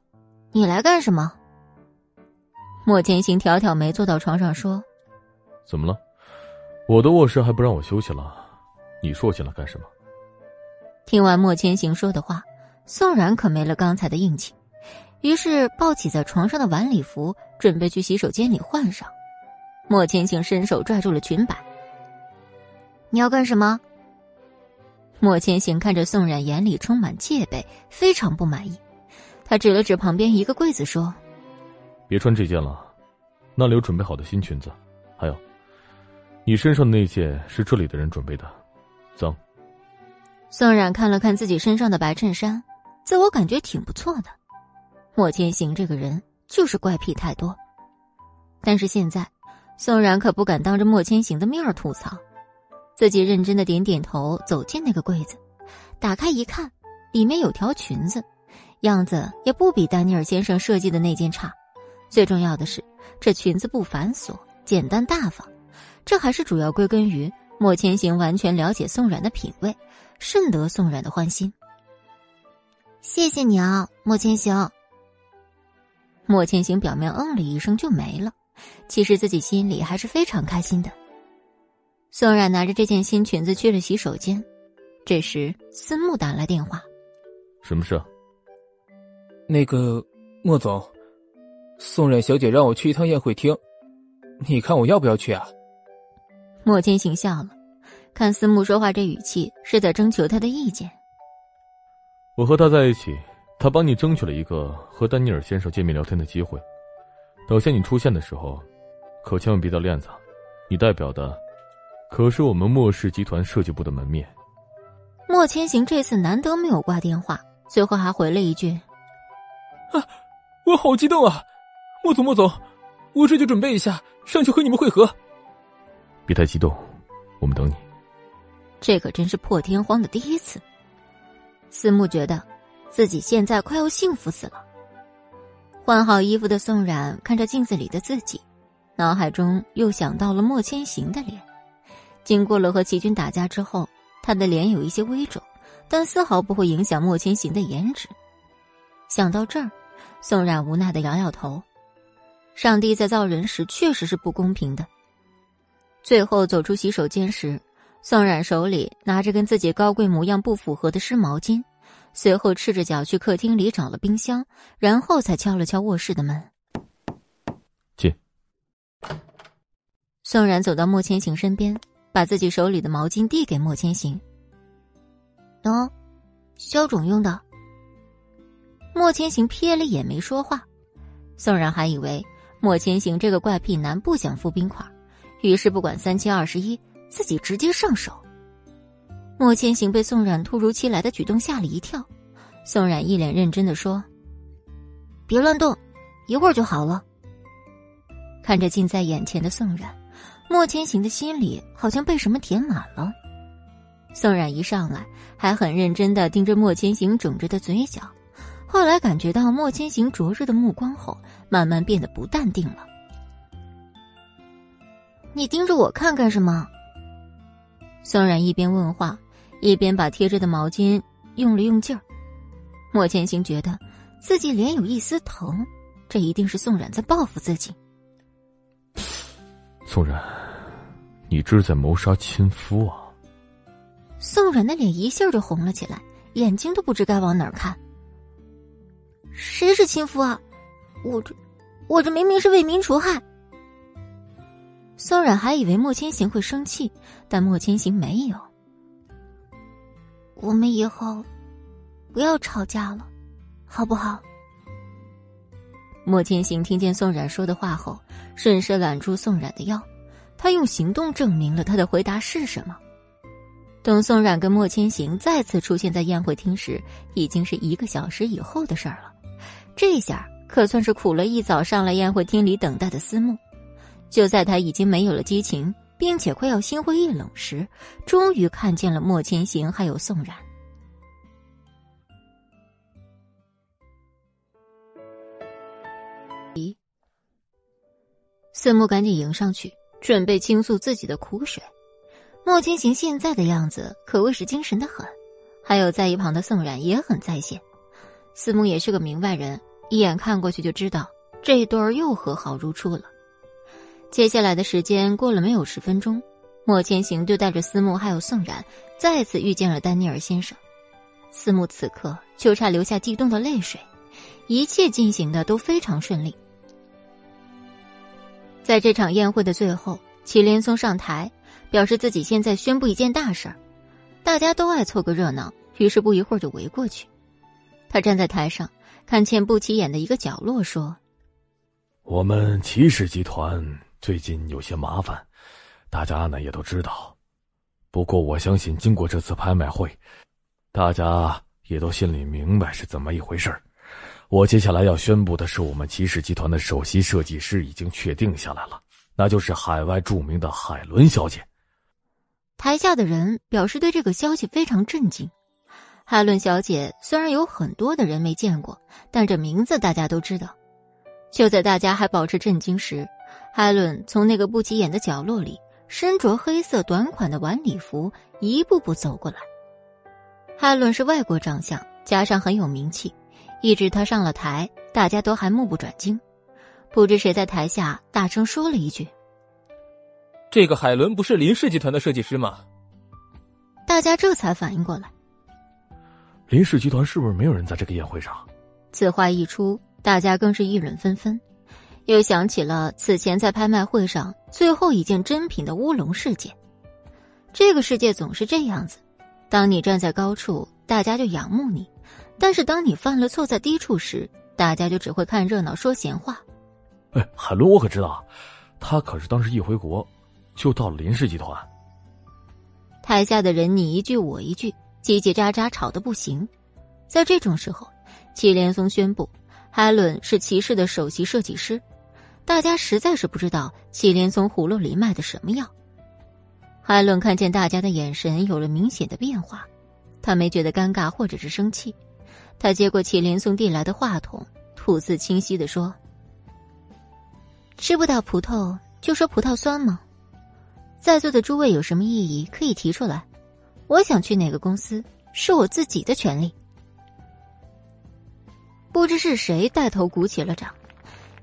你来干什么？莫千行挑挑眉，坐到床上说：“怎么了？我的卧室还不让我休息了？你说我进来干什么？听完莫千行说的话，宋然可没了刚才的硬气，于是抱起在床上的晚礼服，准备去洗手间里换上。莫千行伸手拽住了裙摆。你要干什么？莫千行看着宋冉，眼里充满戒备，非常不满意。他指了指旁边一个柜子，说：“别穿这件了，那里有准备好的新裙子。还有，你身上的那件是这里的人准备的，脏。”宋冉看了看自己身上的白衬衫，自我感觉挺不错的。莫千行这个人就是怪癖太多，但是现在，宋冉可不敢当着莫千行的面吐槽。自己认真的点点头，走进那个柜子，打开一看，里面有条裙子，样子也不比丹尼尔先生设计的那件差。最重要的是，这裙子不繁琐，简单大方。这还是主要归根于莫千行完全了解宋冉的品味。甚得宋冉的欢心。谢谢你啊，莫千行。莫千行表面嗯了一声就没了，其实自己心里还是非常开心的。宋冉拿着这件新裙子去了洗手间，这时司慕打来电话：“什么事？那个莫总，宋冉小姐让我去一趟宴会厅，你看我要不要去啊？”莫千行笑了。看思慕说话这语气是在征求他的意见。我和他在一起，他帮你争取了一个和丹尼尔先生见面聊天的机会。等下你出现的时候，可千万别掉链子。你代表的，可是我们莫氏集团设计部的门面。莫千行这次难得没有挂电话，最后还回了一句：“啊，我好激动啊！莫总，莫总，我这就准备一下上去和你们会合。别太激动，我们等你。”这可真是破天荒的第一次。思慕觉得，自己现在快要幸福死了。换好衣服的宋冉看着镜子里的自己，脑海中又想到了莫千行的脸。经过了和齐军打架之后，他的脸有一些微肿，但丝毫不会影响莫千行的颜值。想到这儿，宋冉无奈的摇摇头。上帝在造人时确实是不公平的。最后走出洗手间时。宋冉手里拿着跟自己高贵模样不符合的湿毛巾，随后赤着脚去客厅里找了冰箱，然后才敲了敲卧室的门。进。宋然走到莫千行身边，把自己手里的毛巾递给莫千行。喏，消肿用的。莫千行瞥了眼没说话，宋然还以为莫千行这个怪癖男不想敷冰块，于是不管三七二十一。自己直接上手，莫千行被宋冉突如其来的举动吓了一跳。宋冉一脸认真的说：“别乱动，一会儿就好了。”看着近在眼前的宋冉，莫千行的心里好像被什么填满了。宋冉一上来还很认真的盯着莫千行肿着的嘴角，后来感觉到莫千行灼热的目光后，慢慢变得不淡定了。你盯着我看干什么？宋冉一边问话，一边把贴着的毛巾用了用劲儿。莫千行觉得自己脸有一丝疼，这一定是宋冉在报复自己。宋冉，你这是在谋杀亲夫啊！宋冉的脸一下就红了起来，眼睛都不知该往哪儿看。谁是亲夫啊？我这，我这明明是为民除害。宋冉还以为莫千行会生气，但莫千行没有。我们以后不要吵架了，好不好？莫千行听见宋冉说的话后，顺势揽住宋冉的腰，他用行动证明了他的回答是什么。等宋冉跟莫千行再次出现在宴会厅时，已经是一个小时以后的事儿了。这下可算是苦了一早上来宴会厅里等待的思慕。就在他已经没有了激情，并且快要心灰意冷时，终于看见了莫千行还有宋冉。咦，四木赶紧迎上去，准备倾诉自己的苦水。莫千行现在的样子可谓是精神的很，还有在一旁的宋冉也很在线。四木也是个明白人，一眼看过去就知道这一对儿又和好如初了。接下来的时间过了没有十分钟，莫千行就带着思慕还有宋冉再次遇见了丹尼尔先生。思慕此刻就差流下激动的泪水，一切进行的都非常顺利。在这场宴会的最后，祁连松上台，表示自己现在宣布一件大事儿，大家都爱凑个热闹，于是不一会儿就围过去。他站在台上，看见不起眼的一个角落，说：“我们骑士集团最近有些麻烦。”大家呢也都知道，不过我相信经过这次拍卖会，大家也都心里明白是怎么一回事我接下来要宣布的是，我们骑士集团的首席设计师已经确定下来了，那就是海外著名的海伦小姐。台下的人表示对这个消息非常震惊。海伦小姐虽然有很多的人没见过，但这名字大家都知道。就在大家还保持震惊时，海伦从那个不起眼的角落里。身着黑色短款的晚礼服，一步步走过来。海伦是外国长相，加上很有名气，一直他上了台，大家都还目不转睛。不知谁在台下大声说了一句：“这个海伦不是林氏集团的设计师吗？”大家这才反应过来，林氏集团是不是没有人在这个宴会上？此话一出，大家更是议论纷纷。又想起了此前在拍卖会上最后一件珍品的乌龙事件。这个世界总是这样子：当你站在高处，大家就仰慕你；但是当你犯了错在低处时，大家就只会看热闹说闲话。哎，海伦，我可知道，他可是当时一回国，就到了林氏集团。台下的人你一句我一句，叽叽喳喳吵得不行。在这种时候，祁连松宣布，海伦是骑士的首席设计师。大家实在是不知道祁连松葫芦里卖的什么药。海伦看见大家的眼神有了明显的变化，他没觉得尴尬或者是生气。他接过祁连松递来的话筒，吐字清晰的说：“吃不到葡萄就说葡萄酸吗？在座的诸位有什么异议可以提出来。我想去哪个公司是我自己的权利。”不知是谁带头鼓起了掌。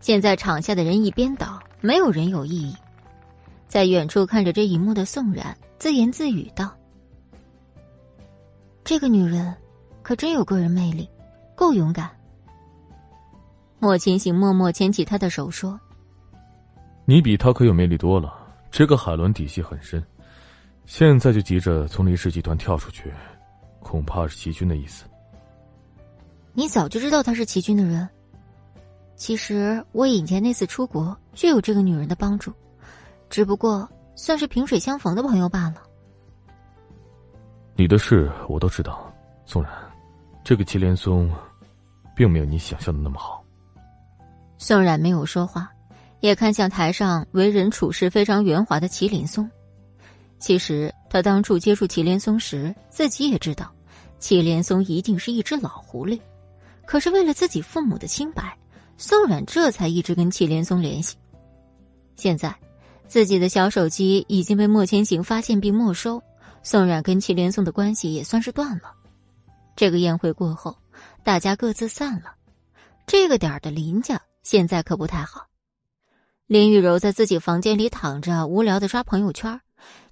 现在场下的人一边倒，没有人有异议。在远处看着这一幕的宋冉自言自语道：“这个女人可真有个人魅力，够勇敢。”莫千行默默牵起她的手说：“你比她可有魅力多了。这个海伦底细很深，现在就急着从林氏集团跳出去，恐怕是齐军的意思。”你早就知道他是齐军的人。其实我以前那次出国就有这个女人的帮助，只不过算是萍水相逢的朋友罢了。你的事我都知道，宋然，这个祁连松，并没有你想象的那么好。宋冉没有说话，也看向台上为人处事非常圆滑的祁连松。其实他当初接触祁连松时，自己也知道，祁连松一定是一只老狐狸，可是为了自己父母的清白。宋冉这才一直跟祁连松联系。现在，自己的小手机已经被莫千行发现并没收，宋冉跟祁连松的关系也算是断了。这个宴会过后，大家各自散了。这个点儿的林家现在可不太好。林雨柔在自己房间里躺着，无聊的刷朋友圈，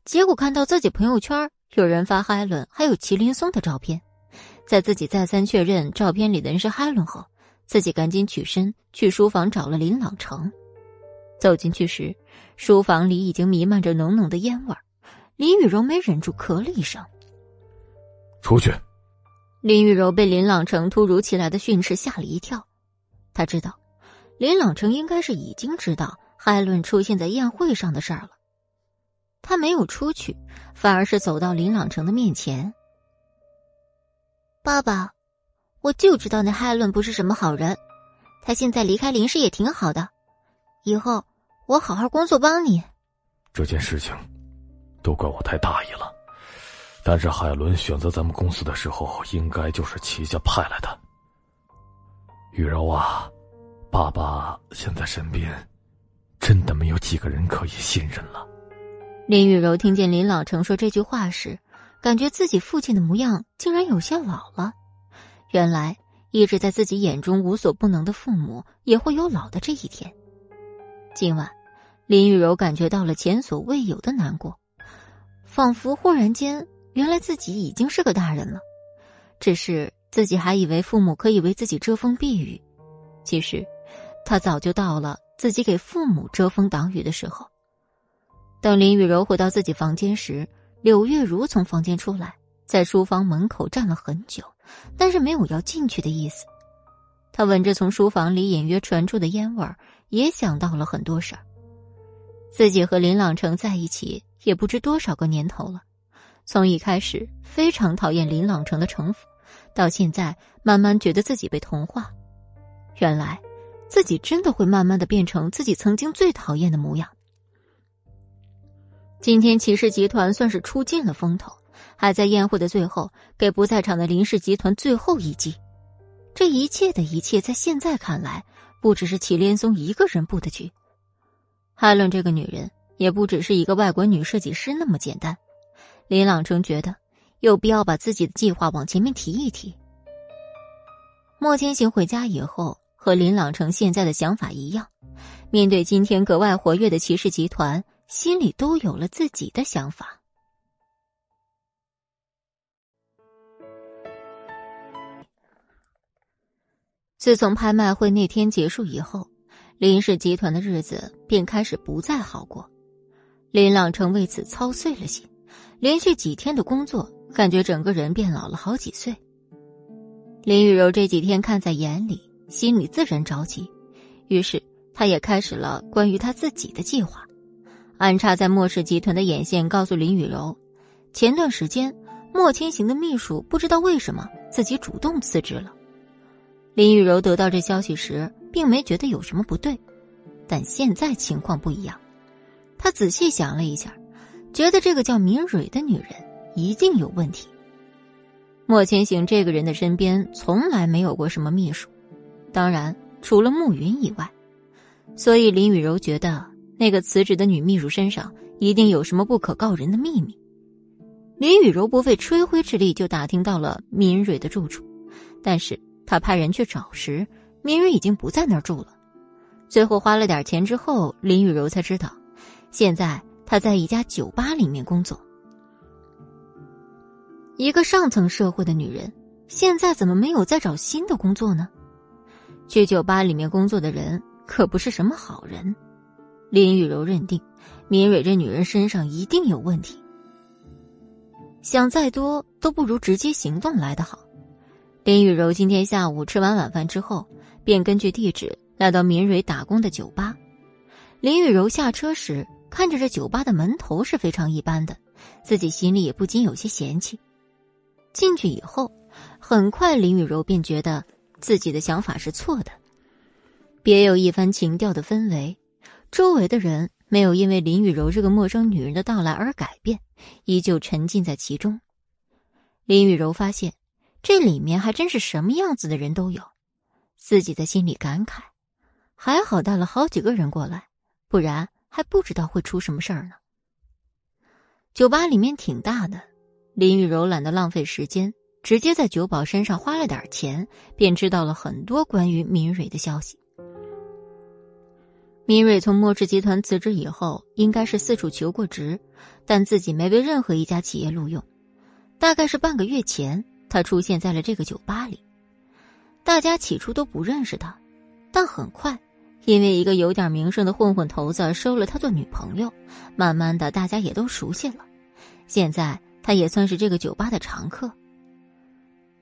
结果看到自己朋友圈有人发海伦还有祁连松的照片，在自己再三确认照片里的人是海伦后。自己赶紧起身去书房找了林朗成，走进去时，书房里已经弥漫着浓浓的烟味儿。林雨柔没忍住咳了一声：“出去。”林雨柔被林朗成突如其来的训斥吓了一跳，他知道林朗成应该是已经知道海伦出现在宴会上的事儿了。他没有出去，反而是走到林朗成的面前：“爸爸。”我就知道那海伦不是什么好人，他现在离开林氏也挺好的，以后我好好工作帮你。这件事情都怪我太大意了，但是海伦选择咱们公司的时候，应该就是齐家派来的。雨柔啊，爸爸现在身边真的没有几个人可以信任了。林雨柔听见林老成说这句话时，感觉自己父亲的模样竟然有些老了。原来一直在自己眼中无所不能的父母也会有老的这一天。今晚，林雨柔感觉到了前所未有的难过，仿佛忽然间，原来自己已经是个大人了，只是自己还以为父母可以为自己遮风避雨，其实，他早就到了自己给父母遮风挡雨的时候。等林雨柔回到自己房间时，柳月如从房间出来，在书房门口站了很久，但是没有要进去的意思。他闻着从书房里隐约传出的烟味儿，也想到了很多事儿。自己和林朗成在一起也不知多少个年头了，从一开始非常讨厌林朗成的城府，到现在慢慢觉得自己被同化。原来，自己真的会慢慢的变成自己曾经最讨厌的模样。今天骑士集团算是出尽了风头，还在宴会的最后给不在场的林氏集团最后一击。这一切的一切，在现在看来，不只是祁连松一个人布的局。海伦这个女人也不只是一个外国女设计师那么简单。林朗成觉得有必要把自己的计划往前面提一提。莫千行回家以后，和林朗成现在的想法一样，面对今天格外活跃的骑士集团，心里都有了自己的想法。自从拍卖会那天结束以后。林氏集团的日子便开始不再好过，林朗成为此操碎了心。连续几天的工作，感觉整个人变老了好几岁。林雨柔这几天看在眼里，心里自然着急，于是他也开始了关于他自己的计划。安插在莫氏集团的眼线告诉林雨柔，前段时间莫千行的秘书不知道为什么自己主动辞职了。林雨柔得到这消息时。并没觉得有什么不对，但现在情况不一样。他仔细想了一下，觉得这个叫明蕊的女人一定有问题。莫千行这个人的身边从来没有过什么秘书，当然除了暮云以外，所以林雨柔觉得那个辞职的女秘书身上一定有什么不可告人的秘密。林雨柔不费吹灰之力就打听到了明蕊的住处，但是他派人去找时。明蕊已经不在那儿住了，最后花了点钱之后，林雨柔才知道，现在她在一家酒吧里面工作。一个上层社会的女人，现在怎么没有再找新的工作呢？去酒吧里面工作的人可不是什么好人。林雨柔认定，明蕊这女人身上一定有问题。想再多都不如直接行动来得好。林雨柔今天下午吃完晚饭之后。便根据地址来到明蕊打工的酒吧。林雨柔下车时，看着这酒吧的门头是非常一般的，自己心里也不禁有些嫌弃。进去以后，很快林雨柔便觉得自己的想法是错的，别有一番情调的氛围。周围的人没有因为林雨柔这个陌生女人的到来而改变，依旧沉浸在其中。林雨柔发现，这里面还真是什么样子的人都有。自己在心里感慨，还好带了好几个人过来，不然还不知道会出什么事儿呢。酒吧里面挺大的，林雨柔懒得浪费时间，直接在酒保身上花了点钱，便知道了很多关于明蕊的消息。明蕊从墨氏集团辞职以后，应该是四处求过职，但自己没被任何一家企业录用。大概是半个月前，他出现在了这个酒吧里。大家起初都不认识他，但很快，因为一个有点名声的混混头子收了他做女朋友，慢慢的大家也都熟悉了。现在他也算是这个酒吧的常客。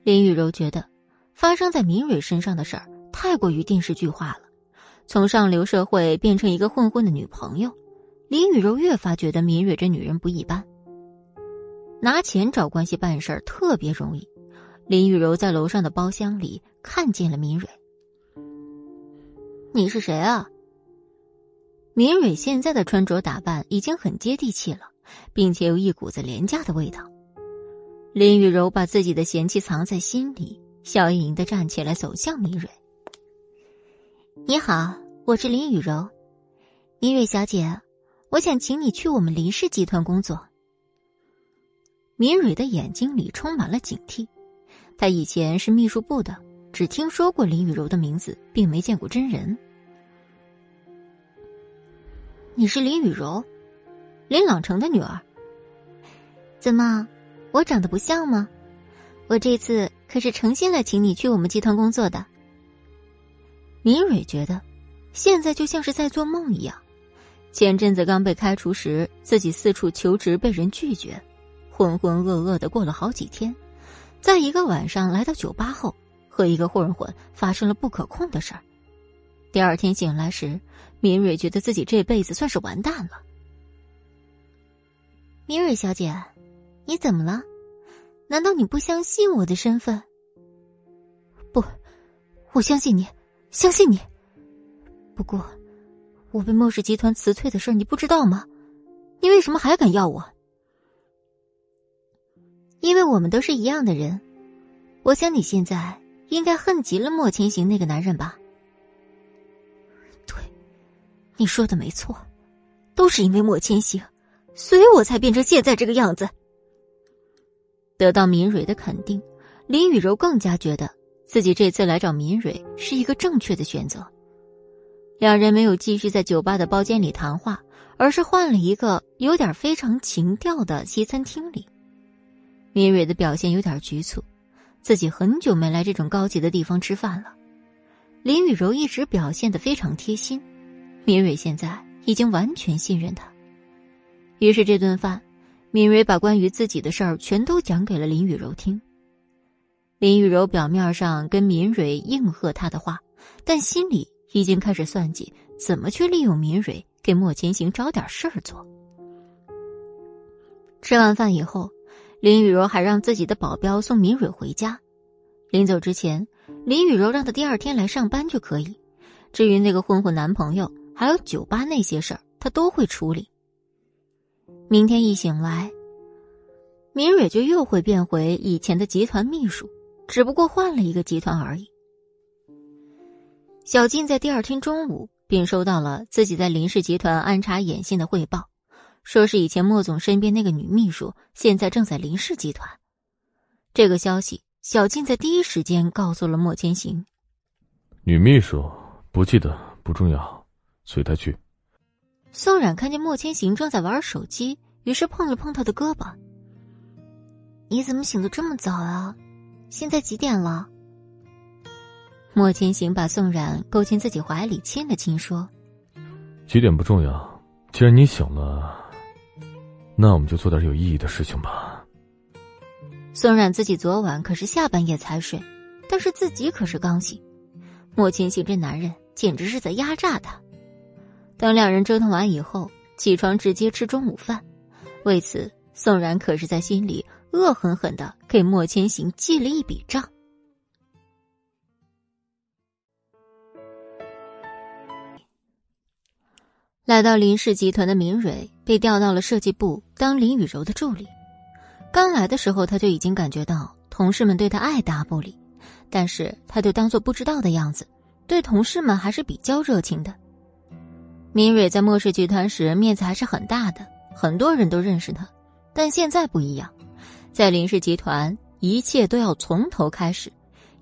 林雨柔觉得，发生在明蕊身上的事儿太过于电视剧化了，从上流社会变成一个混混的女朋友，林雨柔越发觉得明蕊这女人不一般。拿钱找关系办事儿特别容易。林雨柔在楼上的包厢里看见了明蕊。你是谁啊？明蕊现在的穿着打扮已经很接地气了，并且有一股子廉价的味道。林雨柔把自己的嫌弃藏在心里，笑盈盈的站起来走向明蕊。你好，我是林雨柔，明蕊小姐，我想请你去我们林氏集团工作。明蕊的眼睛里充满了警惕。他以前是秘书部的，只听说过林雨柔的名字，并没见过真人。你是林雨柔，林朗成的女儿。怎么，我长得不像吗？我这次可是诚心来请你去我们集团工作的。明蕊觉得，现在就像是在做梦一样。前阵子刚被开除时，自己四处求职被人拒绝，浑浑噩噩的过了好几天，在一个晚上来到酒吧后，和一个混混发生了不可控的事儿。第二天醒来时，明蕊觉得自己这辈子算是完蛋了。明蕊小姐，你怎么了？难道你不相信我的身份？不，我相信你，相信你。不过，我被莫氏集团辞退的事你不知道吗？你为什么还敢要我？因为我们都是一样的人。我想你现在应该恨极了莫千行那个男人吧。对，你说的没错，都是因为莫千行，所以我才变成现在这个样子。得到敏蕊的肯定，林雨柔更加觉得自己这次来找敏蕊是一个正确的选择。两人没有继续在酒吧的包间里谈话，而是换了一个有点非常情调的西餐厅里。敏蕊的表现有点局促，自己很久没来这种高级的地方吃饭了。林雨柔一直表现的非常贴心，敏蕊现在已经完全信任他。于是这顿饭。敏蕊把关于自己的事儿全都讲给了林雨柔听。林雨柔表面上跟敏蕊应和他的话，但心里已经开始算计怎么去利用敏蕊给莫千行找点事儿做。吃完饭以后，林雨柔还让自己的保镖送敏蕊回家。临走之前，林雨柔让他第二天来上班就可以。至于那个混混男朋友，还有酒吧那些事儿，他都会处理。明天一醒来，明蕊就又会变回以前的集团秘书，只不过换了一个集团而已。小静在第二天中午便收到了自己在林氏集团安插眼线的汇报，说是以前莫总身边那个女秘书现在正在林氏集团。这个消息，小静在第一时间告诉了莫千行。女秘书不记得不重要，随他去。宋冉看见莫千行正在玩手机，于是碰了碰他的胳膊。“你怎么醒得这么早啊？现在几点了？”莫千行把宋冉勾进自己怀里，亲了亲，说：“几点不重要，既然你醒了，那我们就做点有意义的事情吧。”宋冉自己昨晚可是下半夜才睡，但是自己可是刚醒。莫千行这男人简直是在压榨他。等两人折腾完以后，起床直接吃中午饭。为此，宋冉可是在心里恶狠狠的给莫千行记了一笔账。来到林氏集团的明蕊被调到了设计部当林雨柔的助理。刚来的时候，他就已经感觉到同事们对他爱答不理，但是他就当做不知道的样子，对同事们还是比较热情的。明蕊在莫氏集团时面子还是很大的，很多人都认识他。但现在不一样，在林氏集团，一切都要从头开始，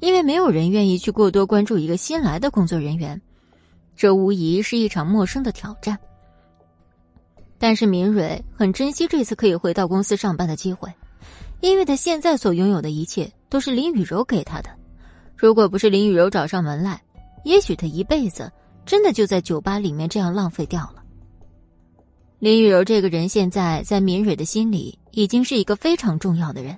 因为没有人愿意去过多关注一个新来的工作人员，这无疑是一场陌生的挑战。但是明蕊很珍惜这次可以回到公司上班的机会，因为他现在所拥有的一切都是林雨柔给他的。如果不是林雨柔找上门来，也许他一辈子。真的就在酒吧里面这样浪费掉了。林雨柔这个人现在在敏蕊的心里已经是一个非常重要的人，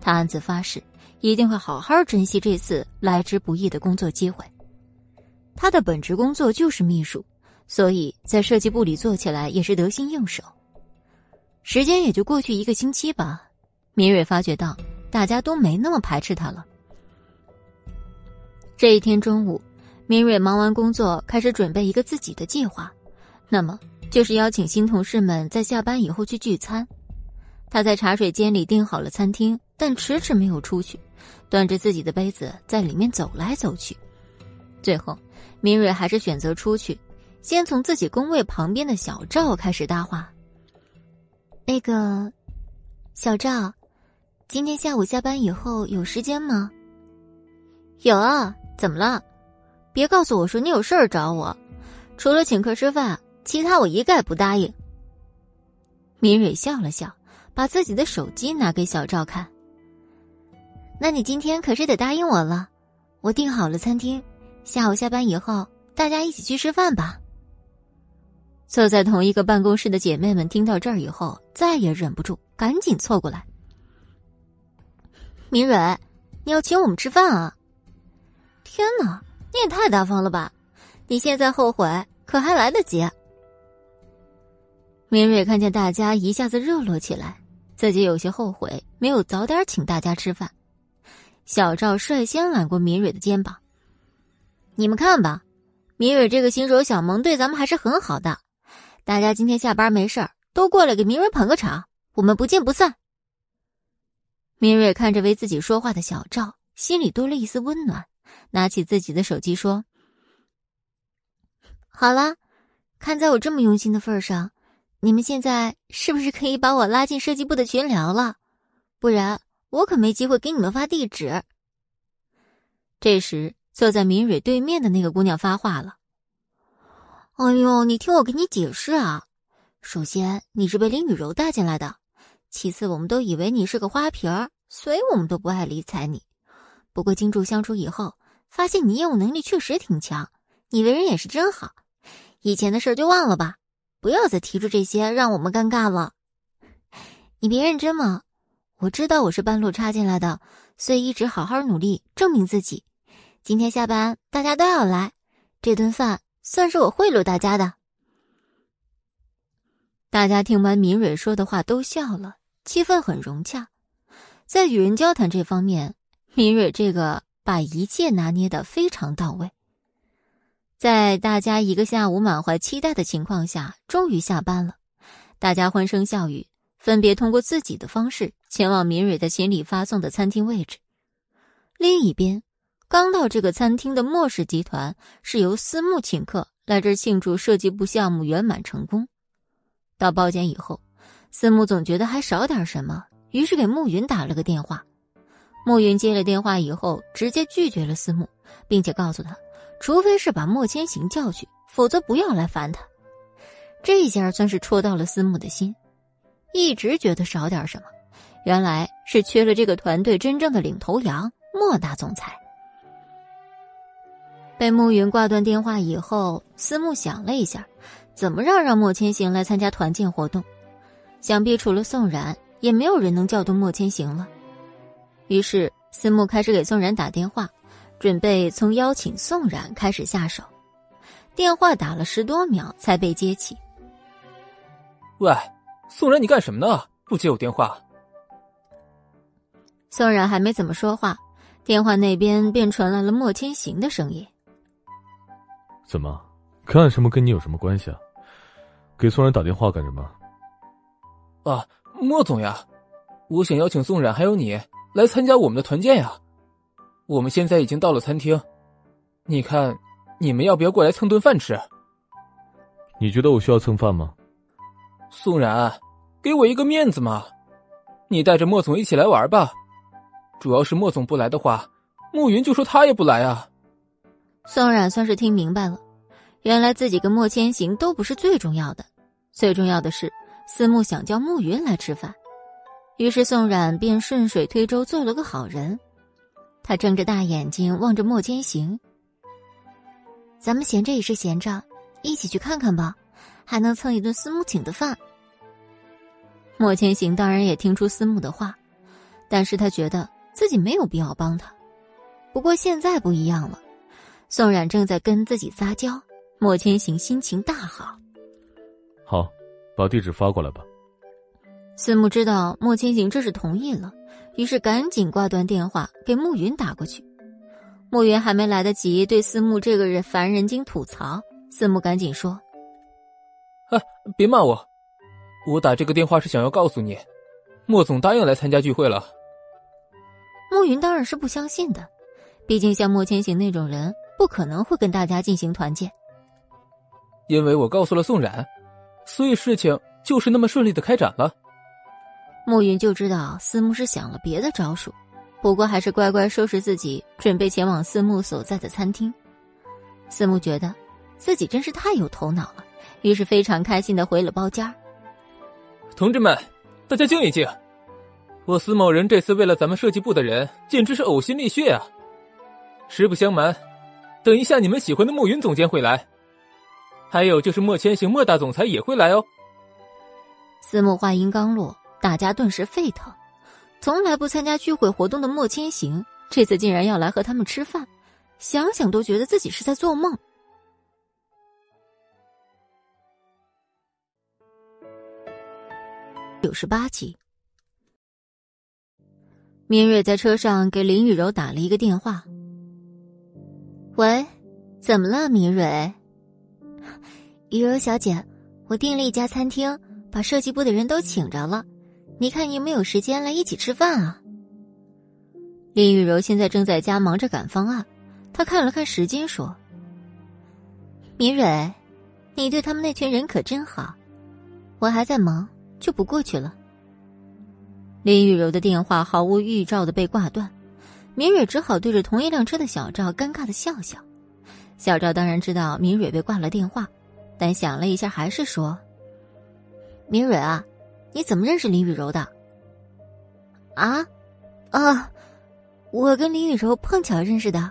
他暗自发誓一定会好好珍惜这次来之不易的工作机会。他的本职工作就是秘书，所以在设计部里做起来也是得心应手。时间也就过去一个星期吧，敏蕊发觉到大家都没那么排斥他了。这一天中午。明蕊忙完工作，开始准备一个自己的计划，那么就是邀请新同事们在下班以后去聚餐。他在茶水间里订好了餐厅，但迟迟没有出去，端着自己的杯子在里面走来走去。最后，明蕊还是选择出去，先从自己工位旁边的小赵开始搭话：“那个，小赵，今天下午下班以后有时间吗？”“有啊，怎么了？”别告诉我说你有事儿找我，除了请客吃饭，其他我一概不答应。明蕊笑了笑，把自己的手机拿给小赵看。那你今天可是得答应我了，我订好了餐厅，下午下班以后大家一起去吃饭吧。坐在同一个办公室的姐妹们听到这儿以后，再也忍不住，赶紧凑过来。明蕊，你要请我们吃饭啊？天哪，你也太大方了吧！你现在后悔可还来得及。明蕊看见大家一下子热络起来，自己有些后悔没有早点请大家吃饭。小赵率先揽过明蕊的肩膀：“你们看吧，明蕊这个新手小萌对咱们还是很好的。大家今天下班没事儿，都过来给明蕊捧个场，我们不见不散。”明蕊看着为自己说话的小赵，心里多了一丝温暖，拿起自己的手机说：“好了，看在我这么用心的份上，你们现在是不是可以把我拉进设计部的群聊了？不然……”我可没机会给你们发地址。这时，坐在明蕊对面的那个姑娘发话了：“哎呦，你听我给你解释啊！首先，你是被林雨柔带进来的；其次，我们都以为你是个花瓶儿，所以我们都不爱理睬你。不过，经住相处以后，发现你业务能力确实挺强，你为人也是真好。以前的事儿就忘了吧，不要再提出这些，让我们尴尬了。你别认真嘛。”我知道我是半路插进来的，所以一直好好努力证明自己。今天下班大家都要来，这顿饭算是我贿赂大家的。大家听完明蕊说的话都笑了，气氛很融洽。在与人交谈这方面，明蕊这个把一切拿捏的非常到位。在大家一个下午满怀期待的情况下，终于下班了，大家欢声笑语。分别通过自己的方式前往明蕊的行李发送的餐厅位置。另一边，刚到这个餐厅的莫氏集团是由思慕请客来这庆祝设计部项目圆满成功。到包间以后，思慕总觉得还少点什么，于是给慕云打了个电话。慕云接了电话以后，直接拒绝了思慕，并且告诉他，除非是把莫千行叫去，否则不要来烦他。这一下算是戳到了思慕的心。一直觉得少点什么，原来是缺了这个团队真正的领头羊莫大总裁。被慕云挂断电话以后，思慕想了一下，怎么让让莫千行来参加团建活动？想必除了宋然，也没有人能叫动莫千行了。于是，思慕开始给宋然打电话，准备从邀请宋然开始下手。电话打了十多秒才被接起。喂。宋然，你干什么呢？不接我电话。宋然还没怎么说话，电话那边便传来了莫千行的声音：“怎么，干什么跟你有什么关系啊？给宋然打电话干什么？”啊，莫总呀，我想邀请宋冉还有你来参加我们的团建呀。我们现在已经到了餐厅，你看，你们要不要过来蹭顿饭吃？你觉得我需要蹭饭吗？宋冉，给我一个面子嘛！你带着莫总一起来玩吧。主要是莫总不来的话，慕云就说他也不来啊。宋冉算是听明白了，原来自己跟莫千行都不是最重要的，最重要的是思慕想叫慕云来吃饭。于是宋冉便顺水推舟做了个好人。他睁着大眼睛望着莫千行：“咱们闲着也是闲着，一起去看看吧。”还能蹭一顿思慕请的饭。莫千行当然也听出思慕的话，但是他觉得自己没有必要帮他。不过现在不一样了，宋冉正在跟自己撒娇，莫千行心情大好。好，把地址发过来吧。思慕知道莫千行这是同意了，于是赶紧挂断电话，给慕云打过去。慕云还没来得及对思慕这个人烦人精吐槽，思慕赶紧说。哎，别骂我！我打这个电话是想要告诉你，莫总答应来参加聚会了。慕云当然是不相信的，毕竟像莫千行那种人，不可能会跟大家进行团建。因为我告诉了宋冉，所以事情就是那么顺利的开展了。慕云就知道思慕是想了别的招数，不过还是乖乖收拾自己，准备前往思慕所在的餐厅。思慕觉得自己真是太有头脑了。于是非常开心的回了包间。同志们，大家静一静。我司某人这次为了咱们设计部的人，简直是呕心沥血啊！实不相瞒，等一下你们喜欢的慕云总监会来，还有就是莫千行莫大总裁也会来哦。司慕话音刚落，大家顿时沸腾。从来不参加聚会活动的莫千行，这次竟然要来和他们吃饭，想想都觉得自己是在做梦。九十八集。明蕊在车上给林雨柔打了一个电话。喂，怎么了，米蕊？雨柔小姐，我订了一家餐厅，把设计部的人都请着了，你看你有没有时间来一起吃饭啊？林雨柔现在正在家忙着赶方案，她看了看时间，说：“米蕊，你对他们那群人可真好，我还在忙，就不过去了。”林雨柔的电话毫无预兆的被挂断，明蕊只好对着同一辆车的小赵尴尬的笑笑。小赵当然知道明蕊被挂了电话，但想了一下，还是说：“明蕊啊，你怎么认识林雨柔的？”“啊，啊，我跟林雨柔碰巧认识的，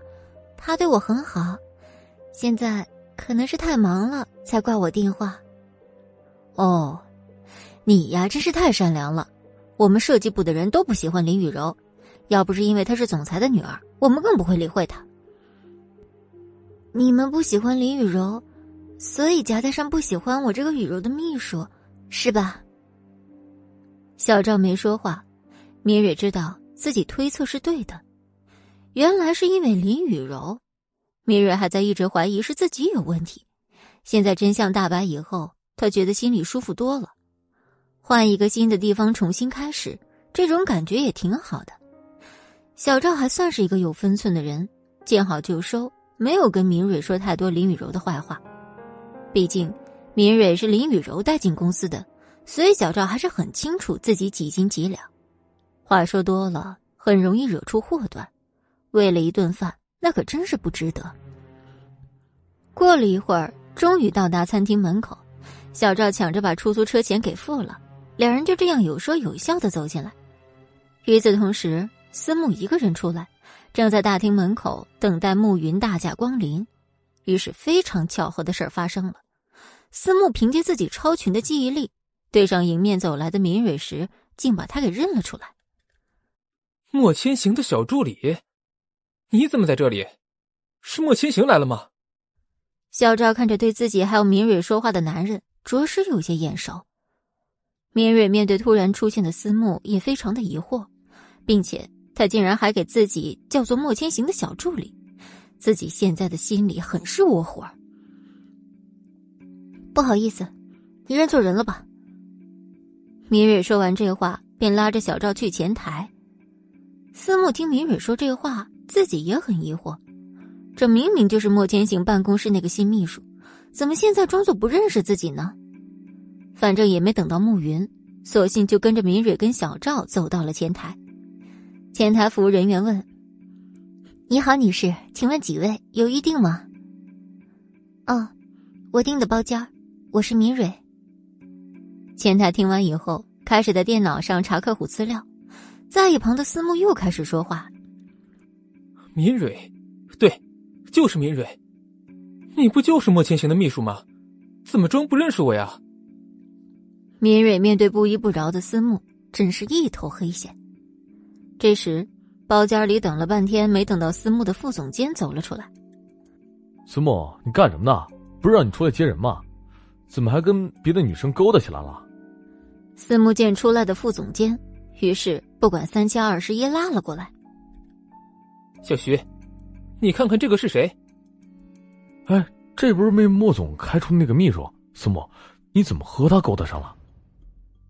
她对我很好，现在可能是太忙了才挂我电话。”“哦，你呀，真是太善良了。”我们设计部的人都不喜欢林雨柔，要不是因为她是总裁的女儿，我们更不会理会她。你们不喜欢林雨柔，所以夹带上不喜欢我这个雨柔的秘书，是吧？小赵没说话，明蕊知道自己推测是对的，原来是因为林雨柔。明蕊还在一直怀疑是自己有问题，现在真相大白以后，她觉得心里舒服多了。换一个新的地方重新开始，这种感觉也挺好的。小赵还算是一个有分寸的人，见好就收，没有跟明蕊说太多林雨柔的坏话。毕竟，明蕊是林雨柔带进公司的，所以小赵还是很清楚自己几斤几两。话说多了，很容易惹出祸端。为了一顿饭，那可真是不值得。过了一会儿，终于到达餐厅门口，小赵抢着把出租车钱给付了。两人就这样有说有笑的走进来。与此同时，思慕一个人出来，正在大厅门口等待慕云大驾光临。于是，非常巧合的事儿发生了。思慕凭借自己超群的记忆力，对上迎面走来的明蕊时，竟把他给认了出来。莫千行的小助理，你怎么在这里？是莫千行来了吗？小赵看着对自己还有明蕊说话的男人，着实有些眼熟。明蕊面对突然出现的思慕，也非常的疑惑，并且他竟然还给自己叫做莫千行的小助理，自己现在的心里很是窝火。不好意思，你认错人了吧？明蕊说完这话，便拉着小赵去前台。思慕听明蕊说这话，自己也很疑惑，这明明就是莫千行办公室那个新秘书，怎么现在装作不认识自己呢？反正也没等到暮云，索性就跟着明蕊跟小赵走到了前台。前台服务人员问：“你好，女士，请问几位？有预定吗？”“哦，我订的包间我是明蕊。”前台听完以后，开始在电脑上查客户资料。在一旁的思慕又开始说话：“明蕊，对，就是明蕊，你不就是莫千行的秘书吗？怎么装不认识我呀？”明蕊面对不依不饶的思慕，真是一头黑线。这时，包间里等了半天没等到思慕的副总监走了出来。思慕，你干什么呢？不是让你出来接人吗？怎么还跟别的女生勾搭起来了？思慕见出来的副总监，于是不管三七二十一拉了过来。小徐，你看看这个是谁？哎，这不是被莫总开除的那个秘书？思慕，你怎么和他勾搭上了？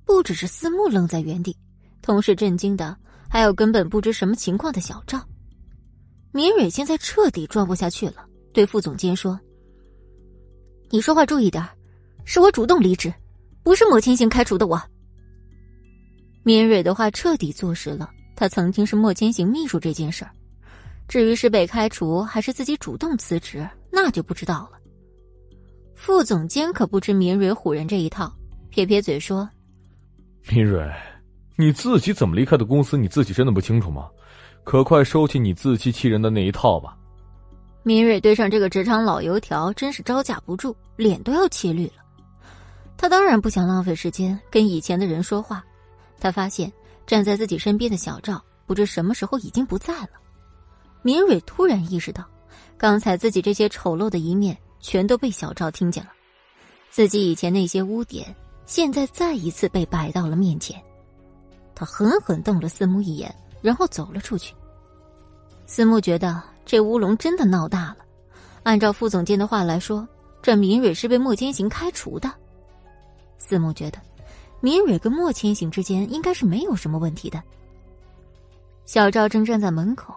不只是思慕愣在原地，同事震惊的还有根本不知什么情况的小赵。明蕊现在彻底装不下去了，对副总监说：“你说话注意点，是我主动离职，不是莫千行开除的我。”明蕊的话彻底坐实了他曾经是莫千行秘书这件事儿，至于是被开除还是自己主动辞职，那就不知道了。副总监可不知明蕊唬人这一套，撇撇嘴说。明蕊，你自己怎么离开的公司，你自己真的不清楚吗？可快收起你自欺欺人的那一套吧！明蕊对上这个职场老油条，真是招架不住，脸都要气绿了。他当然不想浪费时间跟以前的人说话。他发现站在自己身边的小赵，不知什么时候已经不在了。明蕊突然意识到，刚才自己这些丑陋的一面全都被小赵听见了，自己以前那些污点，现在再一次被摆到了面前。他狠狠瞪了司慕一眼，然后走了出去。司慕觉得这乌龙真的闹大了。按照副总监的话来说，这明蕊是被莫千行开除的。司慕觉得，明蕊跟莫千行之间应该是没有什么问题的。小赵正站在门口，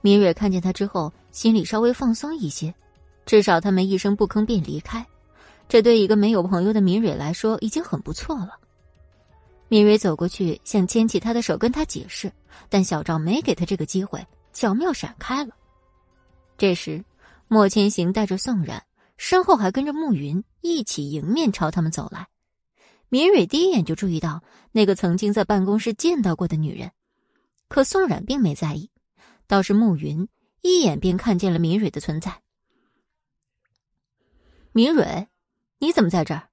明蕊看见他之后，心里稍微放松一些，至少他们一声不吭便离开，这对一个没有朋友的明蕊来说已经很不错了。明蕊走过去想牵起他的手跟他解释，但小赵没给他这个机会，巧妙闪开了。这时，莫千行带着宋冉，身后还跟着慕云一起迎面朝他们走来。明蕊第一眼就注意到那个曾经在办公室见到过的女人，可宋冉并没在意，倒是慕云一眼便看见了明蕊的存在。明蕊，你怎么在这儿？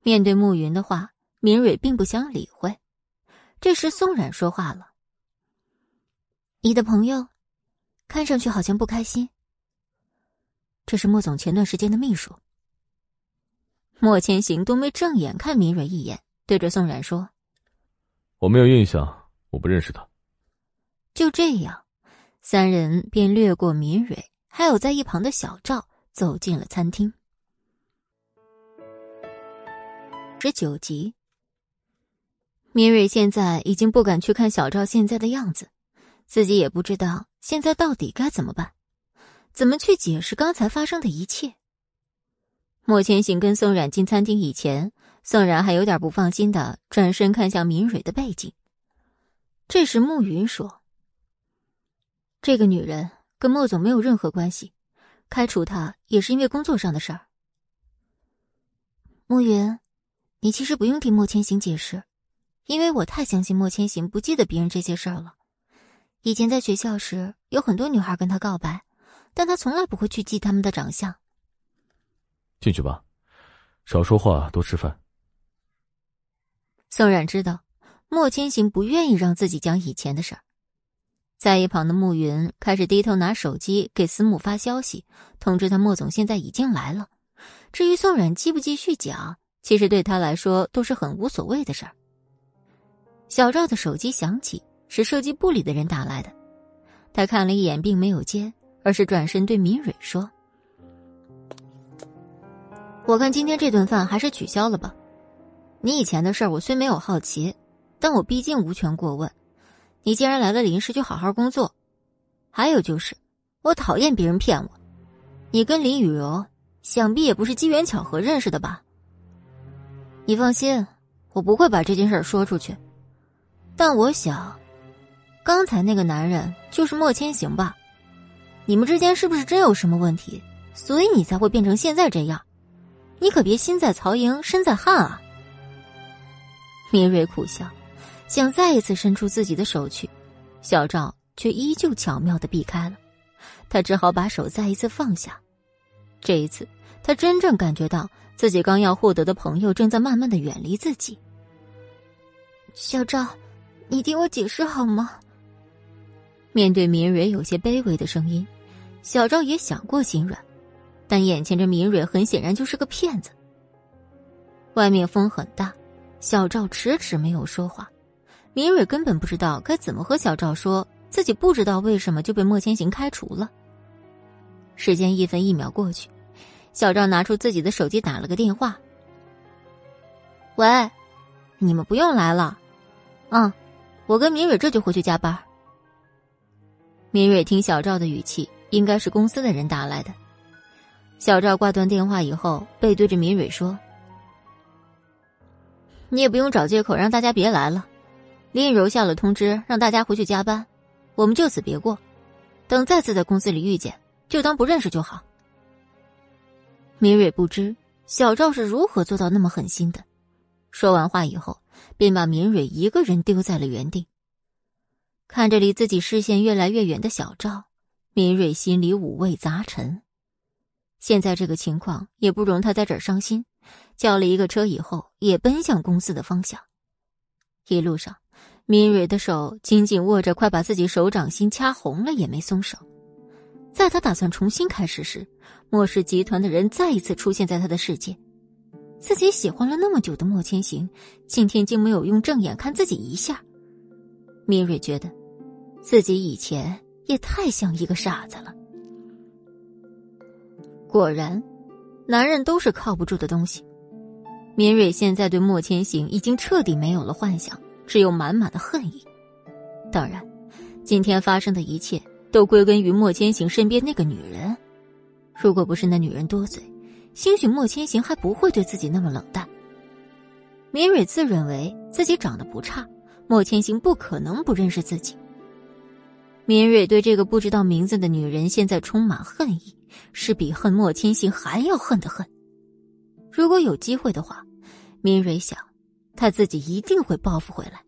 面对慕云的话，明蕊并不想理会。这时宋冉说话了：“你的朋友，看上去好像不开心。这是莫总前段时间的秘书。”莫千行都没正眼看明蕊一眼，对着宋冉说：“我没有印象，我不认识他。”就这样，三人便掠过明蕊，还有在一旁的小赵，走进了餐厅。十九集，明蕊现在已经不敢去看小赵现在的样子，自己也不知道现在到底该怎么办，怎么去解释刚才发生的一切。莫千行跟宋冉进餐厅以前，宋冉还有点不放心的转身看向明蕊的背景。这时慕云说：“这个女人跟莫总没有任何关系，开除她也是因为工作上的事儿。”慕云，你其实不用听莫千行解释，因为我太相信莫千行不记得别人这些事儿了。以前在学校时，有很多女孩跟他告白，但他从来不会去记他们的长相。进去吧，少说话，多吃饭。宋冉知道莫千行不愿意让自己讲以前的事儿，在一旁的慕云开始低头拿手机给司慕发消息，通知他莫总现在已经来了。至于宋冉继不继续讲，其实对他来说都是很无所谓的事儿。小赵的手机响起，是设计部里的人打来的，他看了一眼，并没有接，而是转身对明蕊说。我看今天这顿饭还是取消了吧。你以前的事儿我虽没有好奇，但我毕竟无权过问。你既然来了临时，就好好工作。还有就是，我讨厌别人骗我。你跟林雨柔想必也不是机缘巧合认识的吧？你放心，我不会把这件事说出去。但我想，刚才那个男人就是莫千行吧？你们之间是不是真有什么问题？所以你才会变成现在这样？你可别心在曹营身在汉啊！明蕊苦笑，想再一次伸出自己的手去，小赵却依旧巧妙的避开了，他只好把手再一次放下。这一次，他真正感觉到自己刚要获得的朋友正在慢慢的远离自己。小赵，你听我解释好吗？面对明蕊有些卑微的声音，小赵也想过心软。但眼前这明蕊很显然就是个骗子。外面风很大，小赵迟迟没有说话。明蕊根本不知道该怎么和小赵说自己不知道为什么就被莫千行开除了。时间一分一秒过去，小赵拿出自己的手机打了个电话：“喂，你们不用来了，嗯，我跟明蕊这就回去加班。”明蕊听小赵的语气，应该是公司的人打来的。小赵挂断电话以后，背对着明蕊说：“你也不用找借口让大家别来了。林雨柔下了通知，让大家回去加班，我们就此别过。等再次在公司里遇见，就当不认识就好。”明蕊不知小赵是如何做到那么狠心的，说完话以后，便把明蕊一个人丢在了原地。看着离自己视线越来越远的小赵，明蕊心里五味杂陈。现在这个情况也不容他在这儿伤心，叫了一个车以后，也奔向公司的方向。一路上，明蕊的手紧紧握着，快把自己手掌心掐红了，也没松手。在他打算重新开始时，莫氏集团的人再一次出现在他的世界。自己喜欢了那么久的莫千行，今天竟没有用正眼看自己一下。米蕊觉得，自己以前也太像一个傻子了。果然，男人都是靠不住的东西。敏蕊现在对莫千行已经彻底没有了幻想，只有满满的恨意。当然，今天发生的一切都归根于莫千行身边那个女人。如果不是那女人多嘴。兴许莫千行还不会对自己那么冷淡。明蕊自认为自己长得不差，莫千行不可能不认识自己。明蕊对这个不知道名字的女人现在充满恨意，是比恨莫千行还要恨的恨。如果有机会的话，明蕊想，她自己一定会报复回来。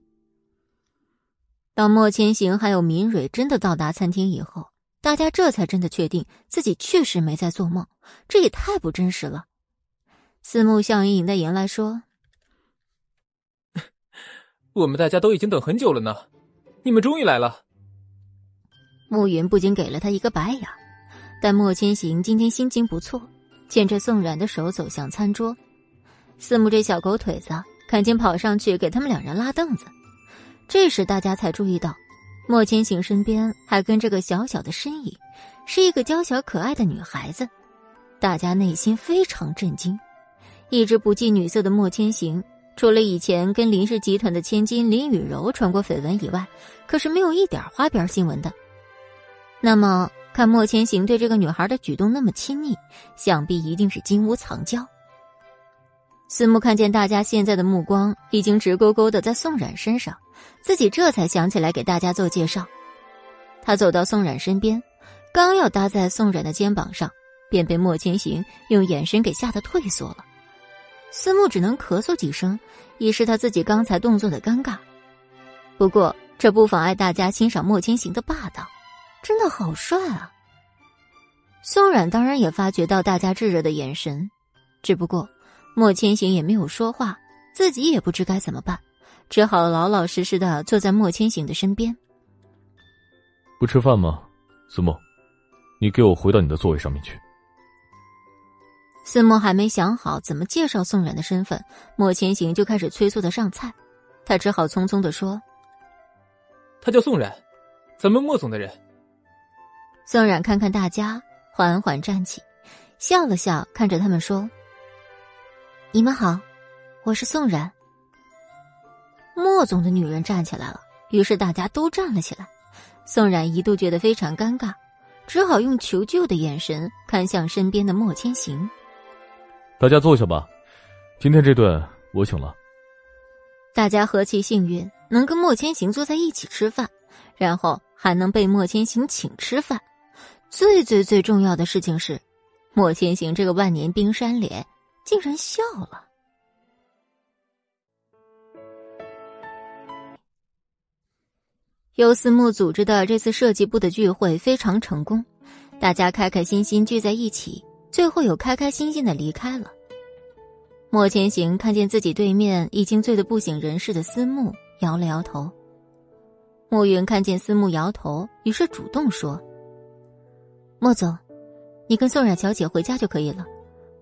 当莫千行还有明蕊真的到达餐厅以后。大家这才真的确定自己确实没在做梦，这也太不真实了。四目笑盈盈的迎来说：“ 我们大家都已经等很久了呢，你们终于来了。”暮云不禁给了他一个白眼，但莫千行今天心情不错，牵着宋冉的手走向餐桌。四目这小狗腿子赶紧跑上去给他们两人拉凳子。这时大家才注意到。莫千行身边还跟着个小小的身影，是一个娇小可爱的女孩子，大家内心非常震惊。一直不近女色的莫千行，除了以前跟林氏集团的千金林雨柔传过绯闻以外，可是没有一点花边新闻的。那么，看莫千行对这个女孩的举动那么亲昵，想必一定是金屋藏娇。思慕看见大家现在的目光已经直勾勾的在宋冉身上。自己这才想起来给大家做介绍。他走到宋冉身边，刚要搭在宋冉的肩膀上，便被莫千行用眼神给吓得退缩了。思慕只能咳嗽几声，以示他自己刚才动作的尴尬。不过这不妨碍大家欣赏莫千行的霸道，真的好帅啊！宋冉当然也发觉到大家炙热的眼神，只不过莫千行也没有说话，自己也不知该怎么办。只好老老实实的坐在莫千行的身边。不吃饭吗，思慕？你给我回到你的座位上面去。思慕还没想好怎么介绍宋冉的身份，莫千行就开始催促的上菜，他只好匆匆的说：“他叫宋冉，咱们莫总的人。”宋冉看看大家，缓缓站起，笑了笑，看着他们说：“你们好，我是宋冉。”莫总的女人站起来了，于是大家都站了起来。宋冉一度觉得非常尴尬，只好用求救的眼神看向身边的莫千行。大家坐下吧，今天这顿我请了。大家何其幸运，能跟莫千行坐在一起吃饭，然后还能被莫千行请吃饭。最最最重要的事情是，莫千行这个万年冰山脸竟然笑了。由思慕组织的这次设计部的聚会非常成功，大家开开心心聚在一起，最后又开开心心的离开了。莫千行看见自己对面已经醉得不省人事的思慕，摇了摇头。暮云看见思慕摇头，于是主动说：“莫总，你跟宋冉小姐回家就可以了，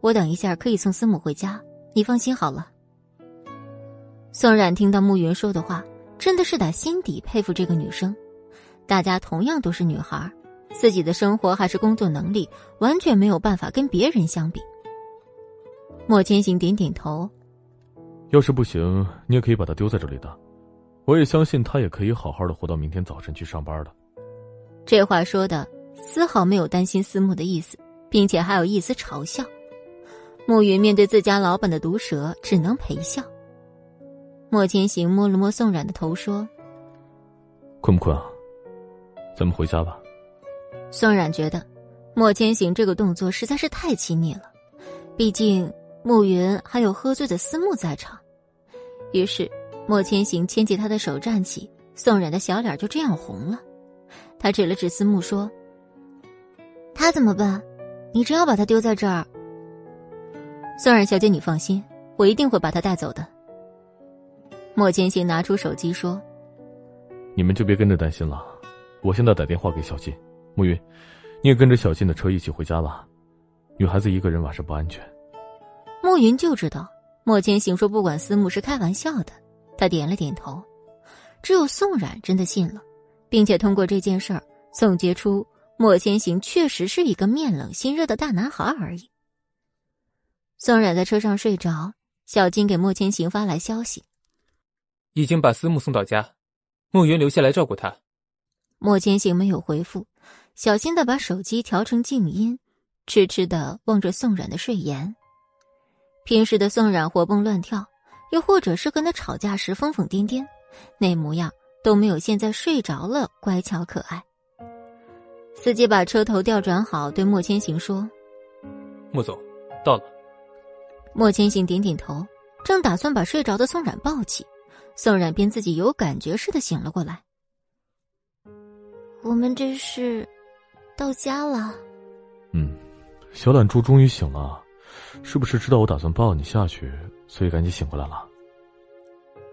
我等一下可以送思慕回家，你放心好了。”宋冉听到慕云说的话。真的是打心底佩服这个女生，大家同样都是女孩，自己的生活还是工作能力完全没有办法跟别人相比。莫千行点点头，要是不行，你也可以把她丢在这里的，我也相信她也可以好好的活到明天早晨去上班的。这话说的丝毫没有担心思慕的意思，并且还有一丝嘲笑。暮云面对自家老板的毒舌，只能陪笑。莫千行摸了摸宋冉的头，说：“困不困啊？咱们回家吧。”宋冉觉得，莫千行这个动作实在是太亲昵了，毕竟慕云还有喝醉的思慕在场，于是，莫千行牵起他的手站起，宋冉的小脸就这样红了。他指了指思慕说：“他怎么办？你真要把他丢在这儿？”宋冉小姐，你放心，我一定会把他带走的。莫千行拿出手机说：“你们就别跟着担心了，我现在打电话给小静，暮云，你也跟着小静的车一起回家吧。女孩子一个人晚上不安全。”暮云就知道莫千行说不管思慕是开玩笑的，他点了点头。只有宋冉真的信了，并且通过这件事儿总结出莫千行确实是一个面冷心热的大男孩而已。宋冉在车上睡着，小金给莫千行发来消息。已经把思慕送到家，慕云留下来照顾他。莫千行没有回复，小心的把手机调成静音，痴痴的望着宋冉的睡颜。平时的宋冉活蹦乱跳，又或者是跟他吵架时疯疯癫癫，那模样都没有现在睡着了乖巧可爱。司机把车头调转好，对莫千行说：“莫总，到了。”莫千行点点头，正打算把睡着的宋冉抱起。宋冉便自己有感觉似的醒了过来。我们这是到家了。嗯，小懒猪终于醒了，是不是知道我打算抱你下去，所以赶紧醒过来了？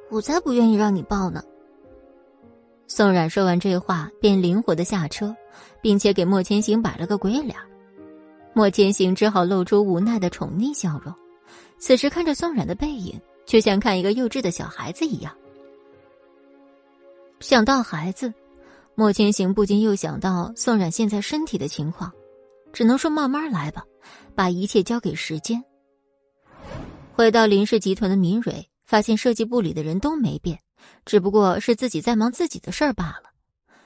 我才不愿意让你抱呢。宋冉说完这话，便灵活的下车，并且给莫千行摆了个鬼脸。莫千行只好露出无奈的宠溺笑容。此时看着宋冉的背影。就像看一个幼稚的小孩子一样。想到孩子，莫千行不禁又想到宋冉现在身体的情况，只能说慢慢来吧，把一切交给时间。回到林氏集团的明蕊发现设计部里的人都没变，只不过是自己在忙自己的事儿罢了。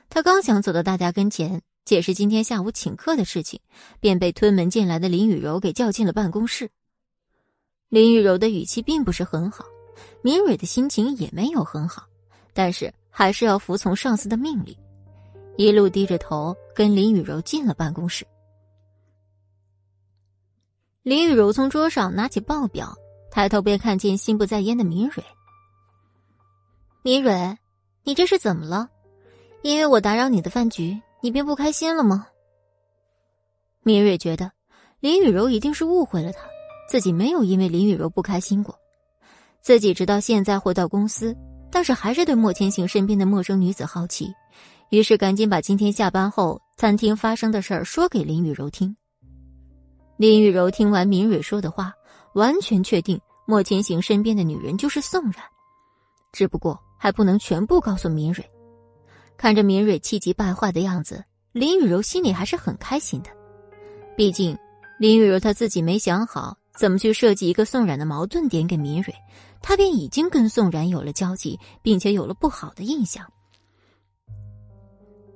他刚想走到大家跟前解释今天下午请客的事情，便被推门进来的林雨柔给叫进了办公室。林雨柔的语气并不是很好，明蕊的心情也没有很好，但是还是要服从上司的命令，一路低着头跟林雨柔进了办公室。林雨柔从桌上拿起报表，抬头便看见心不在焉的明蕊。明蕊，你这是怎么了？因为我打扰你的饭局，你便不开心了吗？明蕊觉得林雨柔一定是误会了他。自己没有因为林雨柔不开心过，自己直到现在回到公司，但是还是对莫千行身边的陌生女子好奇，于是赶紧把今天下班后餐厅发生的事儿说给林雨柔听。林雨柔听完明蕊说的话，完全确定莫千行身边的女人就是宋冉，只不过还不能全部告诉明蕊。看着明蕊气急败坏的样子，林雨柔心里还是很开心的，毕竟林雨柔她自己没想好。怎么去设计一个宋冉的矛盾点给明蕊，他便已经跟宋冉有了交集，并且有了不好的印象。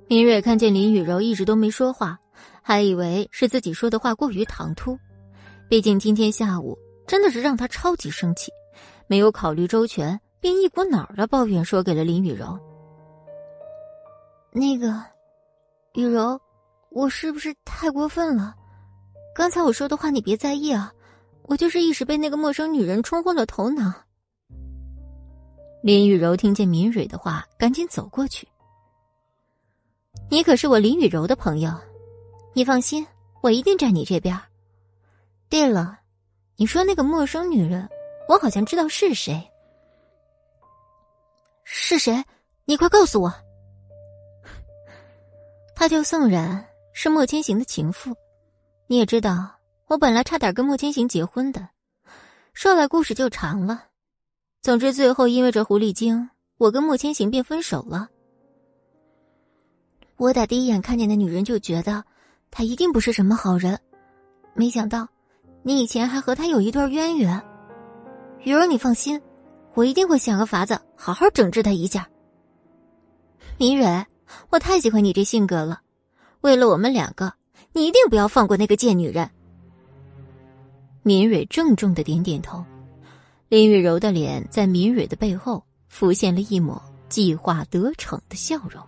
明蕊看见林雨柔一直都没说话，还以为是自己说的话过于唐突。毕竟今天下午真的是让他超级生气，没有考虑周全，便一股脑的抱怨说给了林雨柔。那个，雨柔，我是不是太过分了？刚才我说的话你别在意啊。我就是一时被那个陌生女人冲昏了头脑。林雨柔听见敏蕊的话，赶紧走过去。你可是我林雨柔的朋友，你放心，我一定站你这边。对了，你说那个陌生女人，我好像知道是谁。是谁？你快告诉我。她叫宋冉，是莫千行的情妇。你也知道。我本来差点跟莫千行结婚的，说来故事就长了。总之，最后因为这狐狸精，我跟莫千行便分手了。我打第一眼看见那女人就觉得，她一定不是什么好人。没想到，你以前还和她有一段渊源。雨柔，你放心，我一定会想个法子好好整治她一下。明蕊，我太喜欢你这性格了。为了我们两个，你一定不要放过那个贱女人。敏蕊郑重的点点头，林雨柔的脸在敏蕊的背后浮现了一抹计划得逞的笑容。